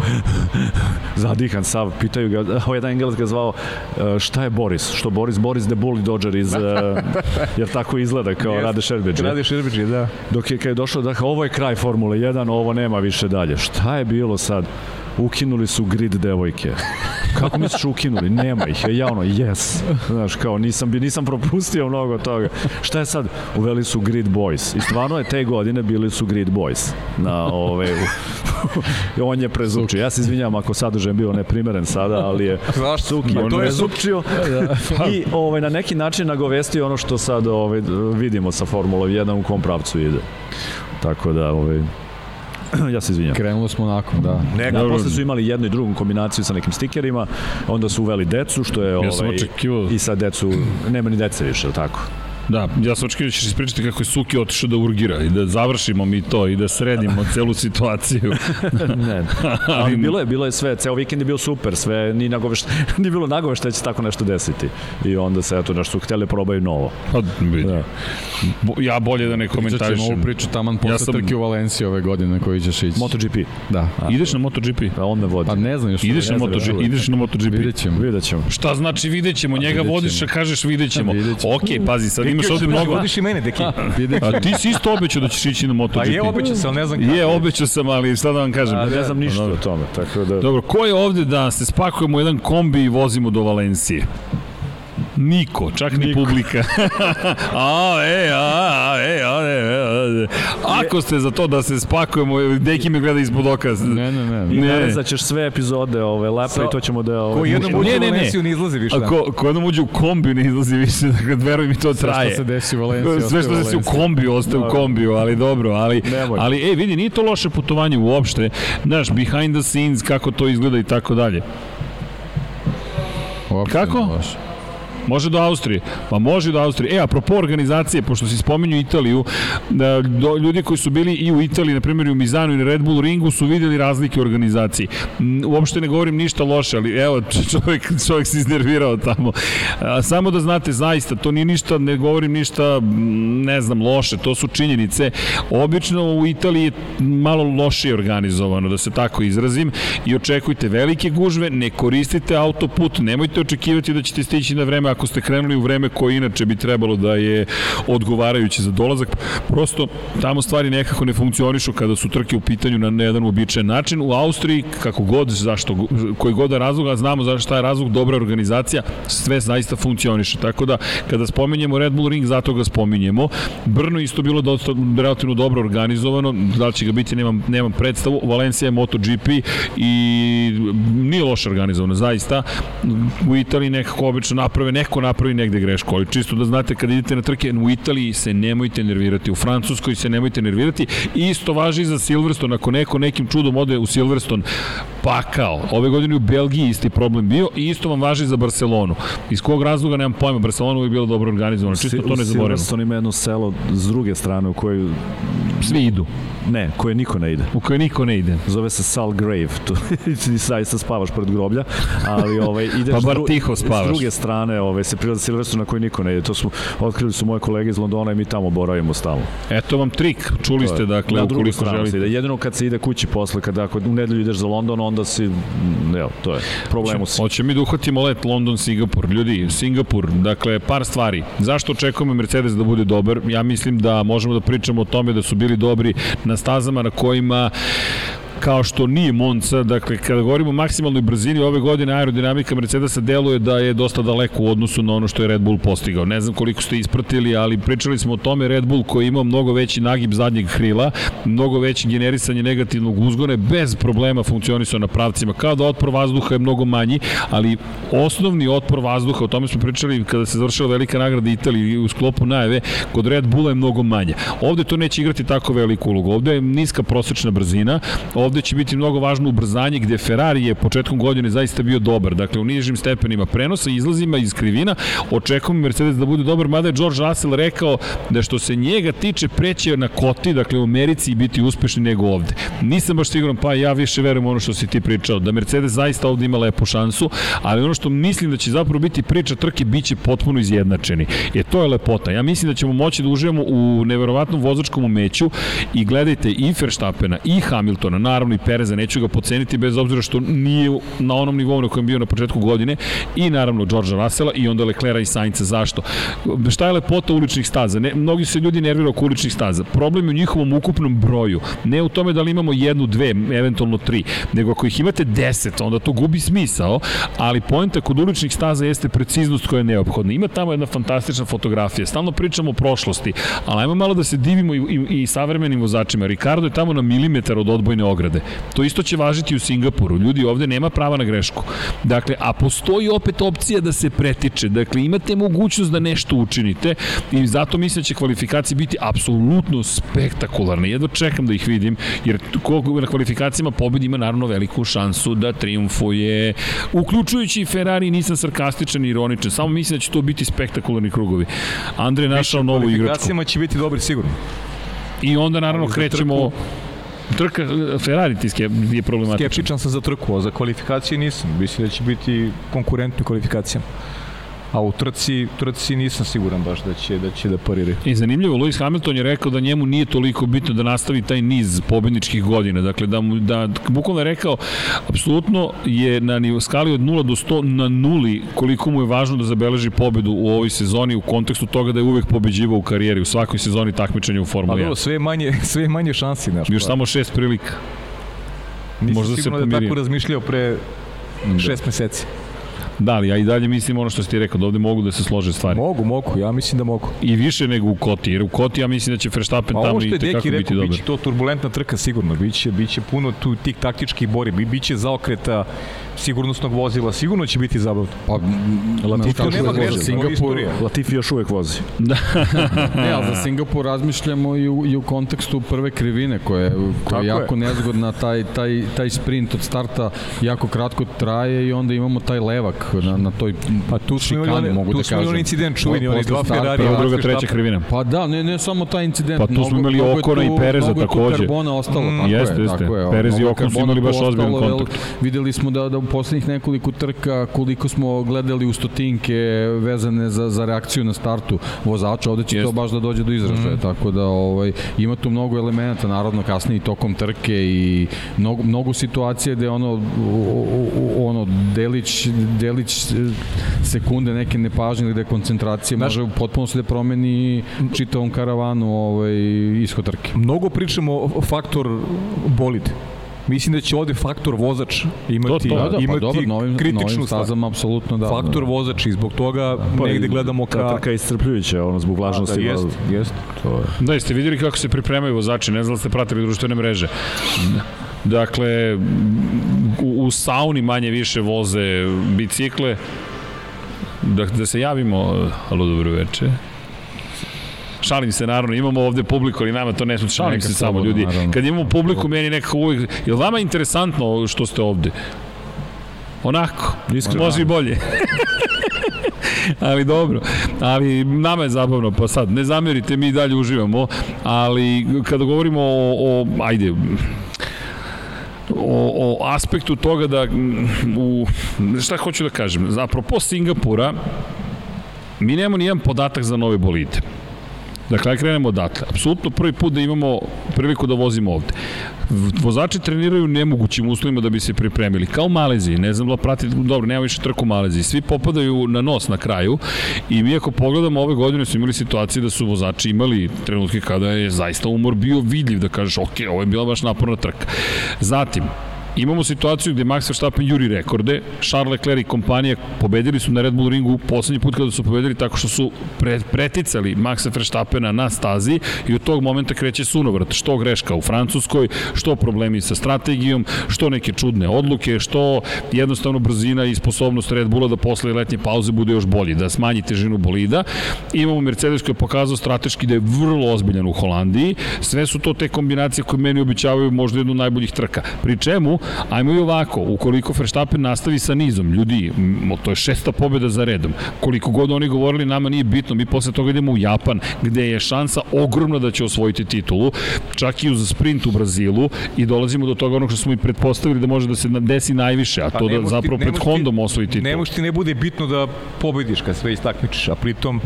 Speaker 4: <laughs> zadihan sav, pitaju ga, ovaj jedan Engelac ga zvao, e, šta je Boris? Što Boris? Boris de Bully Dodger iz <laughs> jer tako izgleda kao Rade Šerbeđi.
Speaker 3: Rade Šerbeđi, da.
Speaker 4: Dok je kad je došlo da ovo je kraj Formule 1, ovo nema više dalje. Šta je bilo sad? Ukinuli su grid devojke. Kako misliš ukinuli? Nema ih. Ja ono, yes. Znaš, kao, nisam, nisam propustio mnogo toga. Šta je sad? Uveli su grid boys. I stvarno je te godine bili su grid boys. Na ove, <laughs> on je prezučio. Ja se izvinjam ako sadržaj bio neprimeren sada, ali je
Speaker 3: Zašto?
Speaker 4: Suki je prezučio <laughs> i ovaj, na neki način nagovestio ono što sad ovaj, vidimo sa Formula 1 u kom pravcu ide. Tako da, ovaj, <clears throat> ja se izvinjam.
Speaker 2: Krenulo smo onako, da.
Speaker 4: Ne, da, posle su imali jednu i drugu kombinaciju sa nekim stikerima, onda su uveli decu, što je...
Speaker 1: Ja sam ovaj, očekivao.
Speaker 4: I sa decu, nema ni dece više, tako?
Speaker 1: Da, ja sam očekio da ćeš ispričati kako je Suki otišao da urgira i da završimo mi to i da sredimo <laughs> celu situaciju. <laughs>
Speaker 4: ne, <laughs> ali bilo je, bilo je sve, ceo vikend je bio super, sve, ni, nagovešta, ni bilo nagovešta da će tako nešto desiti. I onda se, eto, nešto su hteli da probaju novo.
Speaker 1: Pa, da. Ja bolje da ne komentarišem.
Speaker 2: Pričat ovu priču taman posle ja sam... trke u Valenciji ove godine koji ćeš ići.
Speaker 4: MotoGP?
Speaker 2: Da.
Speaker 1: A, ideš na MotoGP?
Speaker 4: Pa on me vodi.
Speaker 2: Pa ne znam još.
Speaker 1: Ideš na MotoGP? Ideš na MotoGP?
Speaker 2: Vidjet ćemo.
Speaker 4: Vidjet ćemo.
Speaker 1: Šta znači vidjet ćemo? Njega vodiš, a kažeš vidjet ćemo. Ok, pazi, sad imaš ovde mnogo.
Speaker 3: Vodiš i mene, deki. <laughs>
Speaker 1: A ti si isto obećao da ćeš ići na MotoGP.
Speaker 3: Pa je obećao sam, ne znam kako.
Speaker 1: Je, obećao sam, ali šta da vam kažem.
Speaker 4: A, ne znam ništa o tome. Tako da...
Speaker 1: Dobro, ko je ovde da se spakujemo jedan kombi i vozimo do Valencije? Niko, čak Niko. ni publika. <laughs> a, e, a, e, a, e, a, Ako ste za to da se spakujemo, deki me gleda ispod oka.
Speaker 2: Ne, ne, ne.
Speaker 4: I ne. ćeš sve epizode ove lepe so, i to ćemo da... Ove,
Speaker 3: ko jednom uđe ne, u Valenciju ne, izlazi više.
Speaker 1: Da. Ko, ko jednom uđe u kombi ne izlazi više, <laughs> dakle, veruj mi to traje.
Speaker 2: Sve što se desi u Valenciji,
Speaker 1: Sve što se desi u kombiju, ostaje u kombiju, ali dobro, ali, ali, ej, vidi, nije to loše putovanje uopšte. Znaš, behind the scenes, kako to izgleda i tako dalje.
Speaker 2: Uopšte Kako? Loše.
Speaker 1: Može do Austrije. Pa može do Austrije. E, apropo organizacije, pošto si spominju Italiju, da, do, ljudi koji su bili i u Italiji, na primjer u Mizanu i na Red Bull ringu, su videli razlike u organizaciji. Uopšte ne govorim ništa loše, ali evo, <laughs> čovjek, čovjek se iznervirao tamo. A, samo da znate, zaista, to nije ništa, ne govorim ništa, ne znam, loše, to su činjenice. Obično u Italiji je malo lošije organizovano, da se tako izrazim, i očekujte velike gužve, ne koristite autoput, nemojte očekivati da ćete stići na vreme ako ste krenuli u vreme koje inače bi trebalo da je odgovarajuće za dolazak, prosto tamo stvari nekako ne funkcionišu kada su trke u pitanju na jedan uobičajen način. U Austriji, kako god, zašto, koji god da razlog, a znamo zašto šta je razlog, dobra organizacija, sve zaista funkcioniše. Tako da, kada spominjemo Red Bull Ring, zato ga spominjemo. Brno isto bilo dosta relativno dobro organizovano, da li će ga biti, nemam, nemam predstavu. Valencija je MotoGP i nije loše organizovano, zaista. U Italiji nekako obično naprave neko napravi negde grešku, ali čisto da znate kad idete na trke u Italiji se nemojte nervirati, u Francuskoj se nemojte nervirati i isto važi i za Silverstone, ako neko nekim čudom ode u Silverstone, pa kao, ove godine u Belgiji isti problem bio i isto vam važi za Barcelonu. Iz kog razloga nemam pojma, Barcelona je bilo dobro organizovano, čisto to ne zaboravimo.
Speaker 4: Silverstone ima jedno selo s druge strane u kojoj
Speaker 1: svi idu.
Speaker 4: Ne, koje niko ne ide.
Speaker 1: U koje niko ne ide.
Speaker 4: Zove se Sal Grave. Tu <laughs> ti zaista spavaš pred groblja, ali ovaj ideš
Speaker 1: pa bar tiho spavaš.
Speaker 4: S druge strane, ovaj se prilazi Silverstone na koji niko ne ide. To su otkrili su moje kolege iz Londona i mi tamo boravimo stalno.
Speaker 1: Eto vam trik. Čuli ste dakle na ukoliko želite.
Speaker 4: Ide. Jedino kad se ide kući posle kada ako u nedelju ideš za London, onda si evo, to je problemu si.
Speaker 1: Hoće mi da uhvatimo let London Singapur. Ljudi, Singapur, dakle par stvari. Zašto očekujemo Mercedes da bude dobar? Ja mislim da možemo da pričamo o tome da su bili dobri na stazama na kojima kao što nije Monca, dakle kada govorimo o maksimalnoj brzini ove godine aerodinamika Mercedesa deluje da je dosta daleko u odnosu na ono što je Red Bull postigao. Ne znam koliko ste ispratili, ali pričali smo o tome Red Bull koji ima mnogo veći nagib zadnjeg krila, mnogo veće generisanje negativnog uzgona, bez problema funkcionisao na pravcima, kao da otpor vazduha je mnogo manji, ali osnovni otpor vazduha, o tome smo pričali kada se završila velika nagrada Italije u sklopu najave, kod Red Bulla je mnogo manje. Ovde to neće igrati tako veliku ulogu. Ovde je niska prosečna brzina, ovde će biti mnogo važno ubrzanje gde Ferrari je početkom godine zaista bio dobar. Dakle, u nižim stepenima prenosa, izlazima iz krivina, očekujem Mercedes da bude dobar, mada je George Russell rekao da što se njega tiče preće na koti, dakle u Americi i biti uspešni nego ovde. Nisam baš siguran, pa ja više verujem ono što si ti pričao, da Mercedes zaista ovde ima lepu šansu, ali ono što mislim da će zapravo biti priča trke, bit će potpuno izjednačeni. E to je lepota. Ja mislim da ćemo moći da uživamo u neverovatnom vozačkom umeću i gledajte i Verstappena i Hamiltona, naravno i Pereza, neću ga poceniti bez obzira što nije na onom nivou na kojem bio na početku godine i naravno Georgea Russella i onda Leclera i Sainca. Zašto? Šta je lepota uličnih staza? Ne, mnogi se ljudi nerviraju oko uličnih staza. Problem je u njihovom ukupnom broju. Ne u tome da li imamo jednu, dve, eventualno tri, nego ako ih imate deset, onda to gubi smisao, ali poenta kod uličnih staza jeste preciznost koja je neophodna. Ima tamo jedna fantastična fotografija. Stalno pričamo o prošlosti, ali ajmo malo da se divimo i, i, i savremenim vozačima. Ricardo je tamo na milimetar od odbojne ograde. To isto će važiti u Singapuru. Ljudi ovde nema prava na grešku. Dakle, a postoji opet opcija da se pretiče. Dakle, imate mogućnost da nešto učinite i zato mislim da će kvalifikacije biti apsolutno spektakularne. Jedva čekam da ih vidim, jer ko na kvalifikacijama pobedi ima naravno veliku šansu da triumfuje. Uključujući i Ferrari, nisam sarkastičan i ironičan, samo mislim da će to biti spektakularni krugovi. Andre našao novu igračku.
Speaker 3: Kvalifikacijama će biti dobri sigurno.
Speaker 1: I onda naravno krećemo Trka Ferrari ti je problematičan.
Speaker 3: Skeptičan sam za trku, a za kvalifikacije nisam. Mislim da će biti konkurentni kvalifikacijama a u trci, trci nisam siguran baš da će da će da parira.
Speaker 1: I zanimljivo, Lewis Hamilton je rekao da njemu nije toliko bitno da nastavi taj niz pobedničkih godina. Dakle, da, mu, da bukvalno je rekao, apsolutno je na nivo skali od 0 do 100 na nuli koliko mu je važno da zabeleži pobedu u ovoj sezoni u kontekstu toga da je uvek pobeđivao u karijeri, u svakoj sezoni takmičenja u Formuli 1.
Speaker 3: Pa sve manje, <laughs> sve manje šansi. Znaš,
Speaker 1: Još pa. samo šest prilika.
Speaker 3: Nisam Možda se pomirio. da tako razmišljao pre šest meseci.
Speaker 1: Da, ali ja i dalje mislim ono što ste rekao, da ovde mogu da se slože stvari.
Speaker 3: Mogu, mogu, ja mislim da mogu.
Speaker 1: I više nego u Koti, jer u Koti ja mislim da će Verstappen tamo i tekako biti dobar.
Speaker 3: Biće to turbulentna trka sigurno, biće, biće puno tu tih taktičkih bori, biće zaokreta sigurnosnog vozila, sigurno će biti zabavno.
Speaker 4: Pa, Latifi još uvek vozi. Singapur, Latifi još uvek vozi.
Speaker 2: Da. ne, ali za Singapur razmišljamo i u, i u kontekstu prve krivine, koja, koja je jako je. nezgodna, taj, taj, taj sprint od starta jako kratko traje i onda imamo taj levak na, na toj pa tu šikani, mogu
Speaker 3: tu
Speaker 2: da kažem. Tu
Speaker 3: smo incident čuveni, oni dva Ferrari.
Speaker 1: Prva, druga, treća krivina.
Speaker 2: Pa da, ne, ne samo taj incident.
Speaker 1: Pa tu smo imali Okona i Pereza takođe. Mnogo je
Speaker 2: karbona ostalo, mm,
Speaker 1: tako jeste, je. Jeste, jeste. Perez i Okon su imali baš ozbiljan kontakt.
Speaker 2: Videli smo da, da u poslednjih nekoliko trka koliko smo gledali u stotinke vezane za, za reakciju na startu vozača, ovde će to baš da dođe do izražaja, mm. tako da ovaj, ima tu mnogo elemenata, naravno kasnije i tokom trke i mnogo, mnogo situacije gde ono, ono delić, delić sekunde neke nepažnje ili koncentracije Znaš, može potpuno se da promeni čitavom karavanu ovaj, ishod trke.
Speaker 3: Mnogo pričamo o faktor bolid Mislim da će ovde faktor vozač imati, to, to, da, da, pa imati pa dobro, novim, kritičnu novim
Speaker 2: stazama, apsolutno da.
Speaker 3: Faktor
Speaker 2: da.
Speaker 3: vozač i zbog toga pa, negde gledamo ka...
Speaker 4: Ta trka je iscrpljujuća, ono, zbog vlažnosti.
Speaker 3: Da, jest, jest.
Speaker 1: To je. Da, jeste vidjeli kako se pripremaju vozači, ne znam da ste pratili društvene mreže. Dakle, u, sauni manje više voze bicikle, da, da se javimo, alo dobro veče. Šalim se, naravno, imamo ovde publiku, ali nama to ne sluša, šalim se samo ljudi. Naravno. Kad imamo publiku, meni nekako uvijek, je li vama interesantno što ste ovde? Onako, Iskreno. može i bolje. <laughs> ali dobro, ali nama je zabavno, pa sad, ne zamerite, mi dalje uživamo, ali kada govorimo o, o ajde, o, o aspektu toga da u, šta hoću da kažem, apropo Singapura mi nemamo nijedan podatak za nove bolide Dakle, aj krenemo odatle. Apsolutno prvi put da imamo priliku da vozimo ovde. Vozači treniraju nemogućim uslovima da bi se pripremili. Kao u Maleziji, ne znam da pratite, dobro, nema više trku u Maleziji. Svi popadaju na nos na kraju i mi ako pogledamo ove godine su imali situacije da su vozači imali trenutke kada je zaista umor bio vidljiv, da kažeš, ok, ovo je bila baš naporna trka. Zatim, Imamo situaciju gde Max Verstappen juri rekorde, Charles Leclerc i kompanija pobedili su na Red Bull ringu poslednji put kada su pobedili tako što su pre, preticali Maxa Verstappena na stazi i od tog momenta kreće sunovrat, što greška u Francuskoj, što problemi sa strategijom, što neke čudne odluke, što jednostavno brzina i sposobnost Red Bulla da posle letnje pauze bude još bolji, da smanji težinu bolida. Imamo Mercedes koji je pokazao strateški da je vrlo ozbiljan u Holandiji. Sve su to te kombinacije koje meni običavaju možda jednu najboljih trka. Pri čemu Ajmo i ovako, ukoliko Verstappen nastavi sa nizom, ljudi, to je šesta pobjeda za redom. Koliko god oni govorili, nama nije bitno, mi posle toga idemo u Japan, gde je šansa ogromna da će osvojiti titulu, čak i uz sprint u Brazilu i dolazimo do toga onog što smo i pretpostavili da može da se desi najviše, a pa to da zapravo pred Hondom osvoji titulu.
Speaker 3: Ne ti ne bude bitno da pobediš kad sve istakmičiš, a pritom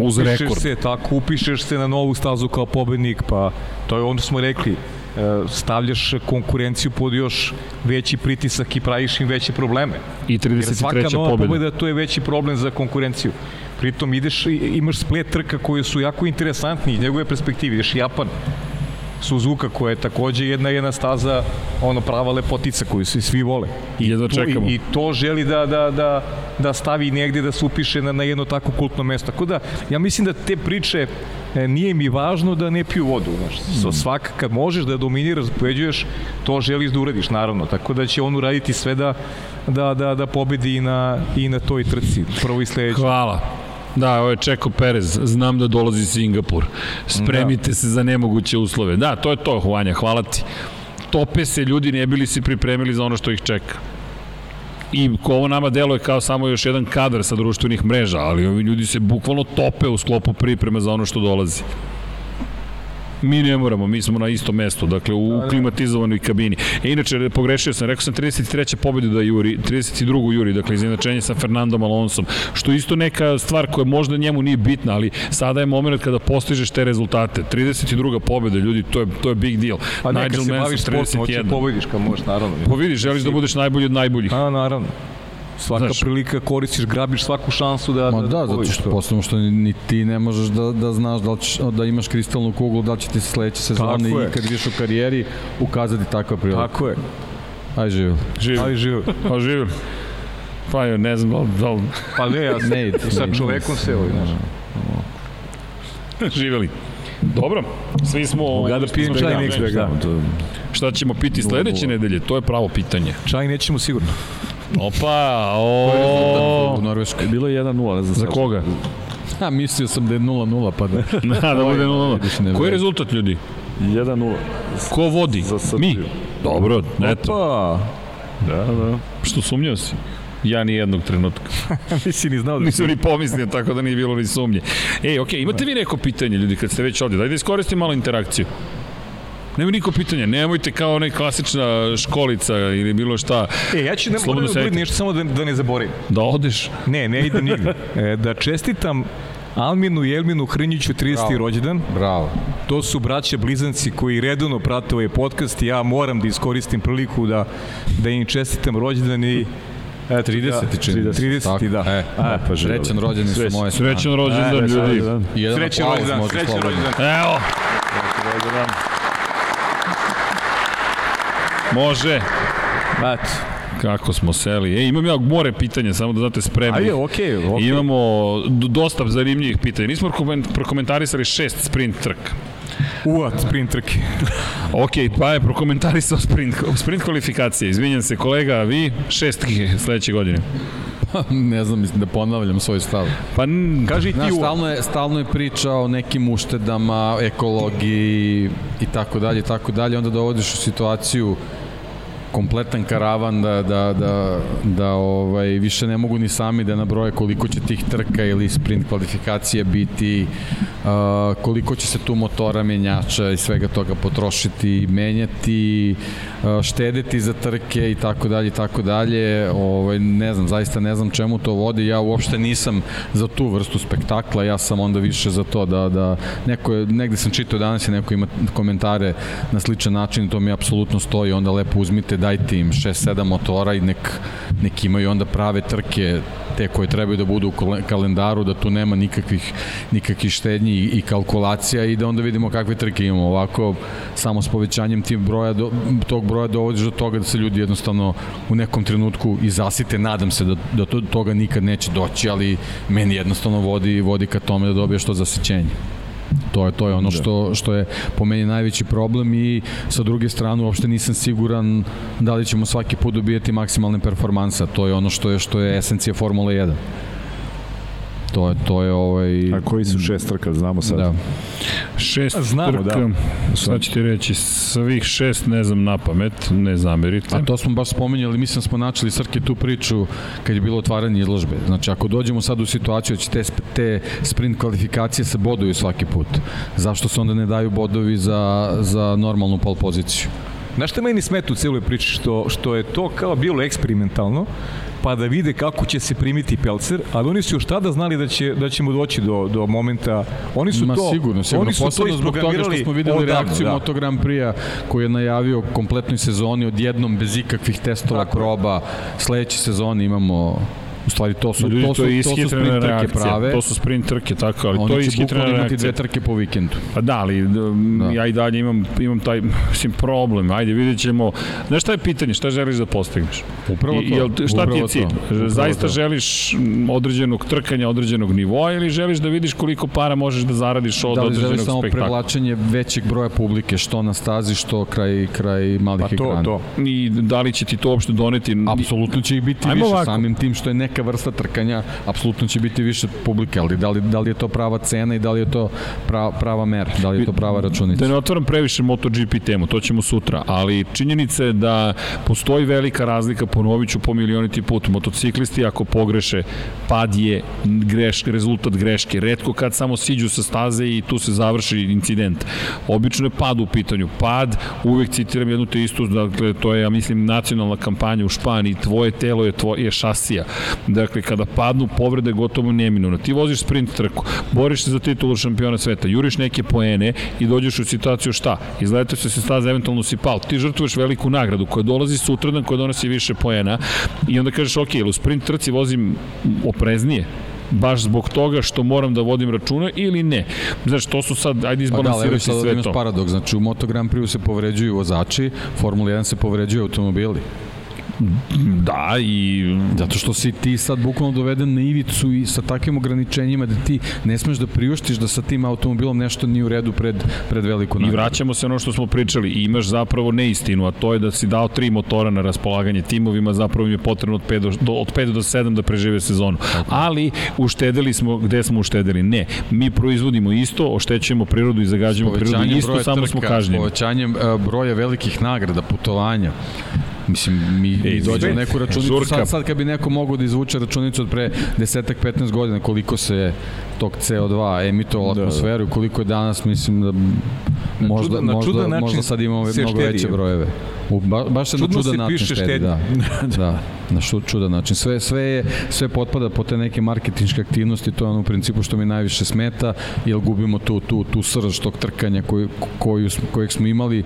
Speaker 1: uz rekord.
Speaker 3: se tako, upišeš se na novu stazu kao pobednik, pa to je ono smo rekli, stavljaš konkurenciju pod još veći pritisak i praviš im veće probleme.
Speaker 1: I 33. pobjeda. Svaka nova pobjeda
Speaker 3: to je veći problem za konkurenciju. Pritom ideš, imaš splet trka koje su jako interesantni iz njegove perspektive. Ideš Japan, Suzuka koja je takođe jedna jedna staza ono prava lepotica koju se svi vole.
Speaker 1: I, jedno čekamo.
Speaker 3: I, I to želi da, da, da, da stavi negde da se upiše na, na jedno tako kultno mesto. Tako da, ja mislim da te priče e, nije mi važno da ne piju vodu. Znaš. Mm. Svaka, kad možeš da dominiraš, pobeđuješ, to želiš da uradiš, naravno. Tako da će on uraditi sve da, da, da, da pobedi i na, i na toj trci, prvo i sledeće.
Speaker 1: Hvala. Da, ovo je Čeko Perez, znam da dolazi Singapur. Spremite da. se za nemoguće uslove. Da, to je to, Hvanja, hvala ti. Tope se ljudi, ne bili se pripremili za ono što ih čeka. I ko ovo nama deluje kao samo još jedan kadar sa društvenih mreža, ali ovi ljudi se bukvalno tope u sklopu pripreme za ono što dolazi. Mi ne moramo, mi smo na istom mestu, dakle u da, da. klimatizovanoj kabini. E, inače, pogrešio sam, rekao sam 33. pobjede da Juri, 32. Juri, dakle izjednačenje sa Fernandom Alonsom, što isto neka stvar koja možda njemu nije bitna, ali sada je moment kada postižeš te rezultate. 32. pobjeda, ljudi, to je, to je big deal.
Speaker 3: Pa neka se baviš sportom, hoće pobediš kad možeš, naravno.
Speaker 1: Pa vidiš, želiš da budeš najbolji od najboljih.
Speaker 3: A, naravno svaka Znaš, prilika koristiš, grabiš svaku šansu da...
Speaker 2: Ma da, da zato što, posledno što ni ti ne možeš da, da znaš da, ćeš, da imaš kristalnu kuglu, da će ti se sledeće sezone i kad vidiš u karijeri ukazati takva prilika.
Speaker 3: Tako je.
Speaker 2: Aj živjeli.
Speaker 1: Živjeli. Aj živjeli. <laughs> Pa živjeli. Pa je, ne znam da li... Da li...
Speaker 3: Pa ne, ja ne, sa čovekom se ovaj, znaš.
Speaker 1: živjeli. Dobro, svi smo...
Speaker 3: Ja da pijem čaj da
Speaker 1: Šta ćemo piti sledeće nedelje? To je pravo pitanje.
Speaker 3: Čaj nećemo sigurno.
Speaker 1: Opa, o...
Speaker 2: U Norveškoj.
Speaker 4: Bilo je 1-0, ne znam.
Speaker 1: Za koga?
Speaker 2: Ha, mislio sam da je 0-0, pa da... <laughs>
Speaker 1: da, da bude 0-0. Koji je rezultat, ljudi?
Speaker 4: 1-0.
Speaker 1: Ko vodi? Mi? Dobro, eto.
Speaker 3: Opa!
Speaker 1: Da, da. Što sumnjao si? Ja ni jednog trenutka. <laughs>
Speaker 3: Nisi ni znao da
Speaker 1: Nisam ni pomislio, tako da nije bilo ni sumnje. Ej, okej, okay, imate vi neko pitanje, ljudi, kad ste već ovde? Dajde da iskoristim malo interakciju. Nema niko pitanja, nemojte kao onaj klasična školica ili bilo šta.
Speaker 3: E, ja ću ne moram da nešto samo da, da ne zaboravim.
Speaker 1: Da odeš?
Speaker 3: Ne, ne idem nigde. E, da čestitam Alminu i Elminu Hrnjiću 30. Bravo. rođendan.
Speaker 2: Bravo.
Speaker 3: To su braća blizanci koji redovno prate ovaj podcast i ja moram da iskoristim priliku da, da im čestitam rođendan i
Speaker 2: Eto, 30. Da, 30,
Speaker 3: 30 da.
Speaker 2: E, e, pa srećan rođendan su moje
Speaker 1: Srećan rođendan, e, ljudi.
Speaker 3: Srećan rođendan, srećan rođendan.
Speaker 1: Evo. Srećan rođendan. Može.
Speaker 3: Eto.
Speaker 1: Kako smo seli. E, imam ja more pitanja, samo da znate spremni.
Speaker 3: Ajde, okej, okay,
Speaker 1: okay. Imamo dosta zanimljivih pitanja. Nismo prokomentarisali šest sprint trka.
Speaker 3: Uat, sprint trke. <laughs>
Speaker 1: ok, pa je prokomentarisao sprint, sprint kvalifikacije. Izvinjam se, kolega, vi šest sledeće godine.
Speaker 2: ne znam, mislim da ponavljam svoj stav.
Speaker 1: Pa kaži ti
Speaker 2: u... stalno je, stalno je priča o nekim uštedama, ekologiji i tako dalje i tako dalje, onda dovodiš u situaciju kompletan karavan da, da, da, da ovaj, više ne mogu ni sami da nabroje koliko će tih trka ili sprint kvalifikacija biti, uh, koliko će se tu motora menjača i svega toga potrošiti, menjati, uh, štedeti za trke i tako dalje i tako dalje. Ovaj, ne znam, zaista ne znam čemu to vodi. Ja uopšte nisam za tu vrstu spektakla, ja sam onda više za to da, da neko je, negde sam čitao danas i neko ima komentare na sličan način, to mi apsolutno stoji, onda lepo uzmite, dajte im 6-7 motora i nek, nek imaju onda prave trke te koje trebaju da budu u kalendaru, da tu nema nikakvih, nikakvih štednji i, kalkulacija i da onda vidimo kakve trke imamo. Ovako, samo s povećanjem tim broja, do, tog broja dovodiš do toga da se ljudi jednostavno u nekom trenutku i zasite. Nadam se da, da to, toga nikad neće doći, ali meni jednostavno vodi, vodi ka tome da dobiješ to zasićenje. To je to je ono da. što što je po meni najveći problem i sa druge strane uopšte nisam siguran da li ćemo svaki put dobijati maksimalne performanse. To je ono što je što je esencija Formule 1. To je, to je ovaj...
Speaker 4: A koji su šest trka, znamo sad? Da.
Speaker 1: Šest Znamo, trka, da. sad ću ti reći, svih šest ne znam na pamet, ne zamerite.
Speaker 2: A to smo baš spominjali, mislim smo načeli Srke tu priču kad je bilo otvaranje izložbe. Znači, ako dođemo sad u situaciju da će te, te sprint kvalifikacije se boduju svaki put, zašto se onda ne daju bodovi za, za normalnu pol poziciju?
Speaker 3: Znaš šta meni smeta u cijeloj priči? Što, što je to kao bilo eksperimentalno, pa da vide kako će se primiti Pelcer, ali oni su još tada znali da će da ćemo doći do do momenta. Oni su
Speaker 2: Ma,
Speaker 3: to
Speaker 2: sigurno, sigurno oni su posebno to zbog toga što smo videli odavno, reakciju da. Moto Grand Prix koji je najavio kompletnoj sezoni odjednom bez ikakvih testova, Tako. proba. Sledeće sezone imamo U stvari to su
Speaker 1: Ljudi,
Speaker 2: to su
Speaker 1: to, je to su sprint trke prave. To su sprint trke tako, ali Oni to je ishitrena reakcija. Oni će
Speaker 2: dve trke po vikendu.
Speaker 1: Pa da, ali da. ja i dalje imam imam taj <laughs> mislim problem. Ajde videćemo. Znaš šta je pitanje? Šta želiš da postigneš?
Speaker 2: Upravo to. I, jel,
Speaker 1: šta
Speaker 2: upravo
Speaker 1: ti je cilj?
Speaker 2: To.
Speaker 1: Zaista to. želiš određenog trkanja, određenog nivoa ili želiš da vidiš koliko para možeš da zaradiš od da određenog spektakla? Da li želiš samo
Speaker 2: prevlačenje većeg broja publike, što na stazi, što kraj, kraj malih pa to, ekrana? To.
Speaker 1: I da li će ti to uopšte doneti?
Speaker 2: Apsolutno će ih biti Ajmo više, ovako. samim tim što je neka vrsta trkanja apsolutno će biti više publike, ali da li, da li je to prava cena i da li je to prava, prava mera, da li je to prava računica?
Speaker 1: Da ne otvaram previše MotoGP temu, to ćemo sutra, ali činjenica je da postoji velika razlika, ponovit ću po milioniti put, motociklisti ako pogreše, pad je greš, rezultat greške, redko kad samo siđu sa staze i tu se završi incident. Obično je pad u pitanju. Pad, uvek citiram jednu te istu, dakle, to je, ja mislim, nacionalna kampanja u Španiji, tvoje telo je, tvoje, je šasija. Dakle, kada padnu povrede gotovo neminovno. Ti voziš sprint trku, boriš se za titulu šampiona sveta, juriš neke poene i dođeš u situaciju šta? Izletao se se staza, eventualno si pao. Ti žrtvuješ veliku nagradu koja dolazi sutradan, koja donosi više poena i onda kažeš, ok, u sprint trci vozim opreznije, baš zbog toga što moram da vodim računa ili ne. Znaš, to su sad, ajde izbalansirati pa da, sve to.
Speaker 2: paradoks, znači u Moto Grand Prix se povređuju vozači, Formula 1 se povređuju automobili.
Speaker 1: Da, i...
Speaker 2: Zato što si ti sad bukvalno doveden na ivicu i sa takvim ograničenjima da ti ne smeš da priuštiš da sa tim automobilom nešto nije u redu pred, pred veliku nagradu.
Speaker 1: I vraćamo se ono što smo pričali. I imaš zapravo neistinu, a to je da si dao tri motora na raspolaganje timovima, zapravo im je potrebno od 5 do, od 5 do 7 da prežive sezonu. Tako. Ali uštedeli smo, gde smo uštedeli? Ne. Mi proizvodimo isto, oštećujemo prirodu i zagađujemo prirodu isto, samo trka, smo kažnjeni.
Speaker 2: Povećanjem uh, broja velikih nagrada, putovanja, Mislim, mi, mi dođemo neku računicu, sad, sad kad bi neko mogao da izvuče računicu od pre desetak, 15 godina, koliko se tog CO2 emitovalo da, atmosferu, koliko je danas, mislim da možda, na čudan, možda, možda sad imamo mnogo veće brojeve. U, ba, baš se Čudno na čudan način štedi, da. <laughs> da, na šu, čudan način. Sve, sve, je, sve potpada po te neke marketinške aktivnosti, to je ono u principu što mi najviše smeta, jer gubimo tu, tu, tu srž tog trkanja koju, koju, kojeg smo imali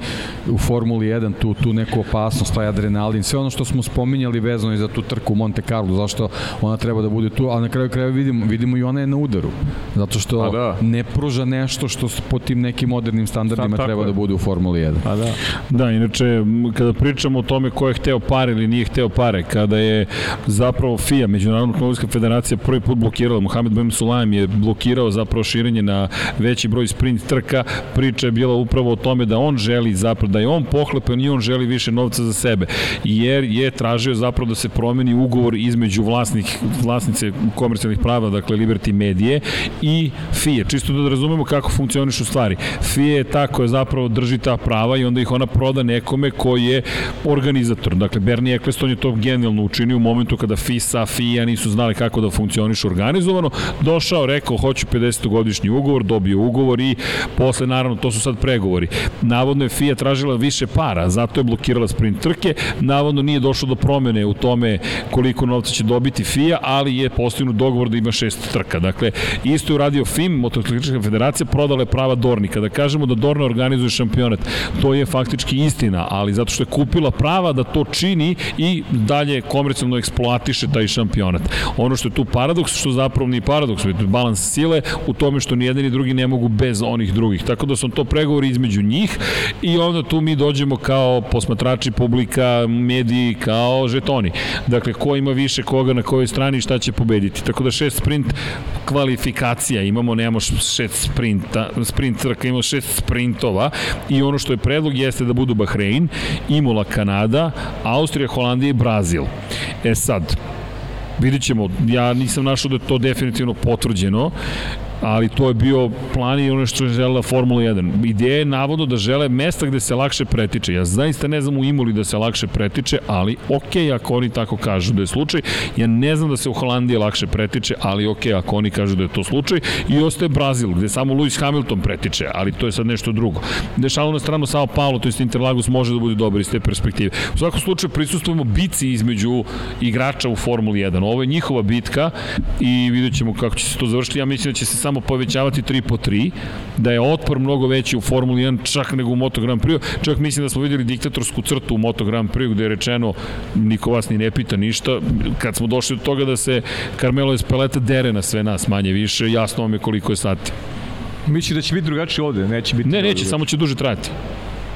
Speaker 2: u Formuli 1, tu, tu neku opasnost, taj adrenalin, sve ono što smo spominjali vezano i za tu trku u Monte Carlo, zašto ona treba da bude tu, a na kraju kraja vidimo, vidimo i ona je na udaru, zato što pa da. ne pruža nešto što po tim nekim modernim standardima Sad, treba je. da bude u Formuli 1.
Speaker 1: Pa da. Da, inače, kada pričamo o tome ko je hteo pare ili nije hteo pare, kada je zapravo FIA, Međunarodna automobilska federacija, prvi put blokirala, Mohamed Ben Sulaim je blokirao zapravo širenje na veći broj sprint trka, priča je bila upravo o tome da on želi zapravo, da je on pohlepan i on želi više novca za sebe. Jer je tražio zapravo da se promeni ugovor između vlasnih, vlasnice komercijalnih prava, dakle Liberty Medije i FIA. Čisto da razumemo kako funkcionišu stvari. FIA je ta koja zapravo drži ta prava i onda ih ona proda nekome koji je organizator. Dakle, Bernie Eccleston je to genijalno učinio u momentu kada FISA, FIA nisu znali kako da funkcionišu organizovano. Došao, rekao, hoću 50-godišnji ugovor, dobio ugovor i posle, naravno, to su sad pregovori. Navodno je FIA tražila više para, zato je blokirala sprint trke. Navodno nije došlo do promene u tome koliko novca će dobiti FIA, ali je postignut dogovor da ima šest trka. Dakle, isto je uradio FIM, Motociklička federacija, prodala je prava Dorni. Kada kažemo da Dorna organizuje šampionat, to je faktički istina, ali zato što je kupila prava da to čini i dalje komercijalno eksploatiše taj šampionat. Ono što je tu paradoks, što zapravo nije paradoks, je balans sile u tome što ni jedan ni drugi ne mogu bez onih drugih. Tako da su to pregovori između njih i onda tu mi dođemo kao posmatrači publika, mediji, kao žetoni. Dakle, ko ima više koga na kojoj strani i šta će pobediti. Tako da šest sprint kvalifikacija imamo, nemamo šest sprinta, sprint trka, imamo šest sprintova i ono što je predlog jeste da budu Bahrein, Imola, Kanada, Austrija, Holandija i Brazil. E sad, vidit ćemo, ja nisam našao da je to definitivno potvrđeno ali to je bio plan i ono što je želela Formula 1. Ideja je navodno da žele mesta gde se lakše pretiče. Ja zaista ne znam u Imoli da se lakše pretiče, ali ok, ako oni tako kažu da je slučaj. Ja ne znam da se u Holandiji lakše pretiče, ali ok, ako oni kažu da je to slučaj. I ostaje Brazil, gde samo Lewis Hamilton pretiče, ali to je sad nešto drugo. Dešalo na stranu Sao Paulo, to je Interlagos, može da bude dobar iz te perspektive. U svakom slučaju prisustujemo bici između igrača u Formuli 1. Ovo je njihova bitka i vidjet ćemo kako će se to završiti. Ja mislim da će se samo povećavati 3 po 3, da je otpor mnogo veći u Formuli 1 čak nego u Moto Grand Prix. Čak mislim da smo videli diktatorsku crtu u Moto Grand Prix gde je rečeno niko vas ni ne pita ništa. Kad smo došli do toga da se Carmelo Espeleta dere na sve nas manje više, jasno vam je koliko je sati.
Speaker 3: Misli da će biti drugačije ovde, neće biti...
Speaker 1: Ne, neće, samo će duže trajati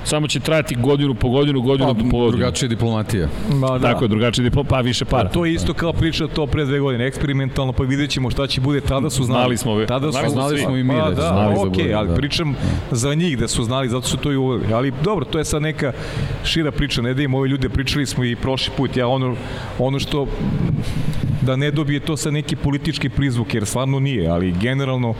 Speaker 1: samo će trajati godinu po godinu, godinu pa, po godinu.
Speaker 2: Drugačija diplomatija.
Speaker 1: Ma, da. Tako je, drugačija diplomatija, pa više para.
Speaker 3: A to je isto kao priča to pre dve godine, eksperimentalno, pa vidjet ćemo šta će bude, tada su znali.
Speaker 1: Znali smo,
Speaker 3: tada
Speaker 1: su,
Speaker 3: znali smo i mi pa, da, da znali ok, da ali da. pričam za njih da su znali, zato su to i uveli. Ali dobro, to je sad neka šira priča, ne da im ove ljude pričali smo i prošli put. Ja ono, ono što da ne dobije to sa neki politički prizvuk, jer stvarno nije, ali generalno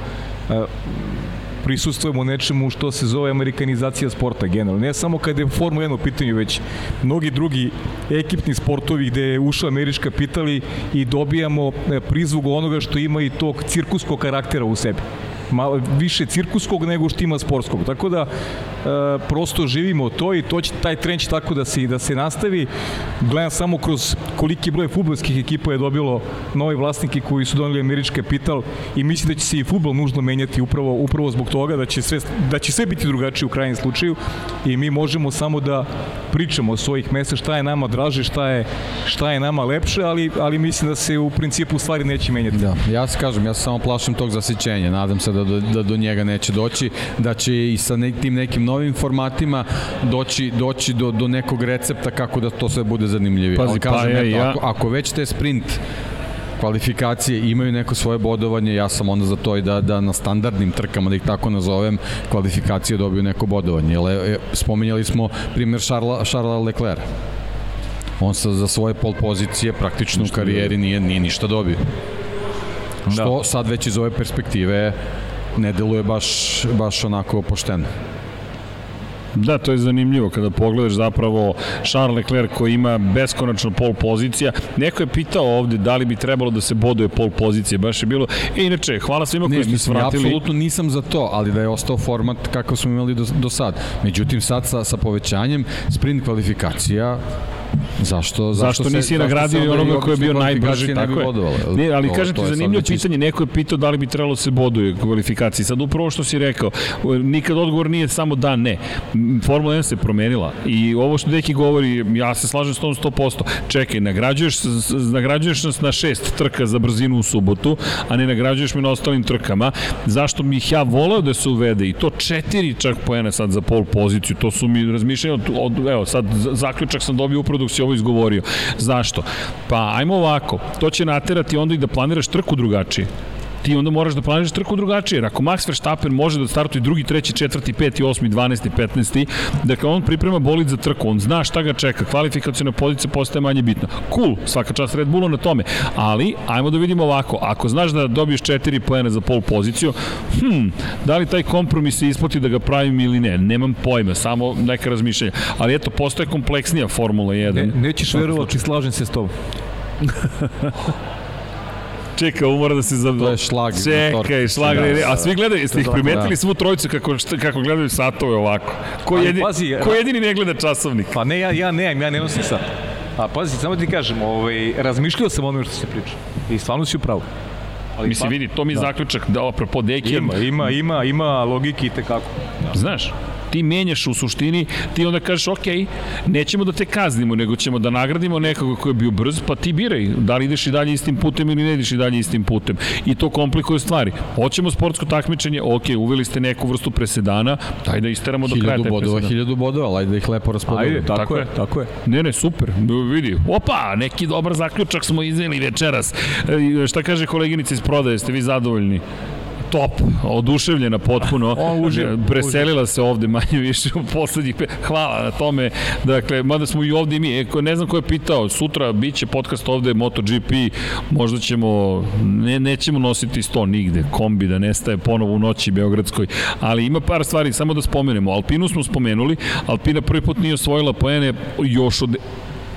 Speaker 3: prisustvujemo nečemu što se zove amerikanizacija sporta generalno. Ne samo kada je Formula 1 u pitanju, već mnogi drugi ekipni sportovi gde je ušla američka pitali i dobijamo e, prizvuk onoga što ima i tog cirkuskog karaktera u sebi malo više cirkuskog nego što ima sportskog. Tako da e, prosto živimo to i to će, taj trend će tako da se, da se nastavi. Gledam samo kroz koliki broj futbolskih ekipa je dobilo novi vlasniki koji su doneli američki kapital i mislim da će se i futbol nužno menjati upravo, upravo zbog toga da će, sve, da će sve biti drugačije u krajnjem slučaju i mi možemo samo da pričamo o svojih mesta šta je nama draže, šta je, šta je nama lepše, ali, ali mislim da se u principu stvari neće menjati.
Speaker 2: Da, ja se kažem, ja se samo plašim tog zasićenja. Nadam se da do, da do njega neće doći, da će i sa nekim nekim novim formatima doći, doći do, do nekog recepta kako da to sve bude zanimljivije.
Speaker 1: Pazi, Ali kažem, pa ja, eto, ja.
Speaker 2: Ako, ako već te sprint kvalifikacije imaju neko svoje bodovanje, ja sam onda za to i da, da na standardnim trkama, da ih tako nazovem, kvalifikacije dobiju neko bodovanje. Jel, e, spominjali smo primjer Charles, Charles Leclerc. On sa, za svoje pol pozicije praktično u karijeri nije, nije ništa dobio. Što da. sad već iz ove perspektive ne deluje baš, baš onako pošteno.
Speaker 1: Da, to je zanimljivo kada pogledaš zapravo Charles Leclerc koji ima beskonačno pol pozicija. Neko je pitao ovde da li bi trebalo da se boduje pol pozicije, baš je bilo. E, inače, hvala svima koji ste svratili.
Speaker 2: Ja apsolutno nisam za to, ali da je ostao format kakav smo imali do, do sad. Međutim, sad sa, sa povećanjem sprint kvalifikacija
Speaker 1: Zašto, zašto, zašto nisi nagradio onoga ko je bio najbrži, tako je. Bodovalo, ne, ali to, kažem ti, zanimljivo pitanje, neko je pitao da li bi trebalo da se boduje kvalifikaciji. Sad upravo što si rekao, nikad odgovor nije samo da, ne. Formula 1 se promenila i ovo što neki govori, ja se slažem s tom 100%. Čekaj, nagrađuješ, nagrađuješ nas na šest trka za brzinu u subotu, a ne nagrađuješ me na ostalim trkama. Zašto mi ih ja voleo da se uvede i to četiri čak poena sad za pol poziciju, to su mi razmišljali, od, evo sad zaključak sam dobio upravo dok si ovo izgovorio. Zašto? Pa ajmo ovako, to će naterati onda i da planiraš trku drugačije. Ti onda moraš da planiraš trku drugačije. Jer ako Max Verstappen može da startuje drugi, treći, četvrti, peti, osmi, 12. 15. Dakle, on priprema bolid za trku, on zna šta ga čeka, kvalifikacijona pozicija postaje manje bitna. Cool, svaka čast Red Bullu na tome. Ali, ajmo da vidimo ovako, ako znaš da dobiješ četiri poene za pol poziciju, hm, da li taj kompromis se isplati da ga pravim ili ne? Nemam pojma, samo neka razmišljanja. Ali eto, postoje kompleksnija Formula 1. Ne,
Speaker 3: nećeš verovati, slažem se s tobom. <laughs>
Speaker 1: Čeka, ovo mora da se za...
Speaker 2: To je šlag.
Speaker 1: Čekaj, šlag. Da, a svi gledaju, jeste ih primetili da. svu trojicu kako, kako gledaju satove ovako? Ko, jedini, pazi, ko jedini ne gleda časovnik?
Speaker 3: Pa ne, ja, ja ne, ja ne nosim sat. A pazi, samo ti kažem, ovaj, razmišljao sam ono što se priča. I stvarno si u pravu.
Speaker 1: Ali Mislim, pa, vidi, to mi je da. zaključak da apropo Deki...
Speaker 3: Ima, ima, ima, ima logike i tekako.
Speaker 1: Da. Znaš, ti menjaš u suštini, ti onda kažeš, ok, nećemo da te kaznimo, nego ćemo da nagradimo nekoga ko je bio brz, pa ti biraj, da li ideš i dalje istim putem ili ne ideš i dalje istim putem. I to komplikuje stvari. Hoćemo sportsko takmičenje, ok, uveli ste neku vrstu presedana, daj da isteramo do kraja
Speaker 2: te bodova, Hiljadu bodova, ajde da ih lepo raspodavimo.
Speaker 3: Ajde, tako, tako je, tako je.
Speaker 1: Ne, ne, super, vidi, opa, neki dobar zaključak smo izneli večeras. E, šta kaže koleginica iz prodaje, ste vi zadovoljni? Top, oduševljena potpuno. <laughs>
Speaker 3: On uživ,
Speaker 1: Preselila uživ. se ovde manje više u poslednjih pe... Hvala na tome. Dakle, mada smo i ovde i mi. E, ne znam ko je pitao, sutra biće podcast ovde MotoGP, možda ćemo, ne, nećemo nositi sto nigde, kombi da nestaje ponovo u noći Beogradskoj, ali ima par stvari, samo da spomenemo. Alpinu smo spomenuli, Alpina prvi put nije osvojila poene još od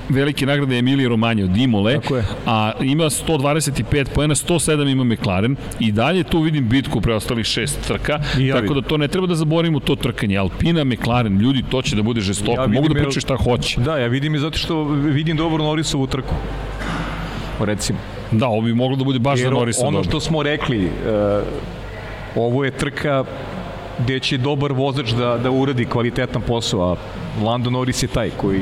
Speaker 1: velike nagrade Emilije Romanje od Imole, a ima 125 poena, 107 ima McLaren i dalje tu vidim bitku preostalih šest trka, ja tako da to ne treba da zaboravimo to trkanje. Alpina, McLaren, ljudi, to će da bude žestoko, ja mogu da pričaju šta hoće.
Speaker 3: Da, ja vidim i zato što vidim dobro Norisovu trku. Recimo.
Speaker 1: Da, ovo bi moglo da bude baš Jer za Norisa
Speaker 3: ono dobro. što smo rekli, uh, ovo je trka gde će dobar vozač da, da uradi kvalitetan posao, a Lando Norris je taj koji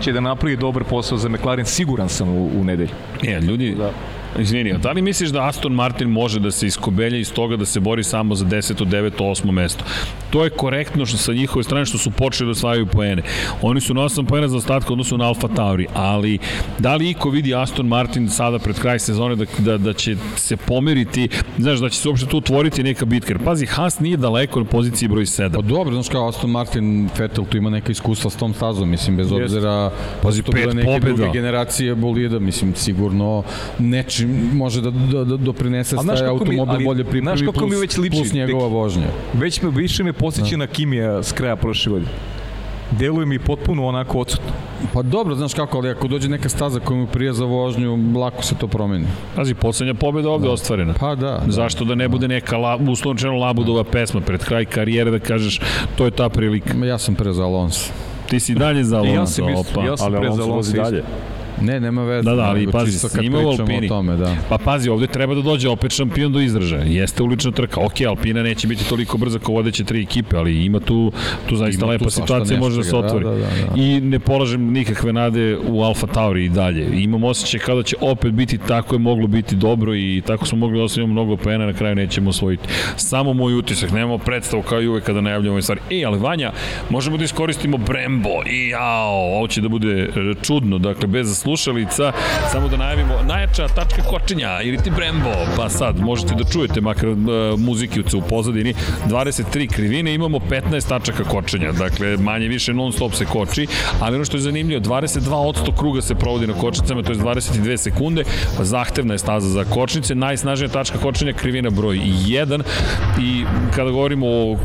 Speaker 3: će da napravi dobar posao za McLaren, siguran sam u, u nedelju.
Speaker 1: E, ljudi, da. Izvini, da li misliš da Aston Martin može da se iskobelja iz toga da se bori samo za 10. 9. 8. mesto? To je korektno što sa njihove strane što su počeli da osvajaju poene. Oni su na 8 poena za ostatka odnosu na Alfa Tauri, ali da li iko vidi Aston Martin sada pred kraj sezone da, da, da će se pomeriti, znaš, da će se uopšte tu otvoriti neka bitka? Jer pazi, Haas nije daleko na poziciji broj 7.
Speaker 2: Pa dobro, znaš kao Aston Martin, Vettel tu ima neka iskustva s tom stazom, mislim, bez obzira,
Speaker 1: pazi, pet neke pobjeda. druge
Speaker 2: generacije bolida, mislim, sigurno nečim može da, da, da doprinese taj automobil bolje pripremi plus, mi već liči, plus njegova vožnja.
Speaker 3: Već me, više me posjeća da. na Kimija s kraja prošle godine deluje mi potpuno onako odsutno.
Speaker 2: Pa dobro, znaš kako, ali ako dođe neka staza koja mu prija za vožnju, lako se to promeni.
Speaker 1: Pazi, poslednja pobjeda ovde da. ostvarena.
Speaker 2: Pa da.
Speaker 1: Zašto da ne bude neka la, uslovno labudova pesma pred kraj karijere da kažeš to je ta prilika.
Speaker 2: Ja sam pre za Alonso.
Speaker 1: Ti si dalje za Alonso,
Speaker 3: ja sam, opa. Ja sam
Speaker 1: ali
Speaker 3: Alonso vozi dalje.
Speaker 2: Ne, nema veze.
Speaker 1: Da, da, ali pazi, s njima u Alpini.
Speaker 2: Tome, da.
Speaker 1: Pa pazi, ovde treba da dođe opet šampion do izražaja. Jeste ulična trka. Ok, Alpina neće biti toliko brza kao vodeće tri ekipe, ali ima tu, tu zaista ima lepa tu situacija, može da se otvori. Da, da, da, da. I ne polažem nikakve nade u Alfa Tauri i dalje. Imam osjećaj kada će opet biti tako je moglo biti dobro i tako smo mogli da osvojimo mnogo pena, na kraju nećemo osvojiti. Samo moj utisak, nemamo predstavu kao i uvek kada najavljamo ove stvari. E, ali Vanja, možemo da iskoristimo Brembo i jao, ovo će da bude čudno, dakle, bez slušalica, Samo da najavimo, najjača tačka kočenja, ili ti Brembo, pa sad možete da čujete makar uh, muzikijuce u pozadini, 23 krivine, imamo 15 tačaka kočenja, dakle manje više non stop se koči, ali ono što je zanimljivo, 22% kruga se provodi na kočnicama, to je 22 sekunde, zahtevna je staza za kočnice, najsnažnija tačka kočenja krivina broj 1 i kada govorimo o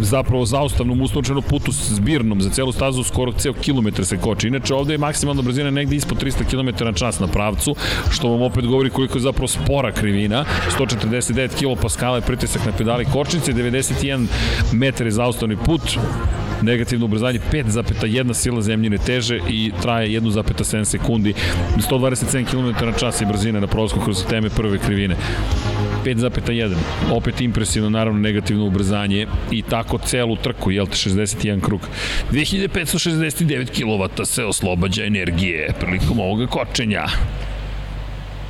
Speaker 1: zapravo zaustavnom uslovčenom putu zbirnom za celu stazu skoro ceo kilometar se koči. Inače ovde je maksimalna brzina negde ispod 300 km na čas na pravcu, što vam opet govori koliko je zapravo spora krivina. 149 kPa je pritisak na pedali kočnice, 91 metar je zaustavni put, negativno ubrzanje 5,1 sila zemljine teže i traje 1,7 sekundi. 127 km na čas je brzina na prolazku kroz teme prve krivine. 5,1 opet impresivno naravno negativno ubrzanje i tako celu trku jel te 61 krug. 2569 kW se oslobađa energije prilikom ovoga kočenja.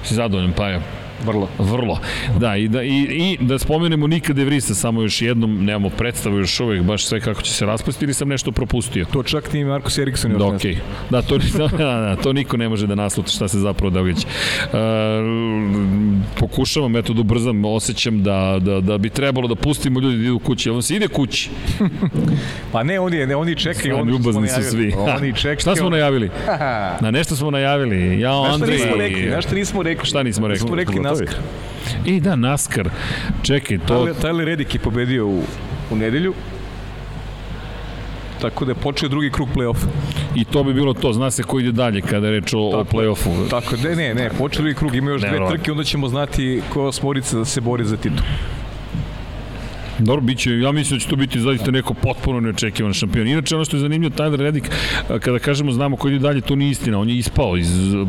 Speaker 1: Si zadovoljan Paja?
Speaker 3: Vrlo.
Speaker 1: Vrlo. Da, i da, i, i da spomenemo nikada De Vrisa, samo još jednom, nemamo predstavu još uvek, baš sve kako će se raspasti ili sam nešto propustio.
Speaker 3: To čak ni Markus Eriksson još
Speaker 1: da, okay. da, to, <laughs> da, da, da, to niko ne može da nasluti šta se zapravo događa. Uh, pokušavam, eto da ubrzam, osjećam da, da, da bi trebalo da pustimo ljudi da idu kući. On se ide kući. <laughs>
Speaker 3: pa ne, oni, ne, oni čekaju. Oni
Speaker 1: ljubazni su svi.
Speaker 3: Oni čekaju. <laughs>
Speaker 1: šta smo najavili? Na nešto smo najavili. Ja, Andrej.
Speaker 3: Nešto nismo rekli. Nešto nismo rekli.
Speaker 1: Šta nismo rekli?
Speaker 3: Nismo rekli NASCAR.
Speaker 1: I da, NASCAR. Čekaj, to...
Speaker 3: Tyler, Reddick je pobedio u, u nedelju. Tako da je počeo drugi krug play-offa.
Speaker 1: I to bi bilo to, zna se ko ide dalje kada je reč o, o play-offu.
Speaker 3: Tako, ne, ne, ne, počeo drugi krug, ima još ne, dve trke, onda ćemo znati ko smorica da se bori za titul.
Speaker 1: Dobro, biće, ja mislim da će to biti zaista neko potpuno neočekivan šampion. Inače, ono što je zanimljivo, Tyler Reddick, kada kažemo znamo koji ide dalje, to nije istina. On je ispao iz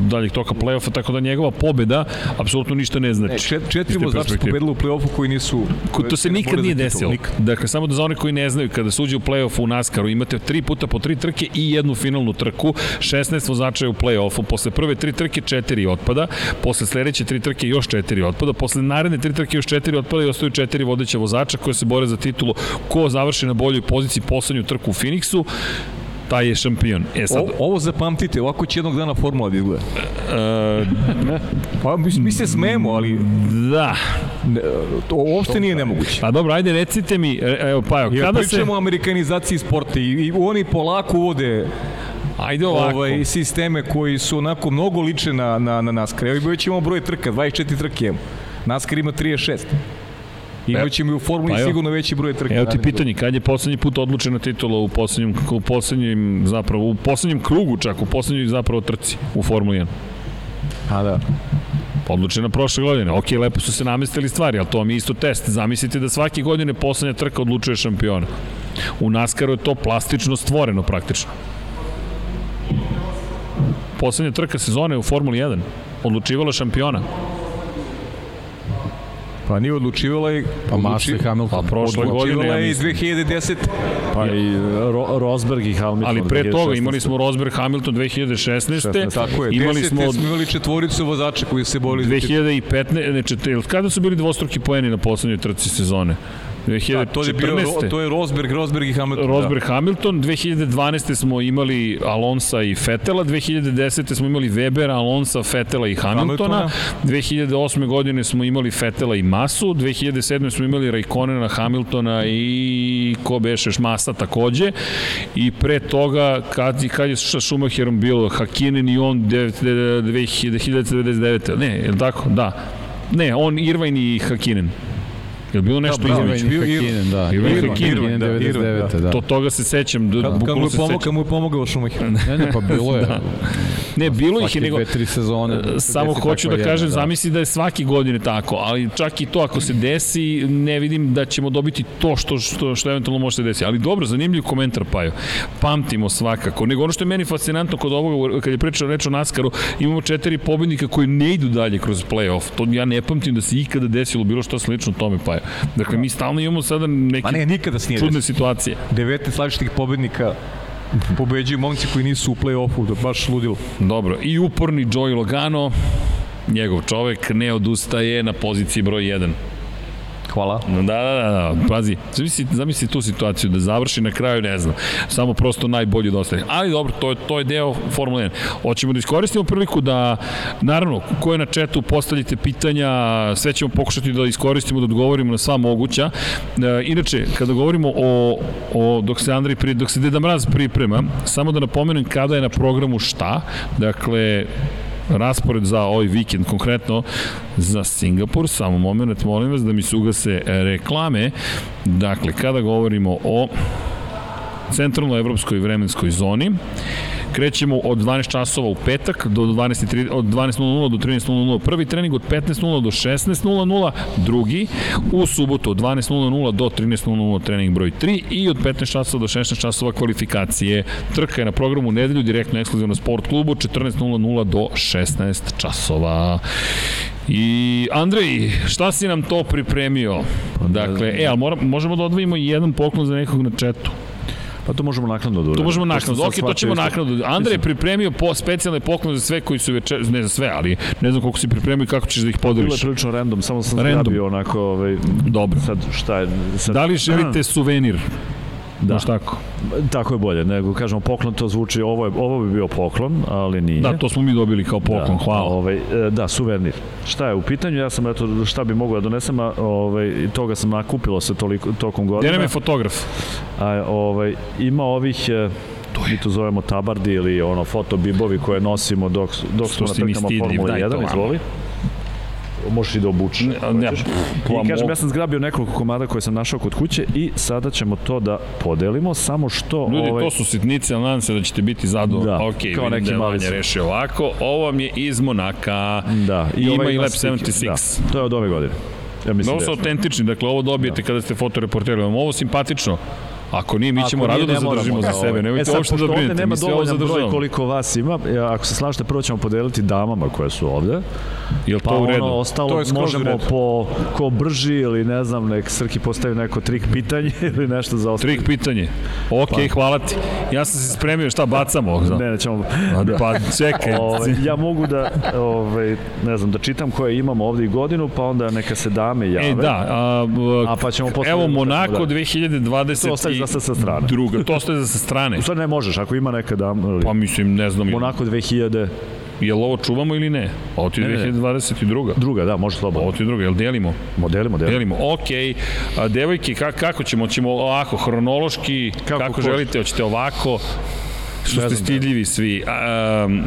Speaker 1: daljeg toka play-offa, tako da njegova pobeda apsolutno ništa ne znači.
Speaker 3: Ne, čet, četiri vozača su pobedili u play-offu koji nisu...
Speaker 1: Ko, to se nikad nije desilo. Nikad. Dakle, samo da za one koji ne znaju, kada se uđe u play-offu u NASCAR-u, imate tri puta po tri trke i jednu finalnu trku, 16 vozača je u play-offu, posle prve tri trke četiri otpada, posle sledeće tri trke još četiri otpada, posle naredne tri trke još četiri otpada i ostaju četiri vodeća vozača koje se bore za titulu. Ko završi na boljoj poziciji poslednju trku u Phoenixu, taj je šampion. E sad... O,
Speaker 3: ovo zapamtite, ovako će jednog dana formula da izgleda. E, pa mi, mi se smemo, ali...
Speaker 1: Da.
Speaker 3: Ne, to uopšte nije nemoguće.
Speaker 1: Pa dobro, ajde recite mi, e, evo pa evo,
Speaker 3: kada se... pričamo o amerikanizaciji sporta i, i oni polako uvode
Speaker 1: Ajde ovako.
Speaker 3: Ovaj, sisteme koji su onako mnogo liče na, na, na NASCAR. Evo već imamo broj trka, 24 trke imamo. NASCAR ima 36. Imaćemo i u formuli pa sigurno veći broj trke.
Speaker 1: Evo ti pitanje, kad je poslednji put odlučena titula u poslednjem, u poslednjem, zapravo, u poslednjem krugu čak, u poslednjoj zapravo trci u Formuli 1?
Speaker 3: A da.
Speaker 1: Odlučena prošle godine. Ok, lepo su se namestili stvari, ali to vam je isto test. Zamislite da svake godine poslednja trka odlučuje šampiona. U NASCAR-u je to plastično stvoreno praktično. Poslednja trka sezone u Formuli 1 odlučivala šampiona.
Speaker 3: Pa nije odlučivala i...
Speaker 2: Pa Massa i Hamilton.
Speaker 1: Pa prošle godine,
Speaker 3: ja mislim. i 2010.
Speaker 4: Pa i Ro Rosberg i Hamilton.
Speaker 1: Ali pre toga imali smo Rosberg Hamilton 2016. 16.
Speaker 3: Tako je, imali 10. smo, smo imali četvoricu vozača koji se boli
Speaker 1: 2015. Znači, kada su bili dvostruki poeni na poslednjoj trci sezone? 2014. Da,
Speaker 3: to je, bio, to je Rosberg, Rosberg i Hamilton.
Speaker 1: Rosberg, da. Hamilton. 2012. smo imali Alonsa i Fetela, 2010. smo imali Webera, Alonsa, Fetela i Hamiltona. Hamiltona. 2008. godine smo imali Fetela i Masu, 2007. smo imali Raikonena, Hamiltona i ko bešeš Masa takođe. I pre toga, kad, kad je sa Schumacherom bilo Hakinen i on 2099. Ne, je li tako? Da. Ne, on Irvine i Hakinen. Je bilo nešto da,
Speaker 2: između? Da, bio Irvine, da. Irvine, Irvine, 99. Da.
Speaker 1: To, toga se sećam.
Speaker 3: Da, kad, kad mu je pomogao, mu je pomogao Schumacher.
Speaker 2: ne, ne, pa bilo je.
Speaker 1: da. <laughs> Ne, bilo ih je nego...
Speaker 2: Dve, tri sezone.
Speaker 1: Samo hoću da kažem, da. zamisli da je svaki godine tako, ali čak i to ako se desi, ne vidim da ćemo dobiti to što, što, što eventualno može se desiti. Ali dobro, zanimljiv komentar, Paju. Pamtimo svakako. Nego ono što je meni fascinantno kod ovoga, kad je pričao reč o Naskaru, imamo četiri pobednika koji ne idu dalje kroz play-off. To ja ne pamtim da se ikada desilo bilo što slično tome, Paju. Dakle, mi stalno imamo sada neke ne, nikada se čudne situacije.
Speaker 3: 19 slavštih pobednika pobeđuju momci koji nisu u play-offu, da baš ludilo.
Speaker 1: Dobro, i uporni Joey Logano, njegov čovek ne odustaje na poziciji broj 1.
Speaker 3: Hvala.
Speaker 1: Da, da, da, da. pazi, zamisli, zamisli tu situaciju da završi na kraju, ne znam, samo prosto najbolji da ostane. Ali dobro, to je, to je deo Formula 1. Hoćemo da iskoristimo priliku da, naravno, ko je na četu, postavljite pitanja, sve ćemo pokušati da iskoristimo, da odgovorimo na sva moguća. E, inače, kada govorimo o, o dok se Andrej, pri, dok se Deda Mraz priprema, samo da napomenem kada je na programu šta, dakle, raspored za ovaj vikend, konkretno za Singapur. Samo moment, molim vas da mi se reklame. Dakle, kada govorimo o centralno evropskoj vremenskoj zoni, Krećemo od 12 časova u petak do 12 od 12.00 do 13.00 prvi trening, od 15.00 do 16.00 drugi, u subotu od 12.00 do 13.00 trening broj 3 i od 15 časova do 16 časova kvalifikacije. Trka je na programu nedelju direktno ekskluzivno sport klubu 14.00 do 16 časova. I Andrej, šta si nam to pripremio? Pa dakle, e, ali moram, možemo da odvojimo jedan poklon za nekog na četu.
Speaker 4: Pa to možemo naknadno da
Speaker 1: To možemo naknadno. Ok, to ćemo naknadno. Andrej je pripremio po specijalne poklone za sve koji su večer, ne za sve, ali ne znam koliko si pripremio i kako ćeš da ih podeliš.
Speaker 4: Bilo je prilično random, samo sam zgrabio onako, ovaj,
Speaker 1: Dobro.
Speaker 4: Sad, šta je? Sad,
Speaker 1: da li želite <clears throat> suvenir?
Speaker 4: Da.
Speaker 1: Baš tako.
Speaker 4: Tako je bolje, nego kažemo poklon to zvuči, ovo, je, ovo bi bio poklon, ali nije.
Speaker 1: Da, to smo mi dobili kao poklon,
Speaker 4: da,
Speaker 1: hvala.
Speaker 4: Ovaj, e, da, suvenir. Šta je u pitanju? Ja sam, eto, šta bi mogao da donesem, a ovaj, toga sam nakupilo se toliko, tokom godina.
Speaker 1: Gde nam je fotograf?
Speaker 4: A, ovaj, ima ovih, e, to mi to zovemo tabardi ili ono fotobibovi koje nosimo dok, dok smo na trkama Formula 1, izvoli možeš i da obučeš. Ne, ne, I kažem, ja sam zgrabio nekoliko komada koje sam našao kod kuće i sada ćemo to da podelimo, samo što...
Speaker 1: Ljudi, ovaj... to su sitnice, ali nadam se da ćete biti zadovoljni. Da, ok, kao neki da mali je rešio ovako. Ovo vam je iz Monaka.
Speaker 4: Da.
Speaker 1: I, I ima i Lab 76.
Speaker 4: Da, to je od ove godine.
Speaker 1: Ja mislim ovo da su autentični, dakle ovo dobijete da. kada ste fotoreporteri. Ovo simpatično. Ako nije, mi ćemo rado da zadržimo za sebe. Nemojte e, uopšte da brinete.
Speaker 4: Nema dovoljan broj koliko vas ima. Ako se slažete, prvo ćemo podeliti damama koje su ovde.
Speaker 1: Jel to pa u redu?
Speaker 4: Ono, ostalo to je možemo po ko brži ili ne znam, nek Srki postavi neko trik pitanje <laughs> ili nešto za ostalo.
Speaker 1: Trik pitanje. Ok, pa. hvala ti. Ja sam se spremio šta bacamo.
Speaker 4: Ne, nećemo.
Speaker 1: Da. Pa čekaj. Ove, <laughs>
Speaker 4: ovaj, ja mogu da, ove, ovaj, ne znam, da čitam koje imamo ovde i godinu, pa onda neka se dame jave.
Speaker 1: E, da. A,
Speaker 4: a pa ćemo posle...
Speaker 1: Evo, da Monako da. 2020.
Speaker 4: To ostaje za sa strane.
Speaker 1: Druga, to ostaje sa strane.
Speaker 4: Stvari ne možeš, ako ima neka dama. Ali...
Speaker 1: Pa mislim, ne znam.
Speaker 4: Monako 2000
Speaker 1: Jel ovo čuvamo ili ne? Ovo ti je 2022.
Speaker 4: Druga, da, može slobodno.
Speaker 1: Ovo ti je druga, jel delimo?
Speaker 4: Modelimo, delimo.
Speaker 1: Delimo, okej. Okay. A devojke, kako, kako ćemo? Ćemo ovako, hronološki, kako, kako želite, hoćete ovako? Što ste stidljivi svi. Um,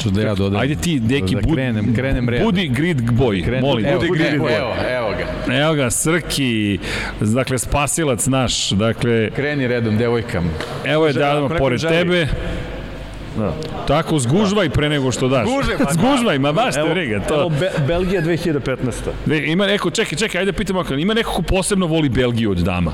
Speaker 2: Što da ja dodam.
Speaker 1: Ajde ti, deki, da
Speaker 2: budi, krenem, krenem redom.
Speaker 1: Budi grid boy, krenem, molim.
Speaker 2: Evo,
Speaker 1: budi
Speaker 2: grid boy. Evo, evo ga.
Speaker 1: Evo ga, Srki, dakle, spasilac naš, dakle...
Speaker 2: Kreni redom, devojkam.
Speaker 1: Evo je da pored tebe. Da. Tako, zgužvaj pre nego što daš.
Speaker 2: Zgužvaj, pa
Speaker 1: zgužvaj, ma baš te briga. To...
Speaker 4: Evo, Be Belgija 2015.
Speaker 1: Ne, ima neko, čekaj, čekaj, ajde pitamo, ima neko ko posebno voli Belgiju od dama?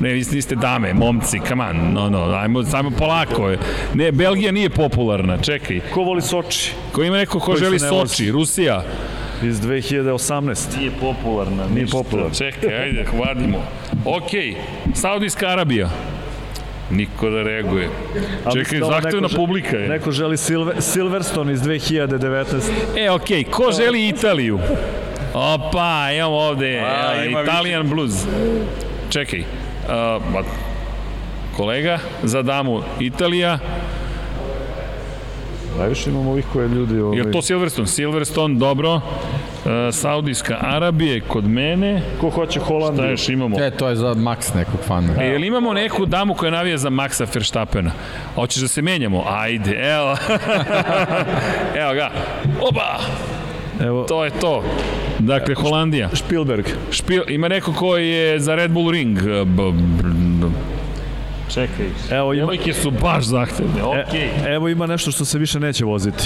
Speaker 1: Ne, vi niste dame, momci, come on, no, no, ajmo samo polako. Ne, Belgija nije popularna, čekaj.
Speaker 4: Ko voli Soči?
Speaker 1: Ko ima neko ko Koji želi Soči, Rusija?
Speaker 4: Iz 2018.
Speaker 1: Nije popularna,
Speaker 4: Nije popularna.
Speaker 1: Čekaj, ajde, hladimo. Ok, Saudijska Arabija. Niko da reaguje. Čekaj, zahtevna publika je.
Speaker 4: Neko želi Silver, Silverstone iz 2019.
Speaker 1: E, okej, okay. ko želi Italiju? Opa, imamo ovde A, ima Italian više. Blues. Čekaj, uh, kolega, za damu Italija,
Speaker 4: Najviše imamo ovih koje ljudi... Ovaj...
Speaker 1: Je to Silverstone? Silverstone, dobro. Uh, Saudijska Arabija kod mene.
Speaker 4: Ko hoće Holandiju?
Speaker 1: Šta još imamo?
Speaker 2: E, to je za Max nekog fana.
Speaker 1: E, jel imamo neku damu koja navija za Maxa Verstappena? Hoćeš da se menjamo? Ajde, evo. <laughs> evo ga. Oba! Evo. To je to. Dakle, Holandija.
Speaker 4: Spielberg.
Speaker 1: Špil, ima neko ko je za Red Bull Ring. B, b, Čekaj, evo ima... Devojke su baš zahtevne, okej.
Speaker 4: Okay. E, evo ima nešto što se više neće voziti.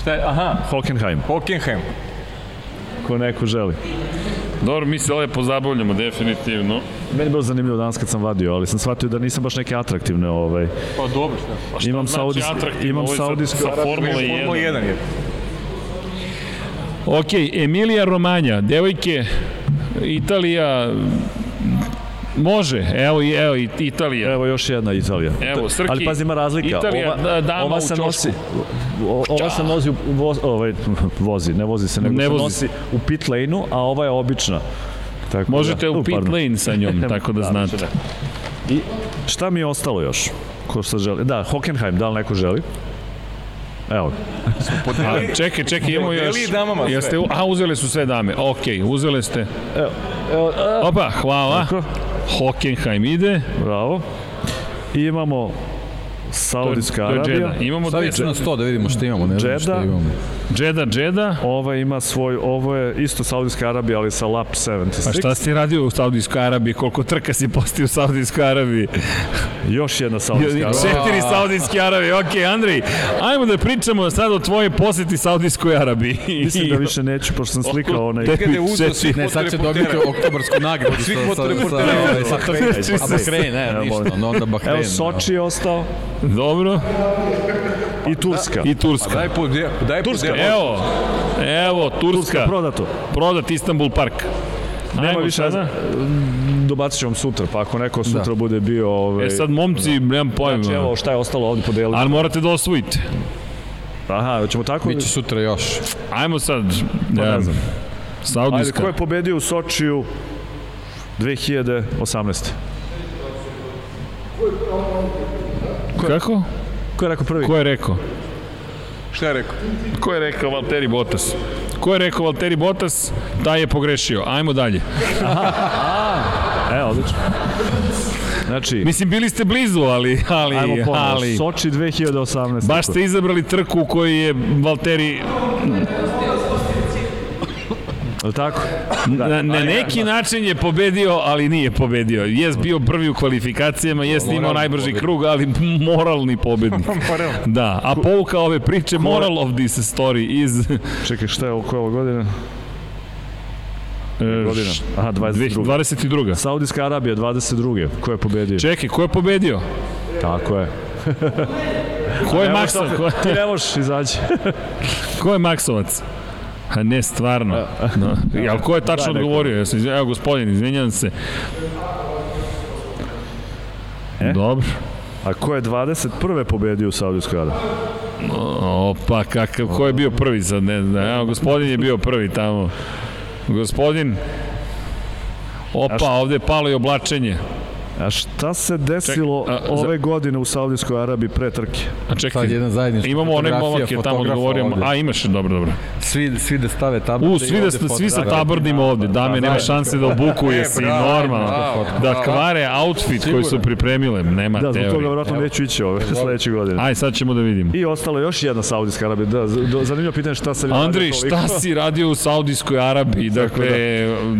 Speaker 3: Šta je? Aha.
Speaker 4: Hockenheim.
Speaker 3: Hockenheim.
Speaker 4: Ko neko želi.
Speaker 1: Dobro, mi se lepo zabavljamo, definitivno.
Speaker 4: Meni je bilo zanimljivo danas kad sam vadio, ali sam shvatio da nisam baš neke atraktivne. Ovaj.
Speaker 1: Pa dobro, šta? Pa šta
Speaker 4: imam
Speaker 1: znači
Speaker 4: saudis, imam saudijsko...
Speaker 1: Sa, sa Formula 1.
Speaker 3: Formula 1 je.
Speaker 1: Ok, Emilija Romanja, devojke, Italija, Može, evo, i evo i Italija.
Speaker 4: Evo još jedna Italija.
Speaker 1: Evo, Srki,
Speaker 4: Ali pazi, ima razlika.
Speaker 1: Italija,
Speaker 4: ova,
Speaker 1: da, dama
Speaker 4: ova
Speaker 1: se
Speaker 4: nosi, ova se nosi u voz, ovaj, vozi, ne vozi se, nego ne se vozi. nosi u pit lane-u, a ova je obična.
Speaker 1: Tako Možete da, u <laughs> pit pardon. lane sa njom, <laughs> tako da, da znate.
Speaker 4: I šta mi je ostalo još? Ko što želi? Da, Hockenheim, da li neko želi? Evo.
Speaker 1: a, <laughs> čekaj, čekaj, imamo još. Jeste, a, uzele su sve dame. Ok, uzele ste. Evo. Evo, Opa, hvala. Tako. Hockenheim ide.
Speaker 4: Bravo. I imamo Saudijska Arabija.
Speaker 2: Imamo Stavit ću na 100 da vidimo šta imamo. Ne
Speaker 4: Džeda. Šta imamo.
Speaker 1: Džeda, Džeda.
Speaker 4: Ova ima svoj, ovo je isto Saudijska Arabija, ali sa lap 76.
Speaker 1: A šta si radio u Saudijskoj Arabiji? Koliko trka si postio u Saudijskoj Arabiji?
Speaker 4: Još jedna Saudijska Arabija.
Speaker 1: Četiri Saudijske Arabije. Ok, Andrej, ajmo da pričamo sad o tvojoj poseti Saudijskoj Arabiji.
Speaker 4: Mislim da više neću, pošto sam slikao onaj...
Speaker 2: Tebi četiri. Ne, sad će dobiti oktobarsku nagradu.
Speaker 3: Svih fotoreportera.
Speaker 2: Sa Bahrein, ne, ništa. Onda Bahrein.
Speaker 4: Evo, Soči je ostao.
Speaker 1: Dobro.
Speaker 4: I Turska.
Speaker 1: I Turska.
Speaker 3: Pa daj po, daj
Speaker 1: Turska. Evo, evo, Turska. Turska
Speaker 4: prodato.
Speaker 1: Prodat Istanbul Park.
Speaker 4: Nema
Speaker 1: Ajmo
Speaker 4: više,
Speaker 1: sada.
Speaker 4: dobacit ću vam sutra, pa ako neko sutra
Speaker 2: Da.
Speaker 4: bude bio... Ovaj,
Speaker 1: E sad, momci, nemam pojma.
Speaker 4: Znači, evo šta je ostalo ovde podeliti.
Speaker 1: Ali morate da osvojite.
Speaker 4: Aha, ćemo tako...
Speaker 2: Biće sutra još.
Speaker 1: Ajmo sad.
Speaker 4: Pa
Speaker 1: Ja,
Speaker 4: ne znam. Ajde,
Speaker 1: Saudijska.
Speaker 4: ko je pobedio u Sočiju 2018.
Speaker 1: Kako?
Speaker 4: Ko je rekao prvi?
Speaker 1: Ko je rekao?
Speaker 3: Šta je rekao?
Speaker 1: Ko je rekao Valtteri Bottas? Ko je rekao Valtteri Bottas, taj je pogrešio. Ajmo dalje.
Speaker 4: E, odlično. Znači,
Speaker 1: Mislim, bili ste blizu, ali... ali,
Speaker 4: ajmo ponovo.
Speaker 1: ali
Speaker 4: Soči 2018.
Speaker 1: baš ste izabrali trku u kojoj je Valtteri
Speaker 4: tako?
Speaker 1: na, na neki način je pobedio, ali nije pobedio. Jes bio prvi u kvalifikacijama, jes imao najbrži krug, ali moralni pobednik. <laughs> Da, a pouka ove priče, moral of this story is... <laughs>
Speaker 4: Čekaj, šta je oko ove godine? Godina. Aha, 22.
Speaker 1: 22.
Speaker 4: Saudijska Arabija, 22. Ko je pobedio?
Speaker 1: Čekaj, ko je pobedio?
Speaker 4: Tako je.
Speaker 1: Ko je Ko,
Speaker 4: Ti ne možeš izaći.
Speaker 1: ko je Maksovac? A ne, stvarno. No. Ali ko je tačno odgovorio? Ja izvinjam- evo, gospodin, izvinjam se.
Speaker 4: E?
Speaker 1: Dobro.
Speaker 4: A ko je 21. pobedio u Saudijskoj Arabiji?
Speaker 1: Opa, kakav, ko je bio prvi sad, ne znam. Evo, gospodin je bio prvi tamo. Gospodin, Opa, ovde je palo i oblačenje.
Speaker 4: A šta se desilo
Speaker 1: Ček, a, za-
Speaker 4: ove godine u Saudijskoj Arabiji pre trke?
Speaker 1: A čekaj,
Speaker 2: Sad jedan zajednički
Speaker 1: imamo onaj momak je tamo
Speaker 2: fotografa
Speaker 1: odgovorio.
Speaker 2: ovde.
Speaker 1: A, imaš, dobro, dobro.
Speaker 2: Svi, svi da stave tablice.
Speaker 1: U, svi, da, svi sa tabordima ovde. Dame, nema šanse da obukuje se i normalno. Da kvare outfit koji su pripremile, nema
Speaker 4: Da, zbog toga
Speaker 1: teorije.
Speaker 4: vjerojatno neću ići ove sledeće godine.
Speaker 1: Aj, sad ćemo da vidimo.
Speaker 4: I ostalo još jedna Saudijska Arabija. Da, zanimljivo pitanje šta
Speaker 1: Andrej,
Speaker 4: toliko.
Speaker 1: šta si radio u Saudijskoj Arabiji? Dakle,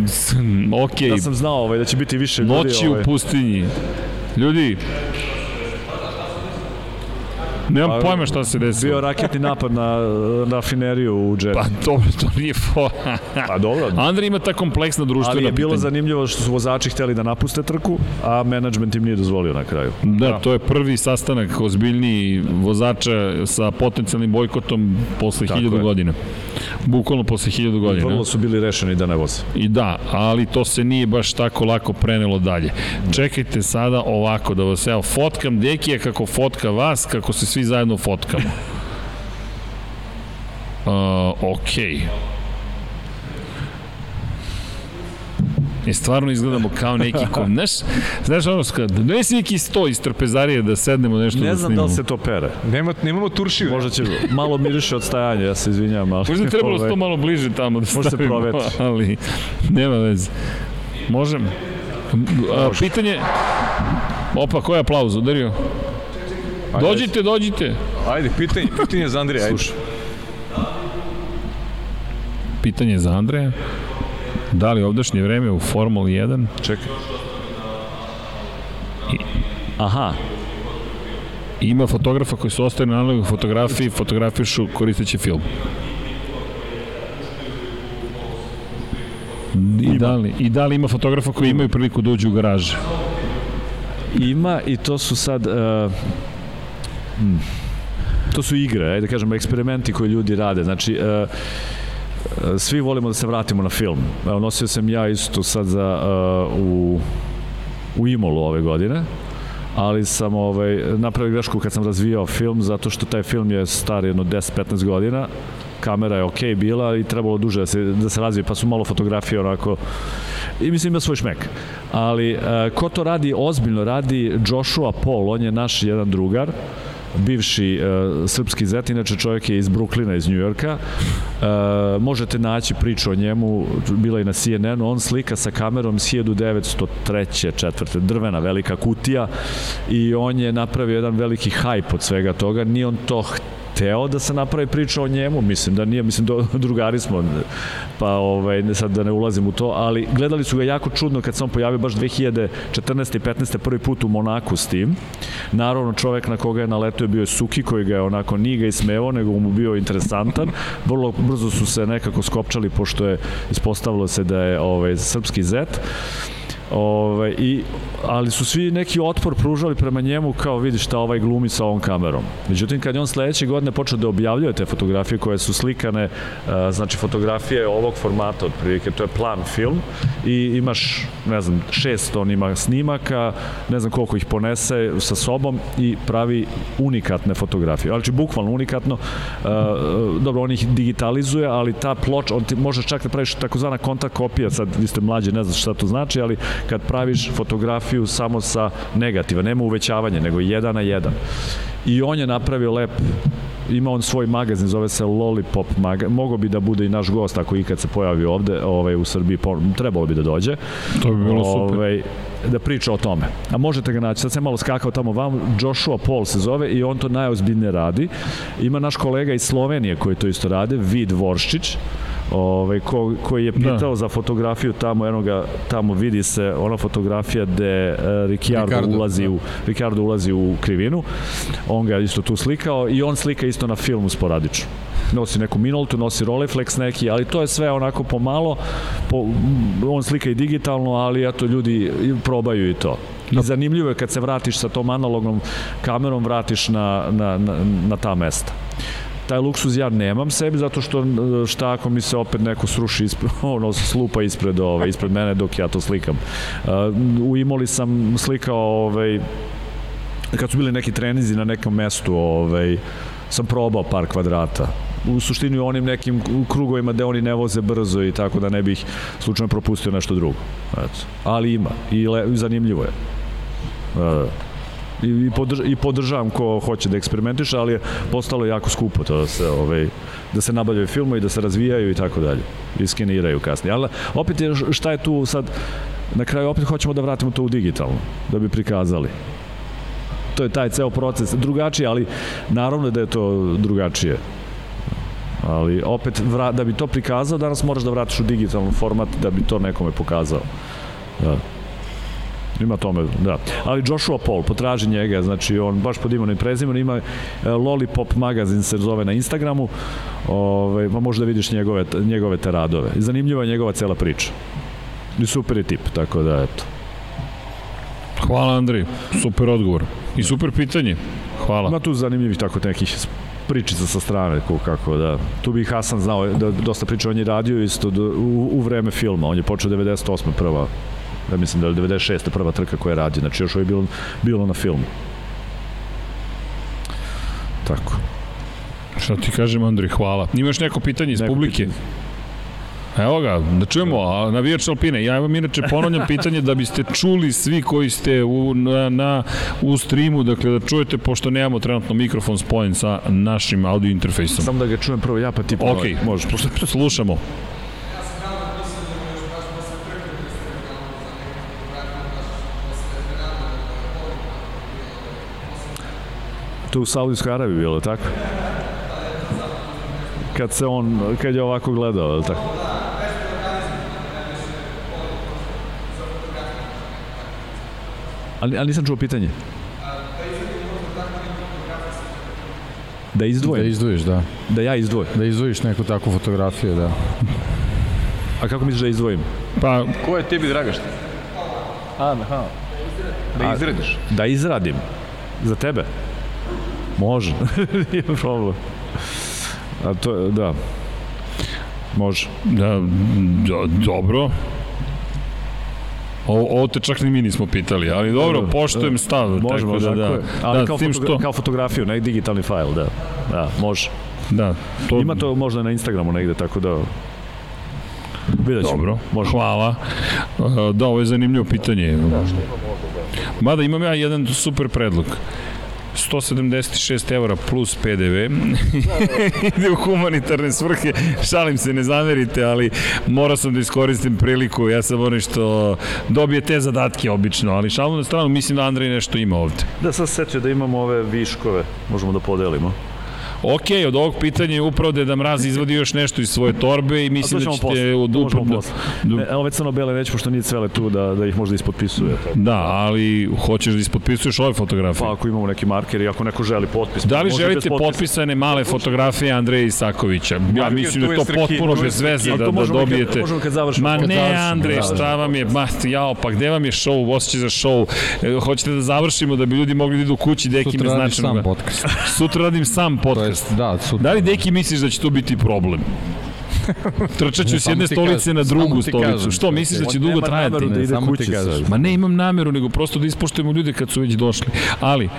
Speaker 1: s- ok,
Speaker 4: Da sam znao ovaj, da će biti više ljudi.
Speaker 1: noći
Speaker 4: ovaj.
Speaker 1: u pustinji. Ljudi, nemam pojma šta se
Speaker 4: Bio
Speaker 1: desilo.
Speaker 4: raketni napad na, rafineriju u Džetu.
Speaker 1: Pa dobro, to nije fo... <laughs>
Speaker 4: Pa dobro,
Speaker 1: Andrej ima ta kompleksna društvena
Speaker 4: ali je bilo
Speaker 1: pitanja.
Speaker 4: zanimljivo što su vozači hteli da napuste trku, a menadžment im nije dozvolio na kraju.
Speaker 1: Da, to je prvi sastanak ozbiljniji vozača sa potencijalnim bojkotom posle
Speaker 4: Tako
Speaker 1: hiljadu
Speaker 4: je.
Speaker 1: godina. Bukvalno posle hiljadu godina.
Speaker 4: Vrlo su bili rešeni da ne voze.
Speaker 1: I da, ali to se nije baš tako lako prenelo dalje. Čekajte sada ovako da vas evo fotkam Dekija kako fotka vas, kako se svi zajedno fotkamo. Uh, okej. I stvarno izgledamo kao neki ko, znaš, znaš ono, kad donesi neki sto iz trpezarije da sednemo nešto
Speaker 4: Ne
Speaker 1: da
Speaker 4: znam da
Speaker 1: snimamo.
Speaker 4: li se to pere.
Speaker 3: Nema, nemamo turšiju.
Speaker 4: Možda će malo miriše od stajanja, ja se izvinjam. Ali,
Speaker 1: Možda je trebalo
Speaker 4: ovaj,
Speaker 1: sto malo bliže tamo da
Speaker 4: Može se
Speaker 1: stavimo,
Speaker 4: provetri.
Speaker 1: ali nema veze. Možem. A, pitanje... Opa, koji je aplauz, udario? Dođite, dođite.
Speaker 3: Ajde, pitanje, pitanje za Andrija. Ajde.
Speaker 4: Slušaj.
Speaker 1: Pitanje za Andreja. Da li ovdašnje vreme u Formuli 1?
Speaker 4: Čekaj. Aha,
Speaker 1: Ima fotografa koji su ostali na analogoj fotografiji, fotografišu koristeći film. I da, li, I da li ima fotografa koji imaju priliku da uđu u garaže?
Speaker 4: ima i to su sad... Uh, hmm, to su igre, ajde da kažemo, eksperimenti koje ljudi rade. Znači, uh, svi volimo da se vratimo na film. Evo, nosio sam ja isto sad za, uh, u, u Imolu ove godine ali sam ovaj, napravio grešku kad sam razvijao film, zato što taj film je star jedno 10-15 godina, kamera je okej bila i trebalo duže da se, da se razvije, pa su malo fotografije onako i mislim ima svoj šmek. Ali e, ko to radi ozbiljno radi Joshua Paul, on je naš jedan drugar, bivši e, srpski zet, inače čovjek je iz Bruklina, iz Njujorka. E, možete naći priču o njemu, bila je na CNN-u, on slika sa kamerom s 1903. četvrte, drvena velika kutija i on je napravio jedan veliki hajp od svega toga, nije on to hteo da se napravi priča o njemu, mislim da nije, mislim do, drugari smo, pa ovaj, sad da ne ulazim u to, ali gledali su ga jako čudno kad se on pojavio baš 2014. i 15. prvi put u Monaku s tim. Naravno, čovek na koga je naletio bio je Suki, koji ga je onako nije ga ismevao, nego mu bio interesantan. Vrlo brzo su se nekako skopčali, pošto je ispostavilo se da je ovaj, srpski zet Ove, i, ali su svi neki otpor pružali prema njemu kao vidi šta ovaj glumi sa ovom kamerom. Međutim, kad je on sledeće godine počeo da objavljuje te fotografije koje su slikane, znači fotografije ovog formata otprilike, to je plan film i imaš, ne znam, šest on ima snimaka, ne znam koliko ih ponese sa sobom i pravi unikatne fotografije. Znači, bukvalno unikatno, dobro, on ih digitalizuje, ali ta ploča, on ti može čak da praviš takozvana kontakt kopija, sad vi ste mlađi, ne znam šta to znači, ali kad praviš fotografiju samo sa negativa, nema uvećavanja, nego jedan na jedan. I on je napravio lep ima on svoj magazin, zove se Lollipop magazin, mogo bi da bude i naš gost ako ikad se pojavi ovde ovaj, u Srbiji, trebalo bi da dođe.
Speaker 1: To bi bilo super. Ovaj,
Speaker 4: da priča o tome. A možete ga naći, sad sam malo skakao tamo vam, Joshua Paul se zove i on to najozbiljnije radi. Ima naš kolega iz Slovenije koji to isto rade, Vid Vorščić, ovaj, ko, koji je da. pitao da. za fotografiju tamo, enoga, tamo vidi se ona fotografija gde uh, Ricciardo, Ricardo, ulazi, da. u, Ricardo ulazi u krivinu, on ga isto tu slikao i on slika isto na filmu sporadično nosi neku minoltu, nosi Rolleiflex neki, ali to je sve onako pomalo, po, on slika i digitalno, ali eto ljudi probaju i to. I zanimljivo je kad se vratiš sa tom analognom kamerom, vratiš na, na, na, na ta mesta taj luksuz ja nemam sebi zato što šta ako mi se opet neko sruši ispred, <laughs> ono slupa ispred ove, ispred mene dok ja to slikam. Uh, u Imoli sam slikao ovaj kad su bili neki trenizi na nekom mestu, ovaj sam probao par kvadrata u suštini u onim nekim krugovima gde oni ne voze brzo i tako da ne bih slučajno propustio nešto drugo. Eto. Ali ima i, le, zanimljivo je. Uh, i, i, podrž, i podržavam ko hoće da eksperimentiše, ali je postalo jako skupo to da se, ovaj, da se nabavljaju filmovi, da se razvijaju i tako dalje. I skeniraju kasnije. Ali opet je, šta je tu sad, na kraju opet hoćemo da vratimo to u digitalno, da bi prikazali. To je taj ceo proces drugačiji, ali naravno da je to drugačije. Ali opet, vra, da bi to prikazao, danas moraš da vratiš u digitalni format da bi to nekome pokazao. Da. Ima tome, da. Ali Joshua Paul, potraži njega, znači on baš pod imenom i prezimenom ima e, Lollipop magazin se zove na Instagramu, ovaj, pa možda vidiš njegove, njegove te radove. Zanimljiva je njegova cela priča. I super je tip, tako da eto.
Speaker 1: Hvala Andri, super odgovor. I super pitanje. Hvala.
Speaker 4: Ima tu zanimljivih tako nekih pričica sa strane, kako da. Tu bi Hasan znao da dosta priča on je radio isto do, u, u vreme filma. On je počeo 98. prva da mislim da je 96. prva trka koja je radio, znači još ovo je bilo, bilo na filmu. Tako.
Speaker 1: Šta ti kažem, Andri, hvala. Imaš neko pitanje iz neko publike? Pitanje. Evo ga, da čujemo, a navijač Alpine. Ja imam inače ponavljam pitanje da biste čuli svi koji ste u, na, na, u streamu, dakle da čujete, pošto nemamo trenutno mikrofon spojen sa našim audio interfejsom.
Speaker 4: Samo da ga čujem prvo ja, pa ti
Speaker 1: prvo. Ok, možeš. Slušamo.
Speaker 4: U Saudijskoj Arabiji bilo, tako? Kad se on, kad je ovako gledao, tako? Ali, ali nisam čuo pitanje. Da izdvojim?
Speaker 2: Da izdvojiš, da.
Speaker 4: Da ja izdvojim?
Speaker 2: Da izdvojiš neku takvu fotografiju, da.
Speaker 4: A kako misliš da izdvojim?
Speaker 3: Pa... Ko je tebi dragašta? A, aha. Da izradiš?
Speaker 4: Da izradim. Za tebe? Može. <laughs> Nije problem. A to, da. Može.
Speaker 1: Da, do, dobro. O, ovo te čak ni mi nismo pitali, ali dobro, da, poštujem stav.
Speaker 4: Može, može, da, da, ali da, kao, tim što... kao fotografiju, ne digitalni fajl, da. Da, može.
Speaker 1: Da.
Speaker 4: To... Ima to možda na Instagramu negde, tako da...
Speaker 1: Vidjet ćemo. Dobro, može. hvala. Da, ovo je zanimljivo pitanje. Mada imam ja jedan super predlog. 176 eura plus PDV <laughs> ide u humanitarne svrhe. Šalim se, ne zamerite ali morao sam da iskoristim priliku. Ja sam ono što dobije te zadatke obično, ali šalim na stranu mislim da Andrej nešto ima ovde.
Speaker 4: Da sam setio da imamo ove viškove možemo da podelimo
Speaker 1: Ok, od ovog pitanja je upravo da Mraz izvodi još nešto iz svoje torbe i mislim da ćete...
Speaker 4: Od, upravo, ne, evo već crno-bele neću, pošto nije cvele tu da, da ih možda ispotpisuje.
Speaker 1: Da, ali hoćeš da ispotpisuješ ove fotografije?
Speaker 4: Pa ako imamo neki marker i ako neko želi potpis.
Speaker 1: Da li želite potpisane male fotografije Andreja Isakovića? Ja mislim da je to potpuno bez veze da, da dobijete. Ma ne, Andrej, šta vam je? Ma, jao, pa gde vam je show, osjećaj za show? E, hoćete da završimo da bi ljudi mogli da idu kući, deki mi značajno. Sutra
Speaker 2: radim sam podcast.
Speaker 1: Sutra radim sam podcast.
Speaker 2: Da, sutra.
Speaker 1: Da li deki misliš da će to biti problem? <laughs> Trčaću s jedne stolice na drugu stolicu. Kažem, Što, misliš da će dugo trajati?
Speaker 4: Da ide kući
Speaker 1: sad. Ma ne imam nameru, nego prosto da ispoštujemo ljude kad su već došli. Ali, e,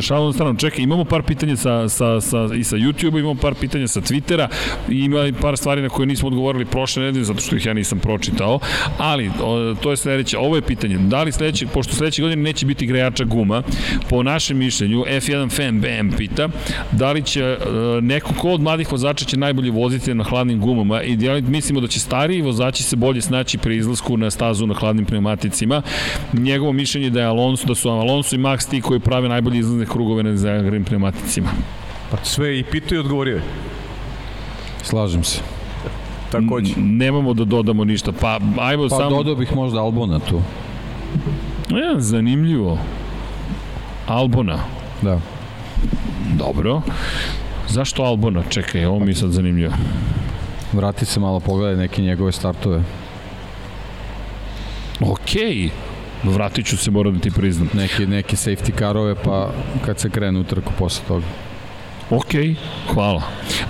Speaker 1: šalom stranu, čekaj, imamo par pitanja sa, sa, sa, i sa YouTube-a, imamo par pitanja sa Twittera, i ima par stvari na koje nismo odgovorili prošle nedelje, zato što ih ja nisam pročitao, ali o, to je sledeće, ovo je pitanje, da li sledeće, pošto sledeće godine neće biti grejača guma, po našem mišljenju, F1 fan BM pita, da li će e, neko ko od mladih vozača će najbolje voziti na hladnim gumama i ja mislimo da će stariji vozači se bolje snaći pri izlasku na stazu na hladnim pneumaticima. Njegovo mišljenje da je Alonso, da su Alonso i Max ti koji prave najbolje izlazne krugove na zagrim pneumaticima.
Speaker 3: Pa sve i pitao i odgovorio je.
Speaker 2: Slažem se.
Speaker 1: Takođe. Nemamo da dodamo ništa. Pa, ajmo
Speaker 2: pa,
Speaker 1: samo...
Speaker 2: Pa dodao bih možda Albona tu.
Speaker 1: Ja, zanimljivo. Albona.
Speaker 2: Da.
Speaker 1: Dobro. Zašto Albona? Čekaj, ovo mi je sad zanimljivo.
Speaker 2: Vrati se malo, pogledaj neke njegove startove.
Speaker 1: Okej. Vratit ću se, moram da ti priznam.
Speaker 2: Neki, neki safety karove, pa kad se krenu u trku posle toga.
Speaker 1: Ok, hvala.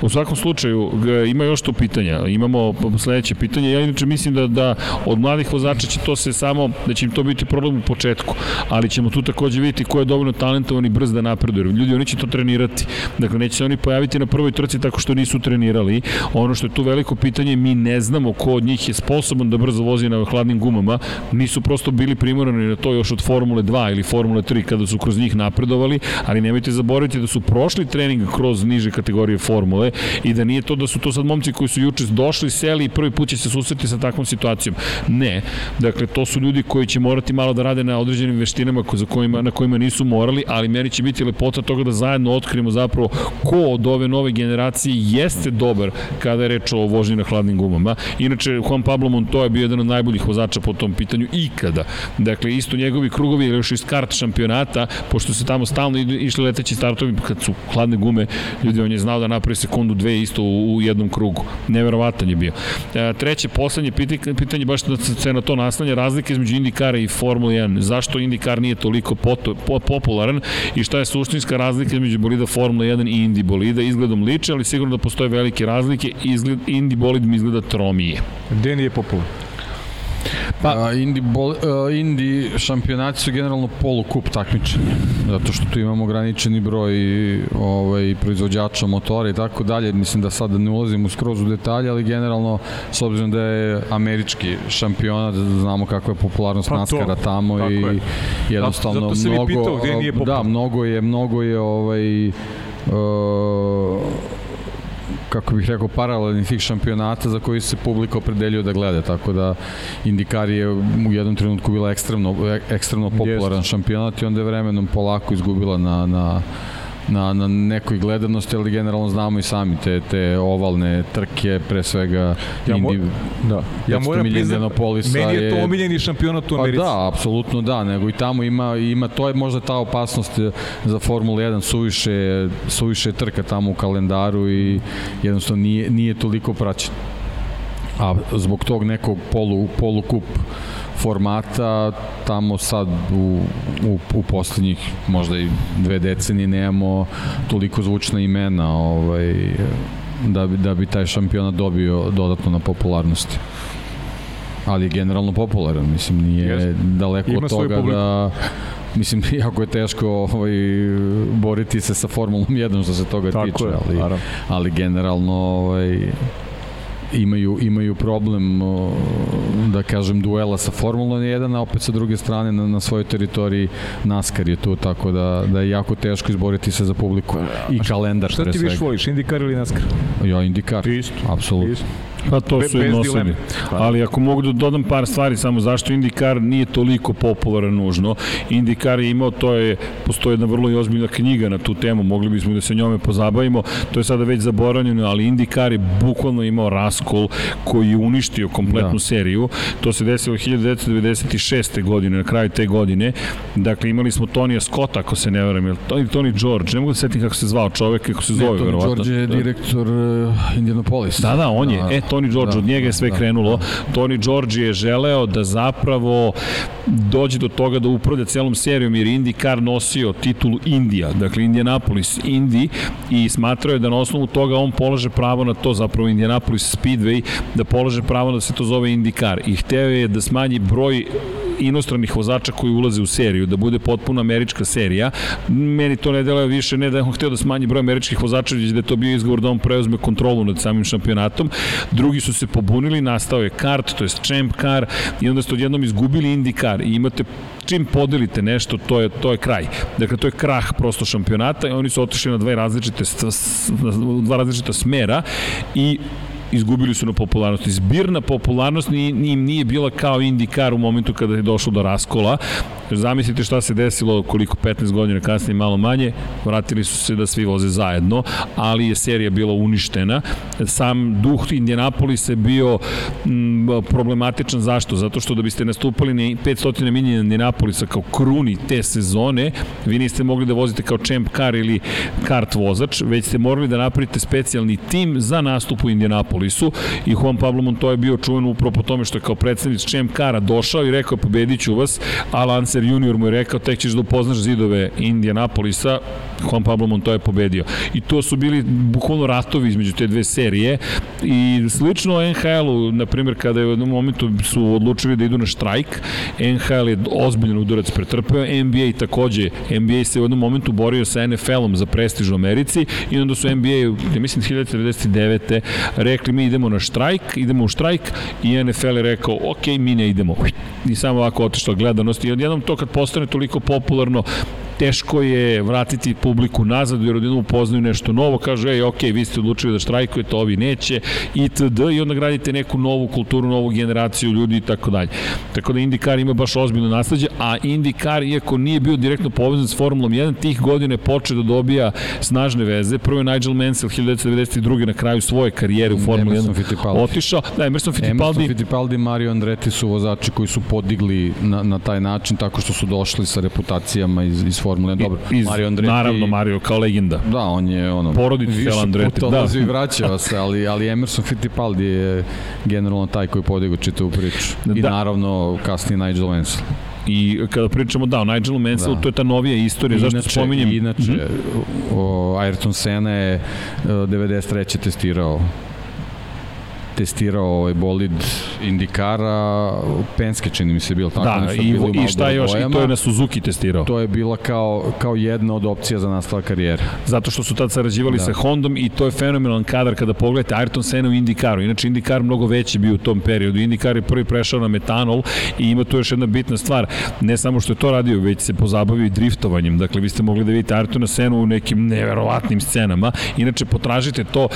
Speaker 1: U svakom slučaju, ima još to pitanja. Imamo sledeće pitanje. Ja inače mislim da, da od mladih vozača će to se samo, da će im to biti problem u početku, ali ćemo tu takođe vidjeti ko je dovoljno talentovan i brz da napreduje. Ljudi, oni će to trenirati. Dakle, neće se oni pojaviti na prvoj trci tako što nisu trenirali. Ono što je tu veliko pitanje, mi ne znamo ko od njih je sposoban da brzo vozi na hladnim gumama. Nisu prosto bili primorani na to još od Formule 2 ili Formule 3 kada su kroz njih napredovali, ali nemojte zaboraviti da su prošli trening kroz niže kategorije formule i da nije to da su to sad momci koji su juče došli, seli i prvi put će se susreti sa takvom situacijom. Ne. Dakle, to su ljudi koji će morati malo da rade na određenim veštinama za kojima, na kojima nisu morali, ali meni će biti lepota toga da zajedno otkrijemo zapravo ko od ove nove generacije jeste dobar kada je reč o vožnji na hladnim gumama. Inače, Juan Pablo Montoya je bio jedan od najboljih vozača po tom pitanju ikada. Dakle, isto njegovi krugovi još iz kart šampionata, pošto se tamo stalno išli leteći startovi kad su hladne gume gume, ljudi, on je znao da napravi sekundu, dve isto u, u jednom krugu. Neverovatan je bio. E, treće, poslednje pitanje, pitanje baš da se na to naslanja, razlike između IndyCara i Formula 1. Zašto IndyCar nije toliko poto, po, popularan i šta je suštinska razlika između bolida Formula 1 i Indy bolida? Izgledom liče, ali sigurno da postoje velike razlike. Izgled, Indy bolid mi izgleda tromije.
Speaker 3: Gde nije popularan?
Speaker 2: Pa, uh, Indi, bol, uh, Indi šampionati su generalno polukup takmičenja, zato što tu imamo ograničeni broj ovaj, proizvođača motora i tako dalje. Mislim da sad ne ulazim u skroz u detalje, ali generalno, s obzirom da je američki šampionat, znamo kakva je popularnost pa NASCAR-a tamo i je. jednostavno
Speaker 3: zato, zato
Speaker 2: mnogo,
Speaker 3: pitao,
Speaker 2: da, mnogo je, mnogo je ovaj, uh, kako bih rekao, paralelnih tih šampionata za koji se publika opredeljuje da gleda, tako da Indikar je u jednom trenutku bila ekstremno, ekstremno popularan Jest. šampionat i onda je vremenom polako izgubila na, na na, na nekoj gledanosti, ali generalno znamo i sami te, te ovalne trke, pre svega
Speaker 3: ja Indi, da. ja moram priznati, meni je to omiljeni šampionat u pa Americi.
Speaker 2: Pa da, apsolutno da, nego i tamo ima, ima to je možda ta opasnost za Formula 1, suviše, suviše trka tamo u kalendaru i jednostavno nije, nije toliko praćen. A zbog tog nekog polu, polu kup formata tamo sad u, u, u poslednjih možda i dve decenije nemamo toliko zvučna imena ovaj, da, bi, da bi taj šampionat dobio dodatno na popularnosti. Ali je generalno popularan mislim nije yes. daleko Ima od toga da mislim, <laughs> jako je teško ovaj, boriti se sa Formulom 1 što se toga Tako tiče, je, ali, ali generalno ovaj, imaju, imaju problem da kažem duela sa Formulom 1, a opet sa druge strane na, na svojoj teritoriji NASCAR je tu, tako da, da je jako teško izboriti se za publiku i kalendar
Speaker 3: šta ti više voliš, IndyCar ili NASCAR?
Speaker 2: Ja, IndyCar,
Speaker 3: Isto.
Speaker 2: apsolutno. Isto.
Speaker 1: Pa to su jednostavni. Ali ako mogu da dodam par stvari, samo zašto IndyCar nije toliko popularan nužno. IndyCar je imao, to je, postoji jedna vrlo ozbiljna knjiga na tu temu, mogli bismo da se njome pozabavimo, to je sada već zaboravljeno, ali IndyCar je bukvalno imao raskol koji je uništio kompletnu da. seriju. To se desilo 1996. godine, na kraju te godine. Dakle, imali smo Tonija Scotta, ako se ne veram, ili Tony George, ne mogu da setim kako se zvao čovek, kako se zove,
Speaker 2: verovatno. Tony George je direktor uh, Indianapolis.
Speaker 1: Da, da, on je. Da, e, Tony George, da, od njega je sve da, krenulo. Da. Tony George je želeo da zapravo dođe do toga da upravlja celom serijom, jer IndyCar nosio titulu Indija, dakle Indianapolis Indy i smatrao je da na osnovu toga on polaže pravo na to, zapravo Indianapolis Speedway, da polaže pravo da se to zove IndyCar i hteo je da smanji broj inostranih vozača koji ulaze u seriju, da bude potpuno američka serija. Meni to ne deluje više, ne da on hteo da smanji broj američkih vozača, već da je to bio izgovor da on preuzme kontrolu nad samim šampionatom. Drugi su se pobunili, nastao je kart, to je champ car i onda ste odjednom izgubili IndyCar i imate čim podelite nešto, to je, to je kraj. Dakle, to je krah prosto šampionata i oni su otišli na dve različite, dva različita smera i izgubili su na popularnosti. Zbirna popularnost im nije bila kao IndyCar u momentu kada je došlo do raskola. Zamislite šta se desilo koliko 15 godina kasnije malo manje, vratili su se da svi voze zajedno, ali je serija bila uništena. Sam duh Indianapolisa je bio m, problematičan zašto? Zato što da biste nastupali na 500 milija Indianapolisa kao kruni te sezone, vi niste mogli da vozite kao champ car ili kart vozač, već ste morali da napravite specijalni tim za nastup u Indianapolisu i Juan Pablo Montoya je bio čuven upravo po tome što je kao predsednik champ cara došao i rekao pobedit ću vas, a Lance Spencer junior mu je rekao tek ćeš da upoznaš zidove Indianapolisa, Juan Pablo Montoya je pobedio. I to su bili bukvalno ratovi između te dve serije i slično NHL-u, na primjer, kada je u jednom momentu su odlučili da idu na štrajk, NHL je ozbiljan udarac pretrpeo, NBA takođe, NBA se u jednom momentu borio sa NFL-om za prestiž u Americi i onda su NBA, ja mislim 1999. rekli mi idemo na štrajk, idemo u štrajk i NFL je rekao ok, mi ne idemo. I samo ovako otišla gledanost i odjednom to kad postane toliko popularno, teško je vratiti publiku nazad, jer odjednom upoznaju nešto novo, kažu, ej, ok, vi ste odlučili da štrajkujete, ovi neće, itd. I onda gradite neku novu kulturu, novu generaciju ljudi i tako dalje. Tako da IndyCar ima baš ozbiljno nasledđe, a IndyCar, iako nije bio direktno povezan s Formulom 1, tih godina je počeo da dobija snažne veze. Prvo je Nigel Mansell 1992. na kraju svoje karijere u Formuli 1 otišao. Da, Emerson Fittipaldi.
Speaker 2: Emerson Fittipaldi i Mario Andretti su vozači koji su podigli na, na taj način tako što su došli sa reputacijama iz, iz Formule 1. Dobro,
Speaker 1: iz, Mario Andretti... Naravno, Mario kao legenda.
Speaker 2: Da, on je ono...
Speaker 1: Porodica Fel Andretti.
Speaker 2: Više puta da. i vraćava se, ali, ali Emerson Fittipaldi je generalno taj koji podigao čitavu priču. I da. naravno kasnije Nigel Mansell.
Speaker 1: I kada pričamo da o Nigelu Mansellu, da. to je ta novija istorija, inače, zašto spominjem?
Speaker 2: Inače, mm -hmm. o, Ayrton Senna je 93. testirao testirao ovaj bolid Indikara, Penske čini mi se bilo tako.
Speaker 1: Da, i, i šta još, i to je na Suzuki testirao.
Speaker 2: To je bila kao, kao jedna od opcija za nastavak karijere.
Speaker 1: Zato što su tad sarađivali da. sa Hondom i to je fenomenalan kadar kada pogledate Ayrton Senna u Indikaru. Inače, Indikar mnogo veći bio u tom periodu. Indikar je prvi prešao na metanol i ima tu još jedna bitna stvar. Ne samo što je to radio, već se pozabavio i driftovanjem. Dakle, vi ste mogli da vidite Ayrtona Senna u nekim neverovatnim scenama. Inače, potražite to,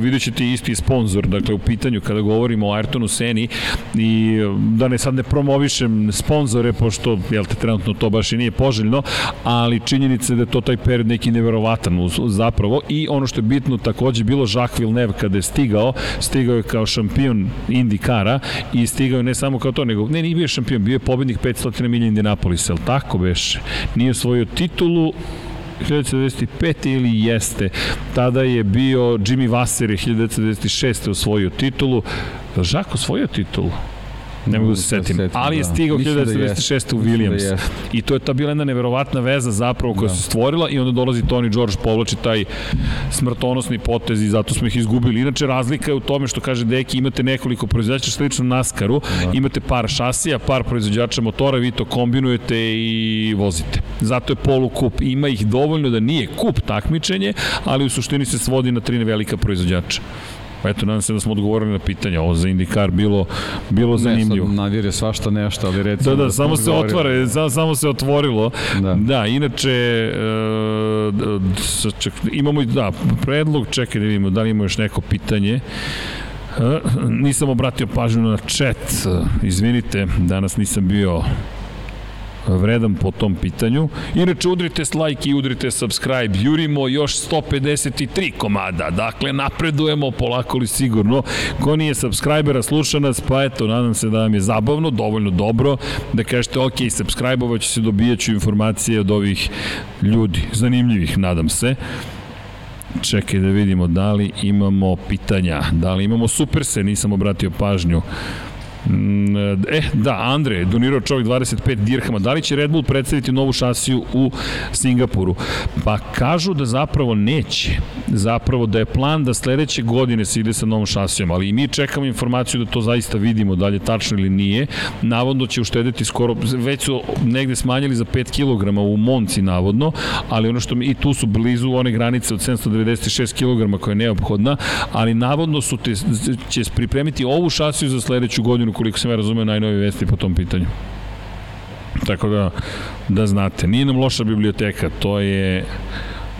Speaker 1: vidjet ćete isti sponsor. Dakle, u pitanju kada govorimo o Ayrtonu Seni i da ne sad ne promovišem sponzore, pošto jel te, trenutno to baš i nije poželjno, ali činjenica je da je to taj period neki neverovatan zapravo i ono što je bitno takođe bilo Jacques Villeneuve kada je stigao, stigao je kao šampion Indikara i stigao je ne samo kao to, nego ne, nije bio šampion, bio je pobednik 500 milija Indianapolis, el tako beše? Nije osvojio titulu, 1995. ili jeste. Tada je bio Jimmy Vasser je 1996. osvojio titulu. Žak osvojio titulu? Ne mogu da se setim. Ali je da. stigao 1996. Da u Williams. Da I to je ta bila jedna neverovatna veza zapravo koja da. se stvorila i onda dolazi Tony George, povlači taj smrtonosni potez i zato smo ih izgubili. Inače, razlika je u tome što kaže Deki, imate nekoliko proizvođača slično Naskaru, da. imate par šasija, par proizvođača motora, vi to kombinujete i vozite. Zato je polukup. Ima ih dovoljno da nije kup takmičenje, ali u suštini se svodi na tri velika proizvođača. Pa eto, nadam se da smo odgovorili na pitanja. Ovo za Indikar bilo, bilo zanimljivo.
Speaker 2: Ne, sad navire svašta nešto, ali recimo...
Speaker 1: Da, da, da samo se otvore, samo, samo se otvorilo. Da, da inače, e, ček, imamo i, da, predlog, čekaj da vidimo da li imamo još neko pitanje. nisam obratio pažnju na chat, izvinite, danas nisam bio vredan po tom pitanju. Inače, udrite like i udrite subscribe. Jurimo još 153 komada. Dakle, napredujemo polako li sigurno. Ko nije subscribera, sluša nas, pa eto, nadam se da vam je zabavno, dovoljno dobro, da kažete, ok, subscribe ću se, dobijaću informacije od ovih ljudi. Zanimljivih, nadam se. Čekaj da vidimo da li imamo pitanja, da li imamo superse, nisam obratio pažnju. Mm, e, da, Andre, donirao čovjek 25 dirhama. Da li će Red Bull predstaviti novu šasiju u Singapuru? Pa kažu da zapravo neće. Zapravo da je plan da sledeće godine se ide sa novom šasijom, ali i mi čekamo informaciju da to zaista vidimo, da li je tačno ili nije. Navodno će uštediti skoro, već su negde smanjili za 5 kg u Monci navodno, ali ono što mi, i tu su blizu one granice od 796 kg koja je neophodna, ali navodno su te, će pripremiti ovu šasiju za sledeću godinu koliko sam ja razumeo, najnovije vesti po tom pitanju. Tako da, da znate, nije nam loša biblioteka, to je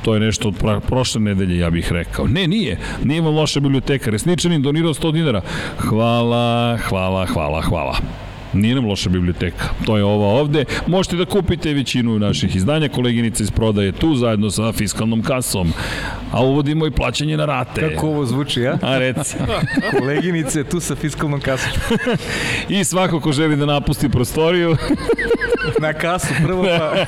Speaker 1: to je nešto od prošle nedelje, ja bih rekao. Ne, nije. Nije vam loša biblioteka. Resničanin donirao 100 dinara. Hvala, hvala, hvala, hvala. Nije nam loša biblioteka. To je ova ovde. Možete da kupite većinu naših izdanja. Koleginica iz prodaje tu zajedno sa fiskalnom kasom. A uvodimo i plaćanje na rate.
Speaker 3: Kako ovo zvuči, ja?
Speaker 1: A reci. <laughs>
Speaker 3: Koleginice tu sa fiskalnom kasom. <laughs>
Speaker 1: I svako ko želi da napusti prostoriju. <laughs>
Speaker 3: na kasu prvo pa...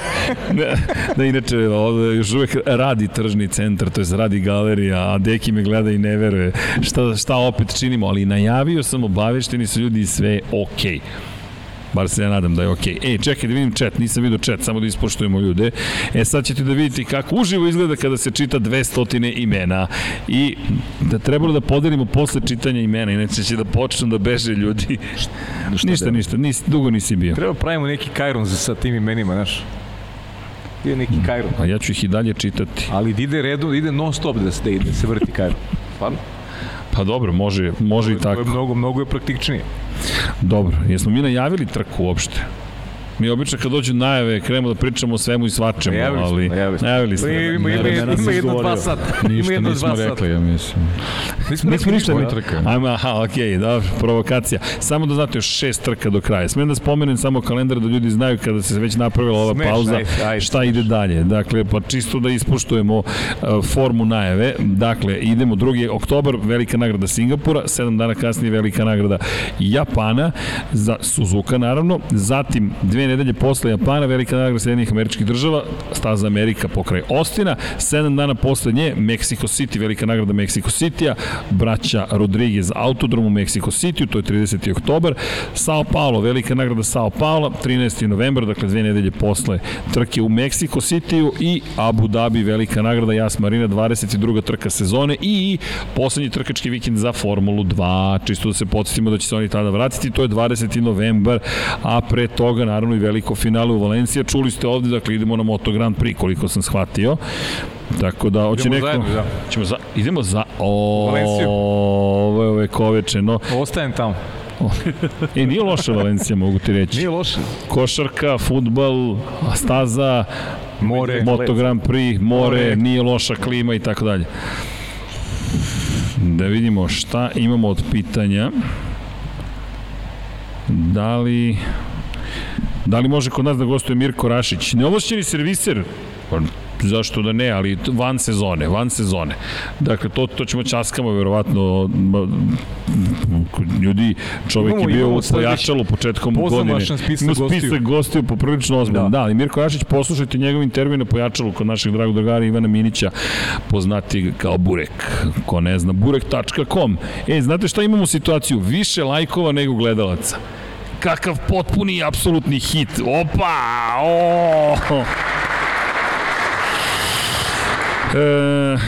Speaker 1: da, da, inače, ovde još uvek radi tržni centar, to je radi galerija, a Deki me gleda i ne veruje šta, šta opet činimo, ali najavio sam, obavešteni su ljudi sve okej. Okay. Bar se ja nadam da je okej. Okay. E, čekaj da vidim chat, nisam vidio chat, samo da ispoštujemo ljude. E, sad ćete da vidite kako uživo izgleda kada se čita 200 imena. I da trebalo da podelimo posle čitanja imena, inače će da počnu da beže ljudi. Šta, ništa, ništa, nis, dugo nisi bio.
Speaker 3: Treba pravimo neki kajron sa tim imenima, znaš je neki Kajron.
Speaker 1: A ja ću ih i dalje čitati.
Speaker 3: Ali da ide redu, ide non stop da se, da se vrti Kajron. Stvarno?
Speaker 1: Pa dobro, može, može i tako.
Speaker 3: To je mnogo, mnogo je praktičnije.
Speaker 1: Dobro, jesmo mi najavili trku uopšte? Mi obično kad dođu najave krenemo da pričamo o svemu i svačemu, najavili ali
Speaker 3: najavili smo. Najavili smo. Ima, ima, ima, ima jedno dva sata.
Speaker 2: Ništa ima nismo rekli, ja mislim.
Speaker 1: Nismo, nismo ništa mi trka. Ajmo, aha, okej, okay, dobro, provokacija. Samo da znate još šest trka do kraja. Smijem da spomenem samo kalendar da ljudi znaju kada se već napravila ova Smeš, pauza aj, aj, šta ide dalje. Dakle, pa čisto da ispoštujemo uh, formu najave. Dakle, idemo 2. oktobar, velika nagrada Singapura, 7 dana kasnije velika nagrada Japana, za Suzuka naravno, zatim dve nedelje posle Japana, velika nagrada Sjedinjenih američkih država, staza Amerika pokraj Ostina, sedam dana posle nje, Mexico City, velika nagrada Mexico City-a, braća Rodriguez Autodrom u Mexico City, to je 30. oktobar, Sao Paulo, velika nagrada Sao Paulo, 13. novembar, dakle dve nedelje posle trke u Mexico City-u i Abu Dhabi, velika nagrada Jas Marina, 22. trka sezone i poslednji trkački vikend za Formulu 2, čisto da se podsjetimo da će se oni tada vratiti, to je 20. novembar, a pre toga naravno i veliko finale u Valencija. Čuli ste ovde, dakle idemo na Moto Grand Prix, koliko sam shvatio. Tako da, hoće neko... Zajedno, da. Ćemo za, idemo za... O, ovo je ove koveče, no...
Speaker 3: Ostajem tamo.
Speaker 1: e, nije loša Valencija, mogu ti reći.
Speaker 3: Nije loša.
Speaker 1: Košarka, futbal, staza, more, Moto Grand Prix, more, more, nije loša klima i tako dalje. Da vidimo šta imamo od pitanja. Da li... Da li može kod nas da gostuje Mirko Rašić? Neovlašćeni serviser, pa zašto da ne, ali van sezone, van sezone. Dakle, to, to ćemo časkamo, verovatno, ljudi, čovek imamo, je bio u pojačalu početkom godine.
Speaker 3: Spisak,
Speaker 1: spisak gostiju poprilično ozbiljno. Da. da, i Mirko Rašić, poslušajte njegov intervju na pojačalu kod našeg dragog drugara Ivana Minića, poznati kao Burek. Ko ne zna, burek.com. E, znate šta imamo situaciju? Više lajkova nego gledalaca kakav potpuni i apsolutni hit. Opa! O! E,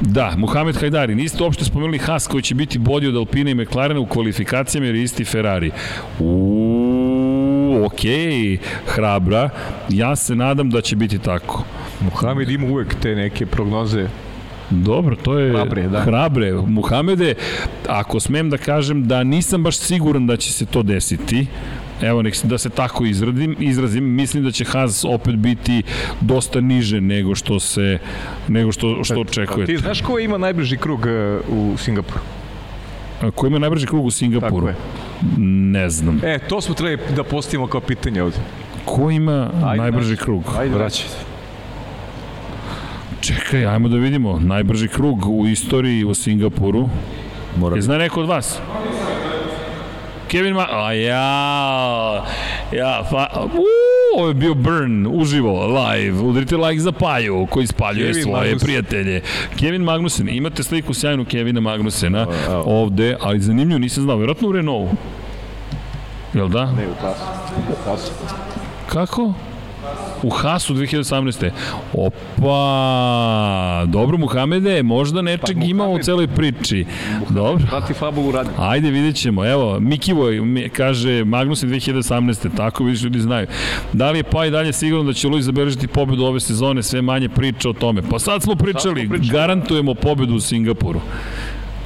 Speaker 1: da, Muhamed Hajdari, niste uopšte spomenuli Haas koji će biti bolji od Alpine i McLarena u kvalifikacijama jer je isti Ferrari. Uuu, ok, hrabra. Ja se nadam da će biti tako.
Speaker 3: Muhamed ima uvek te neke prognoze
Speaker 1: Dobro, to je hrabre, da. hrabre. Muhamede, ako smem da kažem da nisam baš siguran da će se to desiti, evo nek da se tako izradim, izrazim, mislim da će Haas opet biti dosta niže nego što se nego što što očekujete.
Speaker 3: Ti znaš ko ima najbliži krug uh, u Singapuru?
Speaker 1: Ko ima najbrži krug u Singapuru? Tako je. Ne znam.
Speaker 3: E, to smo trebali da postavimo kao pitanje ovde.
Speaker 1: Ko ima Ajde, najbrži krug?
Speaker 3: Ajde, vraćajte.
Speaker 1: Čekaj, ajmo da vidimo. Najbrži krug u istoriji u Singapuru. Mora Je zna neko od vas? Kevin Ma... A ja... Ja, fa... Uuu, ovo je bio Burn, uživo, live. Udrite like za Paju, koji spaljuje Kevin svoje Magnussen. prijatelje. Kevin Magnussen, imate sliku sjajnu Kevina Magnusena ovde, ali zanimljivo, nisam znao, vjerojatno u Renault. Jel da?
Speaker 3: Ne, u Tasu. U Tasu.
Speaker 1: Kako? U Hasu 2018. Opa, dobro Muhamede, možda nečeg pa, ima u celoj priči. Dobro.
Speaker 3: Prati Fabulu radi.
Speaker 1: Ajde, vidjet ćemo. Evo, Mikivoj kaže Magnussen 2018. Tako vidiš ljudi znaju. Da li je pa i dalje sigurno da će Luis zabeležiti pobedu ove sezone, sve manje priča o tome. Pa sad smo pričali, sad smo pričali. garantujemo pobedu u Singapuru.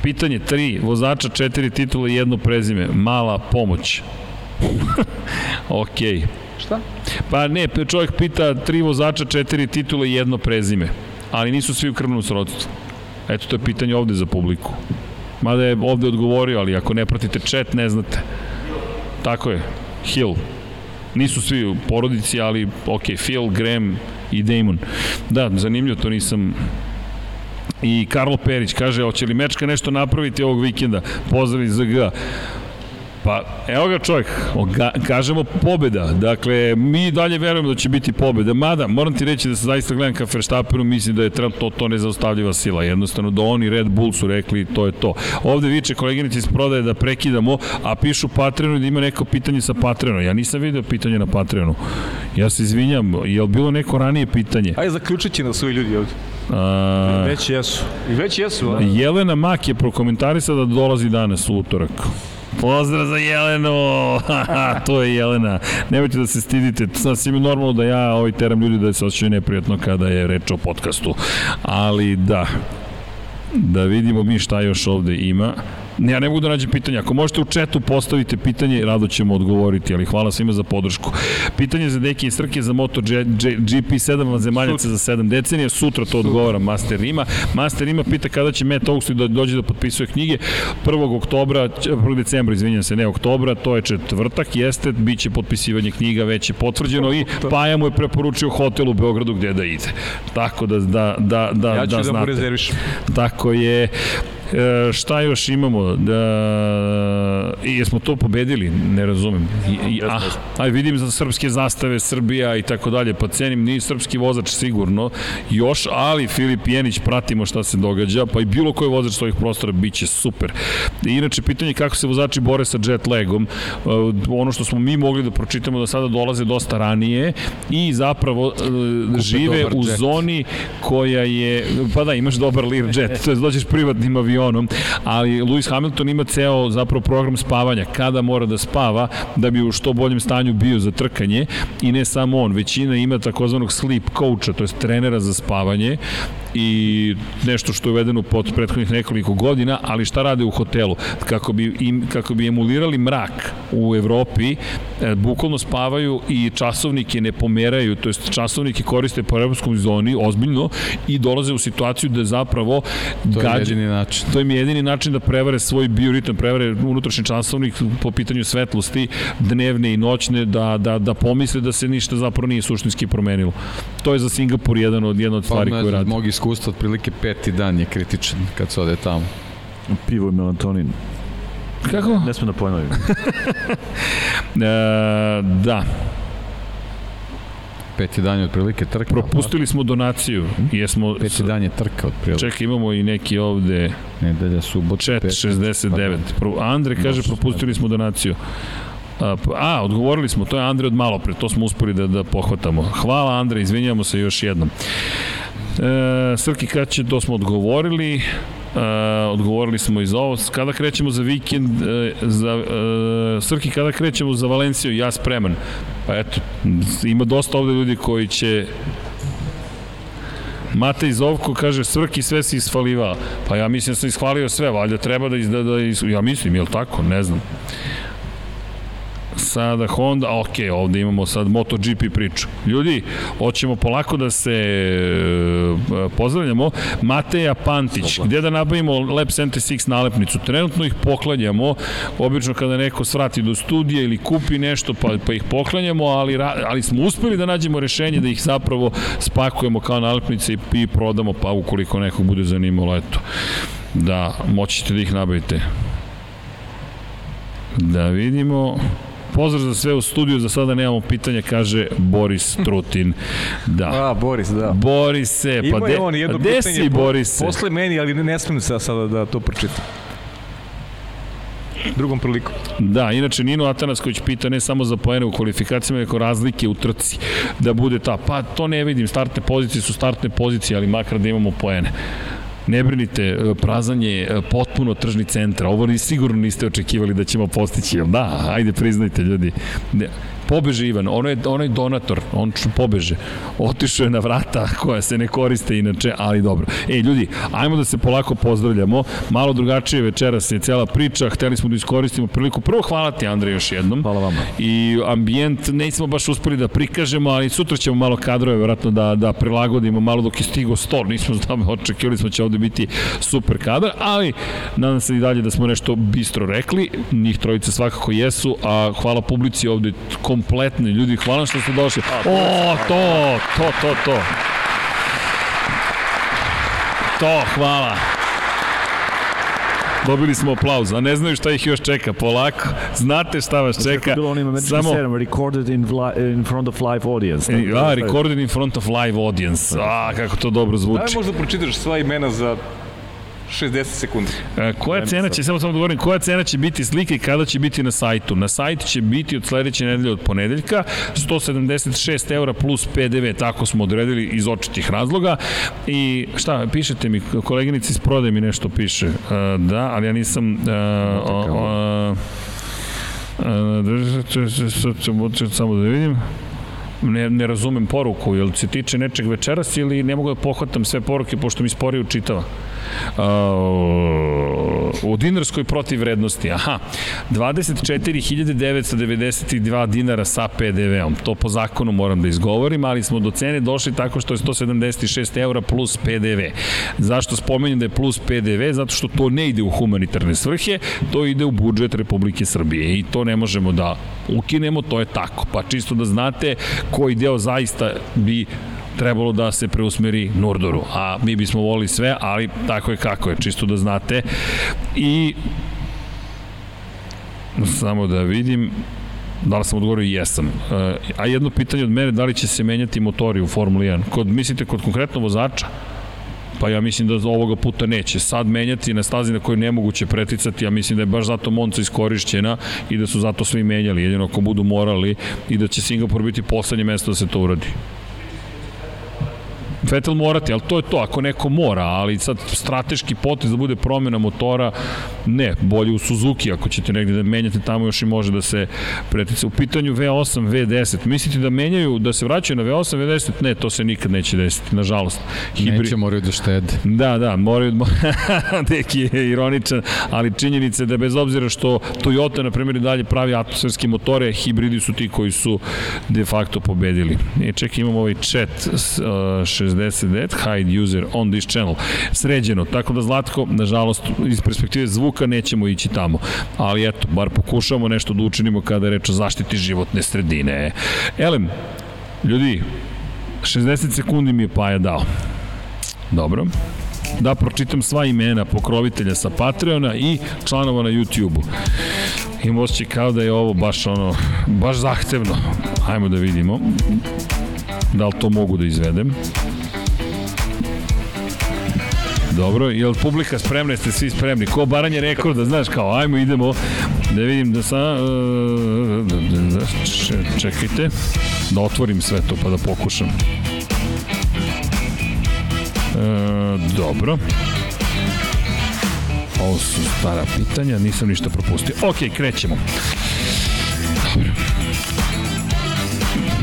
Speaker 1: Pitanje 3, vozača 4 titula i jedno prezime. Mala pomoć. <laughs> Okej. okay.
Speaker 3: Šta?
Speaker 1: Pa ne, čovjek pita tri vozača, četiri titule i jedno prezime. Ali nisu svi u krvnom srodstvu. Eto, to je pitanje ovde za publiku. Mada je ovde odgovorio, ali ako ne pratite chat, ne znate. Tako je. Hill. Nisu svi u porodici, ali ok, Phil, Graham i Damon. Da, zanimljivo, to nisam I Karlo Perić kaže, hoće li Mečka nešto napraviti ovog vikenda? Pozdrav iz ZG. Pa, evo ga čovjek, ga, kažemo pobeda. Dakle, mi dalje verujemo da će biti pobeda. Mada, moram ti reći da se zaista gledam ka Verstappenu, mislim da je to, to nezaustavljiva sila. Jednostavno, da oni Red Bull su rekli, to je to. Ovde viče koleginici iz prodaje da prekidamo, a pišu Patreonu da ima neko pitanje sa Patreonu. Ja nisam video pitanje na Patreonu. Ja se izvinjam, je li bilo neko ranije pitanje?
Speaker 3: Ajde, zaključit će nas ovi ljudi ovde.
Speaker 1: A...
Speaker 3: Već jesu. I već jesu, a?
Speaker 1: Jelena Mak je prokomentarisala da dolazi danas u utorak. Pozdrav za Jelenu! <laughs> to je Jelena. Nemojte da se stidite. Sasvim je normalno da ja ovaj teram ljudi da se osjećaju neprijatno kada je reč o podcastu. Ali da, da vidimo mi šta još ovde ima. Ja ne mogu da nađem pitanja. Ako možete u četu postavite pitanje, rado ćemo odgovoriti, ali hvala svima za podršku. Pitanje za Deki i Srke za Moto G, G, GP7 zemaljaca za 7 decenija. Sutra to odgovara Master Rima. Master Rima pita kada će Matt Oaksley da dođe da potpisuje knjige. 1. oktobra, 1. decembra, izvinjam se, ne oktobra, to je četvrtak, jeste, bit će potpisivanje knjiga, već je potvrđeno i Paja mu je preporučio hotel u Beogradu gde da ide. Tako da, da, da, da,
Speaker 3: ja ću
Speaker 1: da,
Speaker 3: da mu rezervišem.
Speaker 1: Tako je. E, šta još imamo? Da, I jesmo to pobedili? Ne razumem. I, i, a, aj vidim za srpske zastave, Srbija i tako dalje, pa cenim ni srpski vozač sigurno još, ali Filip Jenić pratimo šta se događa, pa i bilo koji vozač svojih prostora biće super. I, inače, pitanje kako se vozači bore sa jet lagom, e, ono što smo mi mogli da pročitamo da sada dolaze dosta ranije i zapravo uh, žive u jet. zoni koja je, pa da, imaš dobar Learjet, to je dođeš privatnim avionom avionom, ali Lewis Hamilton ima ceo zapravo program spavanja, kada mora da spava da bi u što boljem stanju bio za trkanje. I ne samo on, većina ima takozvanog sleep coacha, to je trenera za spavanje i nešto što je uvedeno pod prethodnih nekoliko godina, ali šta rade u hotelu? Kako bi, im, kako bi emulirali mrak u Evropi, e, bukvalno spavaju i časovnike ne pomeraju, to jest časovnike koriste po evropskom zoni ozbiljno i dolaze u situaciju da zapravo
Speaker 2: to je gađa, jedini način.
Speaker 1: To im je jedini način da prevare svoj bioritam, prevare unutrašnji časovnik po pitanju svetlosti, dnevne i noćne, da, da, da pomisle da se ništa zapravo nije suštinski promenilo. To je za Singapur jedan od, jedna od pa, stvari pa, koje radi
Speaker 2: iskustva, otprilike peti dan je kritičan kad se ode tamo.
Speaker 4: Pivo i melatonin.
Speaker 1: Kako?
Speaker 4: Ne smem da ponovim. <laughs>
Speaker 1: e, da.
Speaker 2: Peti dan je otprilike trka.
Speaker 1: Propustili smo donaciju. Jesmo
Speaker 2: Peti dan je trka otprilike.
Speaker 1: Čekaj, imamo i neki ovde...
Speaker 2: Nedelja, subot.
Speaker 1: Chat 69. Pro, Andre kaže, propustili smo donaciju. A, a, odgovorili smo, to je Andre od malo pre, to smo uspeli da, da pohvatamo. Hvala Andre, izvinjamo se još jednom. E, Srki, kad će, to smo odgovorili. Uh, odgovorili smo iz ovo. Kada krećemo za vikend, uh, za, uh, Srki, kada krećemo za Valenciju, ja spreman. Pa eto, ima dosta ovde ljudi koji će Matej Zovko kaže Srki sve si isfalivao. Pa ja mislim da sam ishvalio sve, valjda treba da, iz, da, da iz, ja mislim, je li tako? Ne znam. Sada Honda, ok, ovde imamo sad MotoGP priču. Ljudi, hoćemo polako da se e, pozdravljamo. Mateja Pantić, gde da nabavimo Lab 76 nalepnicu? Trenutno ih poklanjamo, obično kada neko svrati do studija ili kupi nešto pa, pa ih poklanjamo, ali, ali smo uspeli da nađemo rešenje da ih zapravo spakujemo kao nalepnice i, i prodamo, pa ukoliko nekog bude zanimalo, eto, da moćete da ih nabavite. Da vidimo... Pozdrav za sve u studiju, za sada nemamo pitanja, kaže Boris Trutin. Da.
Speaker 3: A, Boris, da.
Speaker 1: Boris se, pa de, on jedno pa de si Boris
Speaker 3: se? Posle meni, ali ne, ne smijem se sada da to pročitam drugom priliku.
Speaker 1: Da, inače Nino Atanasković pita ne samo za poene u kvalifikacijama, nego razlike u trci. Da bude ta, pa to ne vidim, startne pozicije su startne pozicije, ali makar da imamo poene. Ne brinite, e, prazan je e, potpuno tržni centra. Ovo ni sigurno niste očekivali da ćemo postići. Da, ajde priznajte ljudi. Ne, Pobeže Ivan, ono je, ono je donator, on pobeže. Otišao je na vrata koja se ne koriste inače, ali dobro. E, ljudi, ajmo da se polako pozdravljamo. Malo drugačije večeras je cela priča, hteli smo da iskoristimo priliku. Prvo hvala ti, Andrej, još jednom.
Speaker 4: Hvala vama.
Speaker 1: I ambijent nismo baš uspeli da prikažemo, ali sutra ćemo malo kadrove, vjerojatno da, da prilagodimo malo dok je stigo stol. Nismo znamo, <laughs> očekivali smo da će ovde biti super kadar, ali nadam se i dalje da smo nešto bistro rekli. Njih trojice svakako jesu, a hvala publici ovde kom kompletni ljudi. Hvala što ste došli. O, to, to, to, to. To, hvala. Dobili smo aplauz, a ne znaju šta ih još čeka. Polako, znate šta vas čeka. Kako
Speaker 4: bilo onim Samo... Recorded in, in front of live audience.
Speaker 1: E, a, recorded in front of live audience. A, kako to dobro zvuči.
Speaker 3: Daj možda pročitaš sva imena za 60 sekundi.
Speaker 1: E, koja cena će, samo samo da govorim, koja cena će biti slike i kada će biti na sajtu? Na sajtu će biti od sledeće nedelje od ponedeljka 176 eura plus PDV, tako smo odredili iz očitih razloga. I šta, pišete mi, koleginici iz prodaje mi nešto piše. Uh, da, ali ja nisam... Uh, uh, uh, samo da vidim ne, ne razumem poruku, jel se tiče nečeg večeras ili ne mogu da pohvatam sve poruke pošto mi sporije učitava. Uh, u dinarskoj protivrednosti, aha, 24.992 dinara sa PDV-om. To po zakonu moram da izgovorim, ali smo do cene došli tako što je 176 eura plus PDV. Zašto spomenjem da je plus PDV? Zato što to ne ide u humanitarne svrhe, to ide u budžet Republike Srbije i to ne možemo da ukinemo, to je tako. Pa čisto da znate koji deo zaista bi trebalo da se preusmeri Nordoru. A mi bismo volili sve, ali tako je kako je, čisto da znate. I samo da vidim, Da li sam odgovorio? Jesam. E, a jedno pitanje od mene, da li će se menjati motori u Formuli 1? Kod, mislite kod konkretno vozača? Pa ja mislim da ovoga puta neće. Sad menjati na stazi na kojoj nemoguće preticati, ja mislim da je baš zato Monca iskorišćena i da su zato svi menjali, jedino ako budu morali i da će Singapur biti poslednje mesto da se to uradi. Vettel morati, ali to je to, ako neko mora, ali sad strateški potez da bude promena motora, ne, bolje u Suzuki, ako ćete negde da menjate tamo još i može da se pretica. U pitanju V8, V10, mislite da menjaju, da se vraćaju na V8, V10? Ne, to se nikad neće desiti, nažalost.
Speaker 2: Hibri... Neće, moraju da štede.
Speaker 1: Da, da, moraju, <laughs> neki je ironičan, ali činjenica je da bez obzira što Toyota, na primjer, dalje pravi atmosferske motore, hibridi su ti koji su de facto pobedili. E, čekaj, imamo ovaj chat, uh, 69, hide user on this channel. Sređeno, tako da Zlatko, nažalost, iz perspektive zvuka nećemo ići tamo. Ali eto, bar pokušavamo nešto da učinimo kada je reč o zaštiti životne sredine. Elem, ljudi, 60 sekundi mi je Paja dao. Dobro da pročitam sva imena pokrovitelja sa Patreona i članova na YouTube-u. Imam osjećaj kao da je ovo baš ono, baš zahtevno. Hajmo da vidimo da li to mogu da izvedem. Dobro, je li publika spremna, jeste svi spremni? Ko baranje rekorda, znaš, kao, ajmo, idemo, da vidim da sa... E, čekajte, da otvorim sve to pa da pokušam. E, dobro. Ovo su stara pitanja, nisam ništa propustio. Ok, krećemo.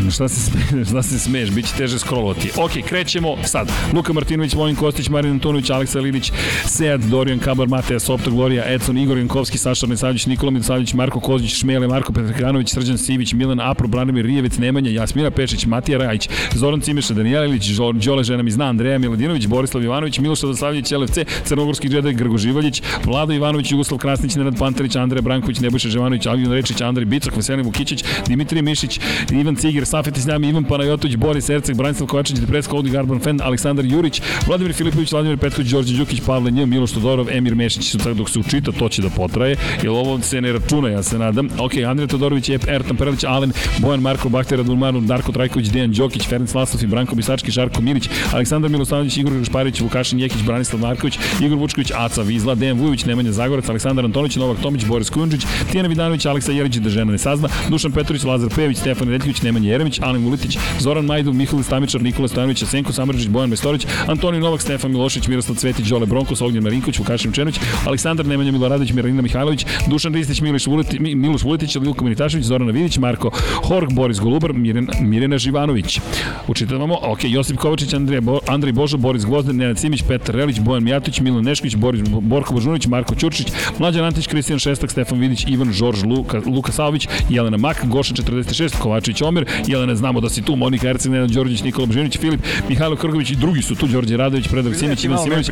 Speaker 1: <laughs> Šta se, smeješ, šta se smeješ, bit će teže scrollovati. Ok, krećemo sad. Luka Martinović, Vojin Kostić, Marin Antonović, Aleksa Lilić, Sead, Dorijan Kabar, Mateja Sopta, Gloria, Edson, Igor Jankovski, Saša Nesavljić, Nikola Milosavljić, Marko Kozić, Šmele, Marko Petrkanović, Srđan Sivić, Milan Apro, Branimir Rijevec, Nemanja, Jasmina Pešić, Matija Rajić, Zoran Cimeša, Danijela Ilić, Đole Žena mi zna, Andreja Miladinović, Borislav Ivanović, Miloš Radoslavljević, LFC, Crnogorski džedaj, Grgo Živaljić, Vlado Ivanović, Jugoslav Krasnić, Nenad Pantelić, Andrej Branković, Nebojša Ževanović, Alvin Rečić, Andrej Bicak, Veselin Vukićić, Dimitri Mišić, Ivan Ciger, Safet Isljami, Ivan Panajotović, Boris Erceg, Branislav Kovačić, Depreska, Odi Garban Fen, Aleksandar Jurić, Vladimir Filipović, Vladimir Petković, Đorđe Đukić, Pavle Nj, Miloš Todorov, Emir Mešić, dok se učita, to će da potraje, jer ovo se ne računa, ja se nadam. Ok, Andrej Todorović, Ertan Perlić, Alen, Bojan Marko, Bakter, Radulmanu, Darko Trajković, Dejan Đokić, Ferenc Lasov i Branko Bisački, Žarko Milić, Aleksandar Milosavljević, Igor Gašparić, Vukašin Jekić, Branislav Marković, Igor Vučković, Aca Vizla, Dejan Vujović, Nemanja Zagorac, Aleksandar Antonić, Novak Tomić, Boris Kunđić, Tijana Vidanović, Aleksa Jerić, da žena ne sazna, Dušan Petrović, Lazar Pejević, Stefan Redljivić, Nemanja Jeremić, Alen Vulitić, Zoran Majdov, Mihail Stamičar, Nikola Stojanović, Senko Samrđić, Bojan Mestorić, Antonij Novak, Stefan Milošić, Miroslav Cvetić, Đole Bronkos, Ognjen Marinković, Vukašin Čenović, Aleksandar Nemanja Miloradović, Miralina Mihajlović, Dušan Ristić, Miloš Vuletić, Miloš Vuletić, Ljuko Minitašević, Zoran Vidić, Marko Horg, Boris Golubar, Mirena, Mirena Živanović. Učitavamo, ok, Josip Kovačić, Andrija Bo, Andrej Božo, Boris Gvozden, Nenad Simić, Petar Relić, Bojan Mijatović, Milan Nešković, Boris Borko Božunović, Marko Ćurčić, Mlađan Antić, Kristijan Šestak, Stefan Vidić, Ivan Žorž, Luka, Luka Savović, Jelena Mak, Goša 46, Kovačić Omer, Jelena znamo da si tu, Monika Erceg, Nenad Đorđević, Nikola Božinović, Filip, Mihajlo Krgović i drugi su tu, Đorđe Radović, Predrag Simić, Ivan Simović,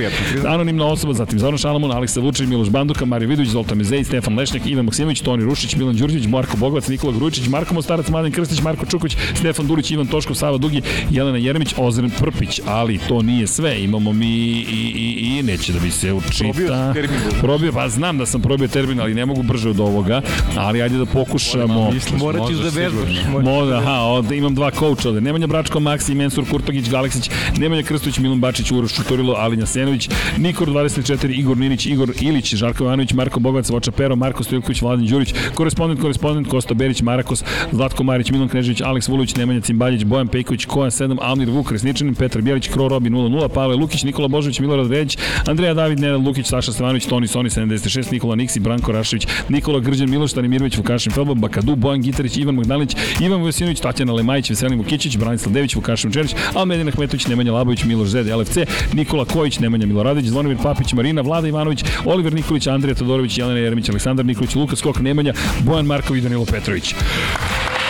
Speaker 1: anonimna osoba, zatim Zoran Šalamon, Aleksa Vučić, Miloš Banduka, Mario Vidović, Zoltan Mezej, Stefan Lešnjak, Ivan Maksimović, Toni Rušić, Milan Đurđević, Marko Bogovac, Nikola Grujičić, Marko Mostarac, Mladen Krstić, Marko Čuković, Stefan Dulić, Ivan Toškov, Sava Dugi, Jelena Jeremić, Ozren Prpić, ali to nije sve, imamo mi i, i, i neće da bi se učita. Probio, pa znam da sam probio termin, ali ne mogu brže od ovoga, ali ajde da pokušamo.
Speaker 3: Morat ćeš da vežbaš.
Speaker 1: Moda, aha, ovde imam dva kouča ovde. Nemanja Bračko, Maksi, Mensur Kurtogić, Galeksić, Nemanja Krstović, Milan Bačić, Uroš Čutorilo, Alinja Senović, Nikor 24, Igor Ninić, Igor Ilić, Žarko Ivanović, Marko Bogovac, Voča Pero, Marko Stojković, Vladin Đurić, korespondent, korespondent, Kosta Berić, Marakos, Zlatko Marić, Milan Knežević, Aleks Vulović, Nemanja Cimbaljić, Bojan Pejković, Koja 7, Almir Vuk, Resničanin, Petar Bjelić, Kro Robi 00, Pavle Lukić, Nikola Božović, Milorad Redić, Andreja David, Nenad Lukić, Saša Stevanović, Toni Soni 76, Nikola Niksi, Branko Rašević, Nikola Grđan, Miloš Stanimirović, Vukašin Felba, Bakadu, Bojan Gitarić, Ivan Magdalić, Ivan Vojsinović, Tatjana Lemajić, Veselin Vukićić, Branislav Dević, Vukašin Čerić, Almedina Hmetović, Nemanja Labović, Miloš Zed, LFC, Nikola Kojić, Nemanja Miloradić, Zvonimir Papić, Marina, Vlada Ivanović, Oliver Nikolić, Andrija Todorović, Jelena Jeremić, Aleksandar Nikolić, Luka Skok, Nemanja, Bojan Marković, Danilo Petrović.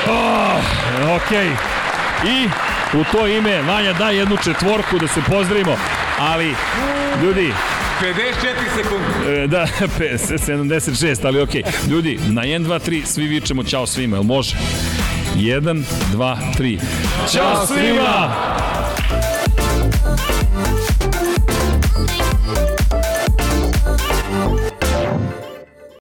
Speaker 1: Oh, okej. Okay. I u to ime Vanja da jednu četvorku da se pozdravimo, ali ljudi,
Speaker 3: 54 sekunde.
Speaker 1: E, da, <laughs> 76, ali okej. Okay. Ljudi, na 1, 2, 3 svi vičemo čao svima, jel može? 1, 2, 3. Ćao svima!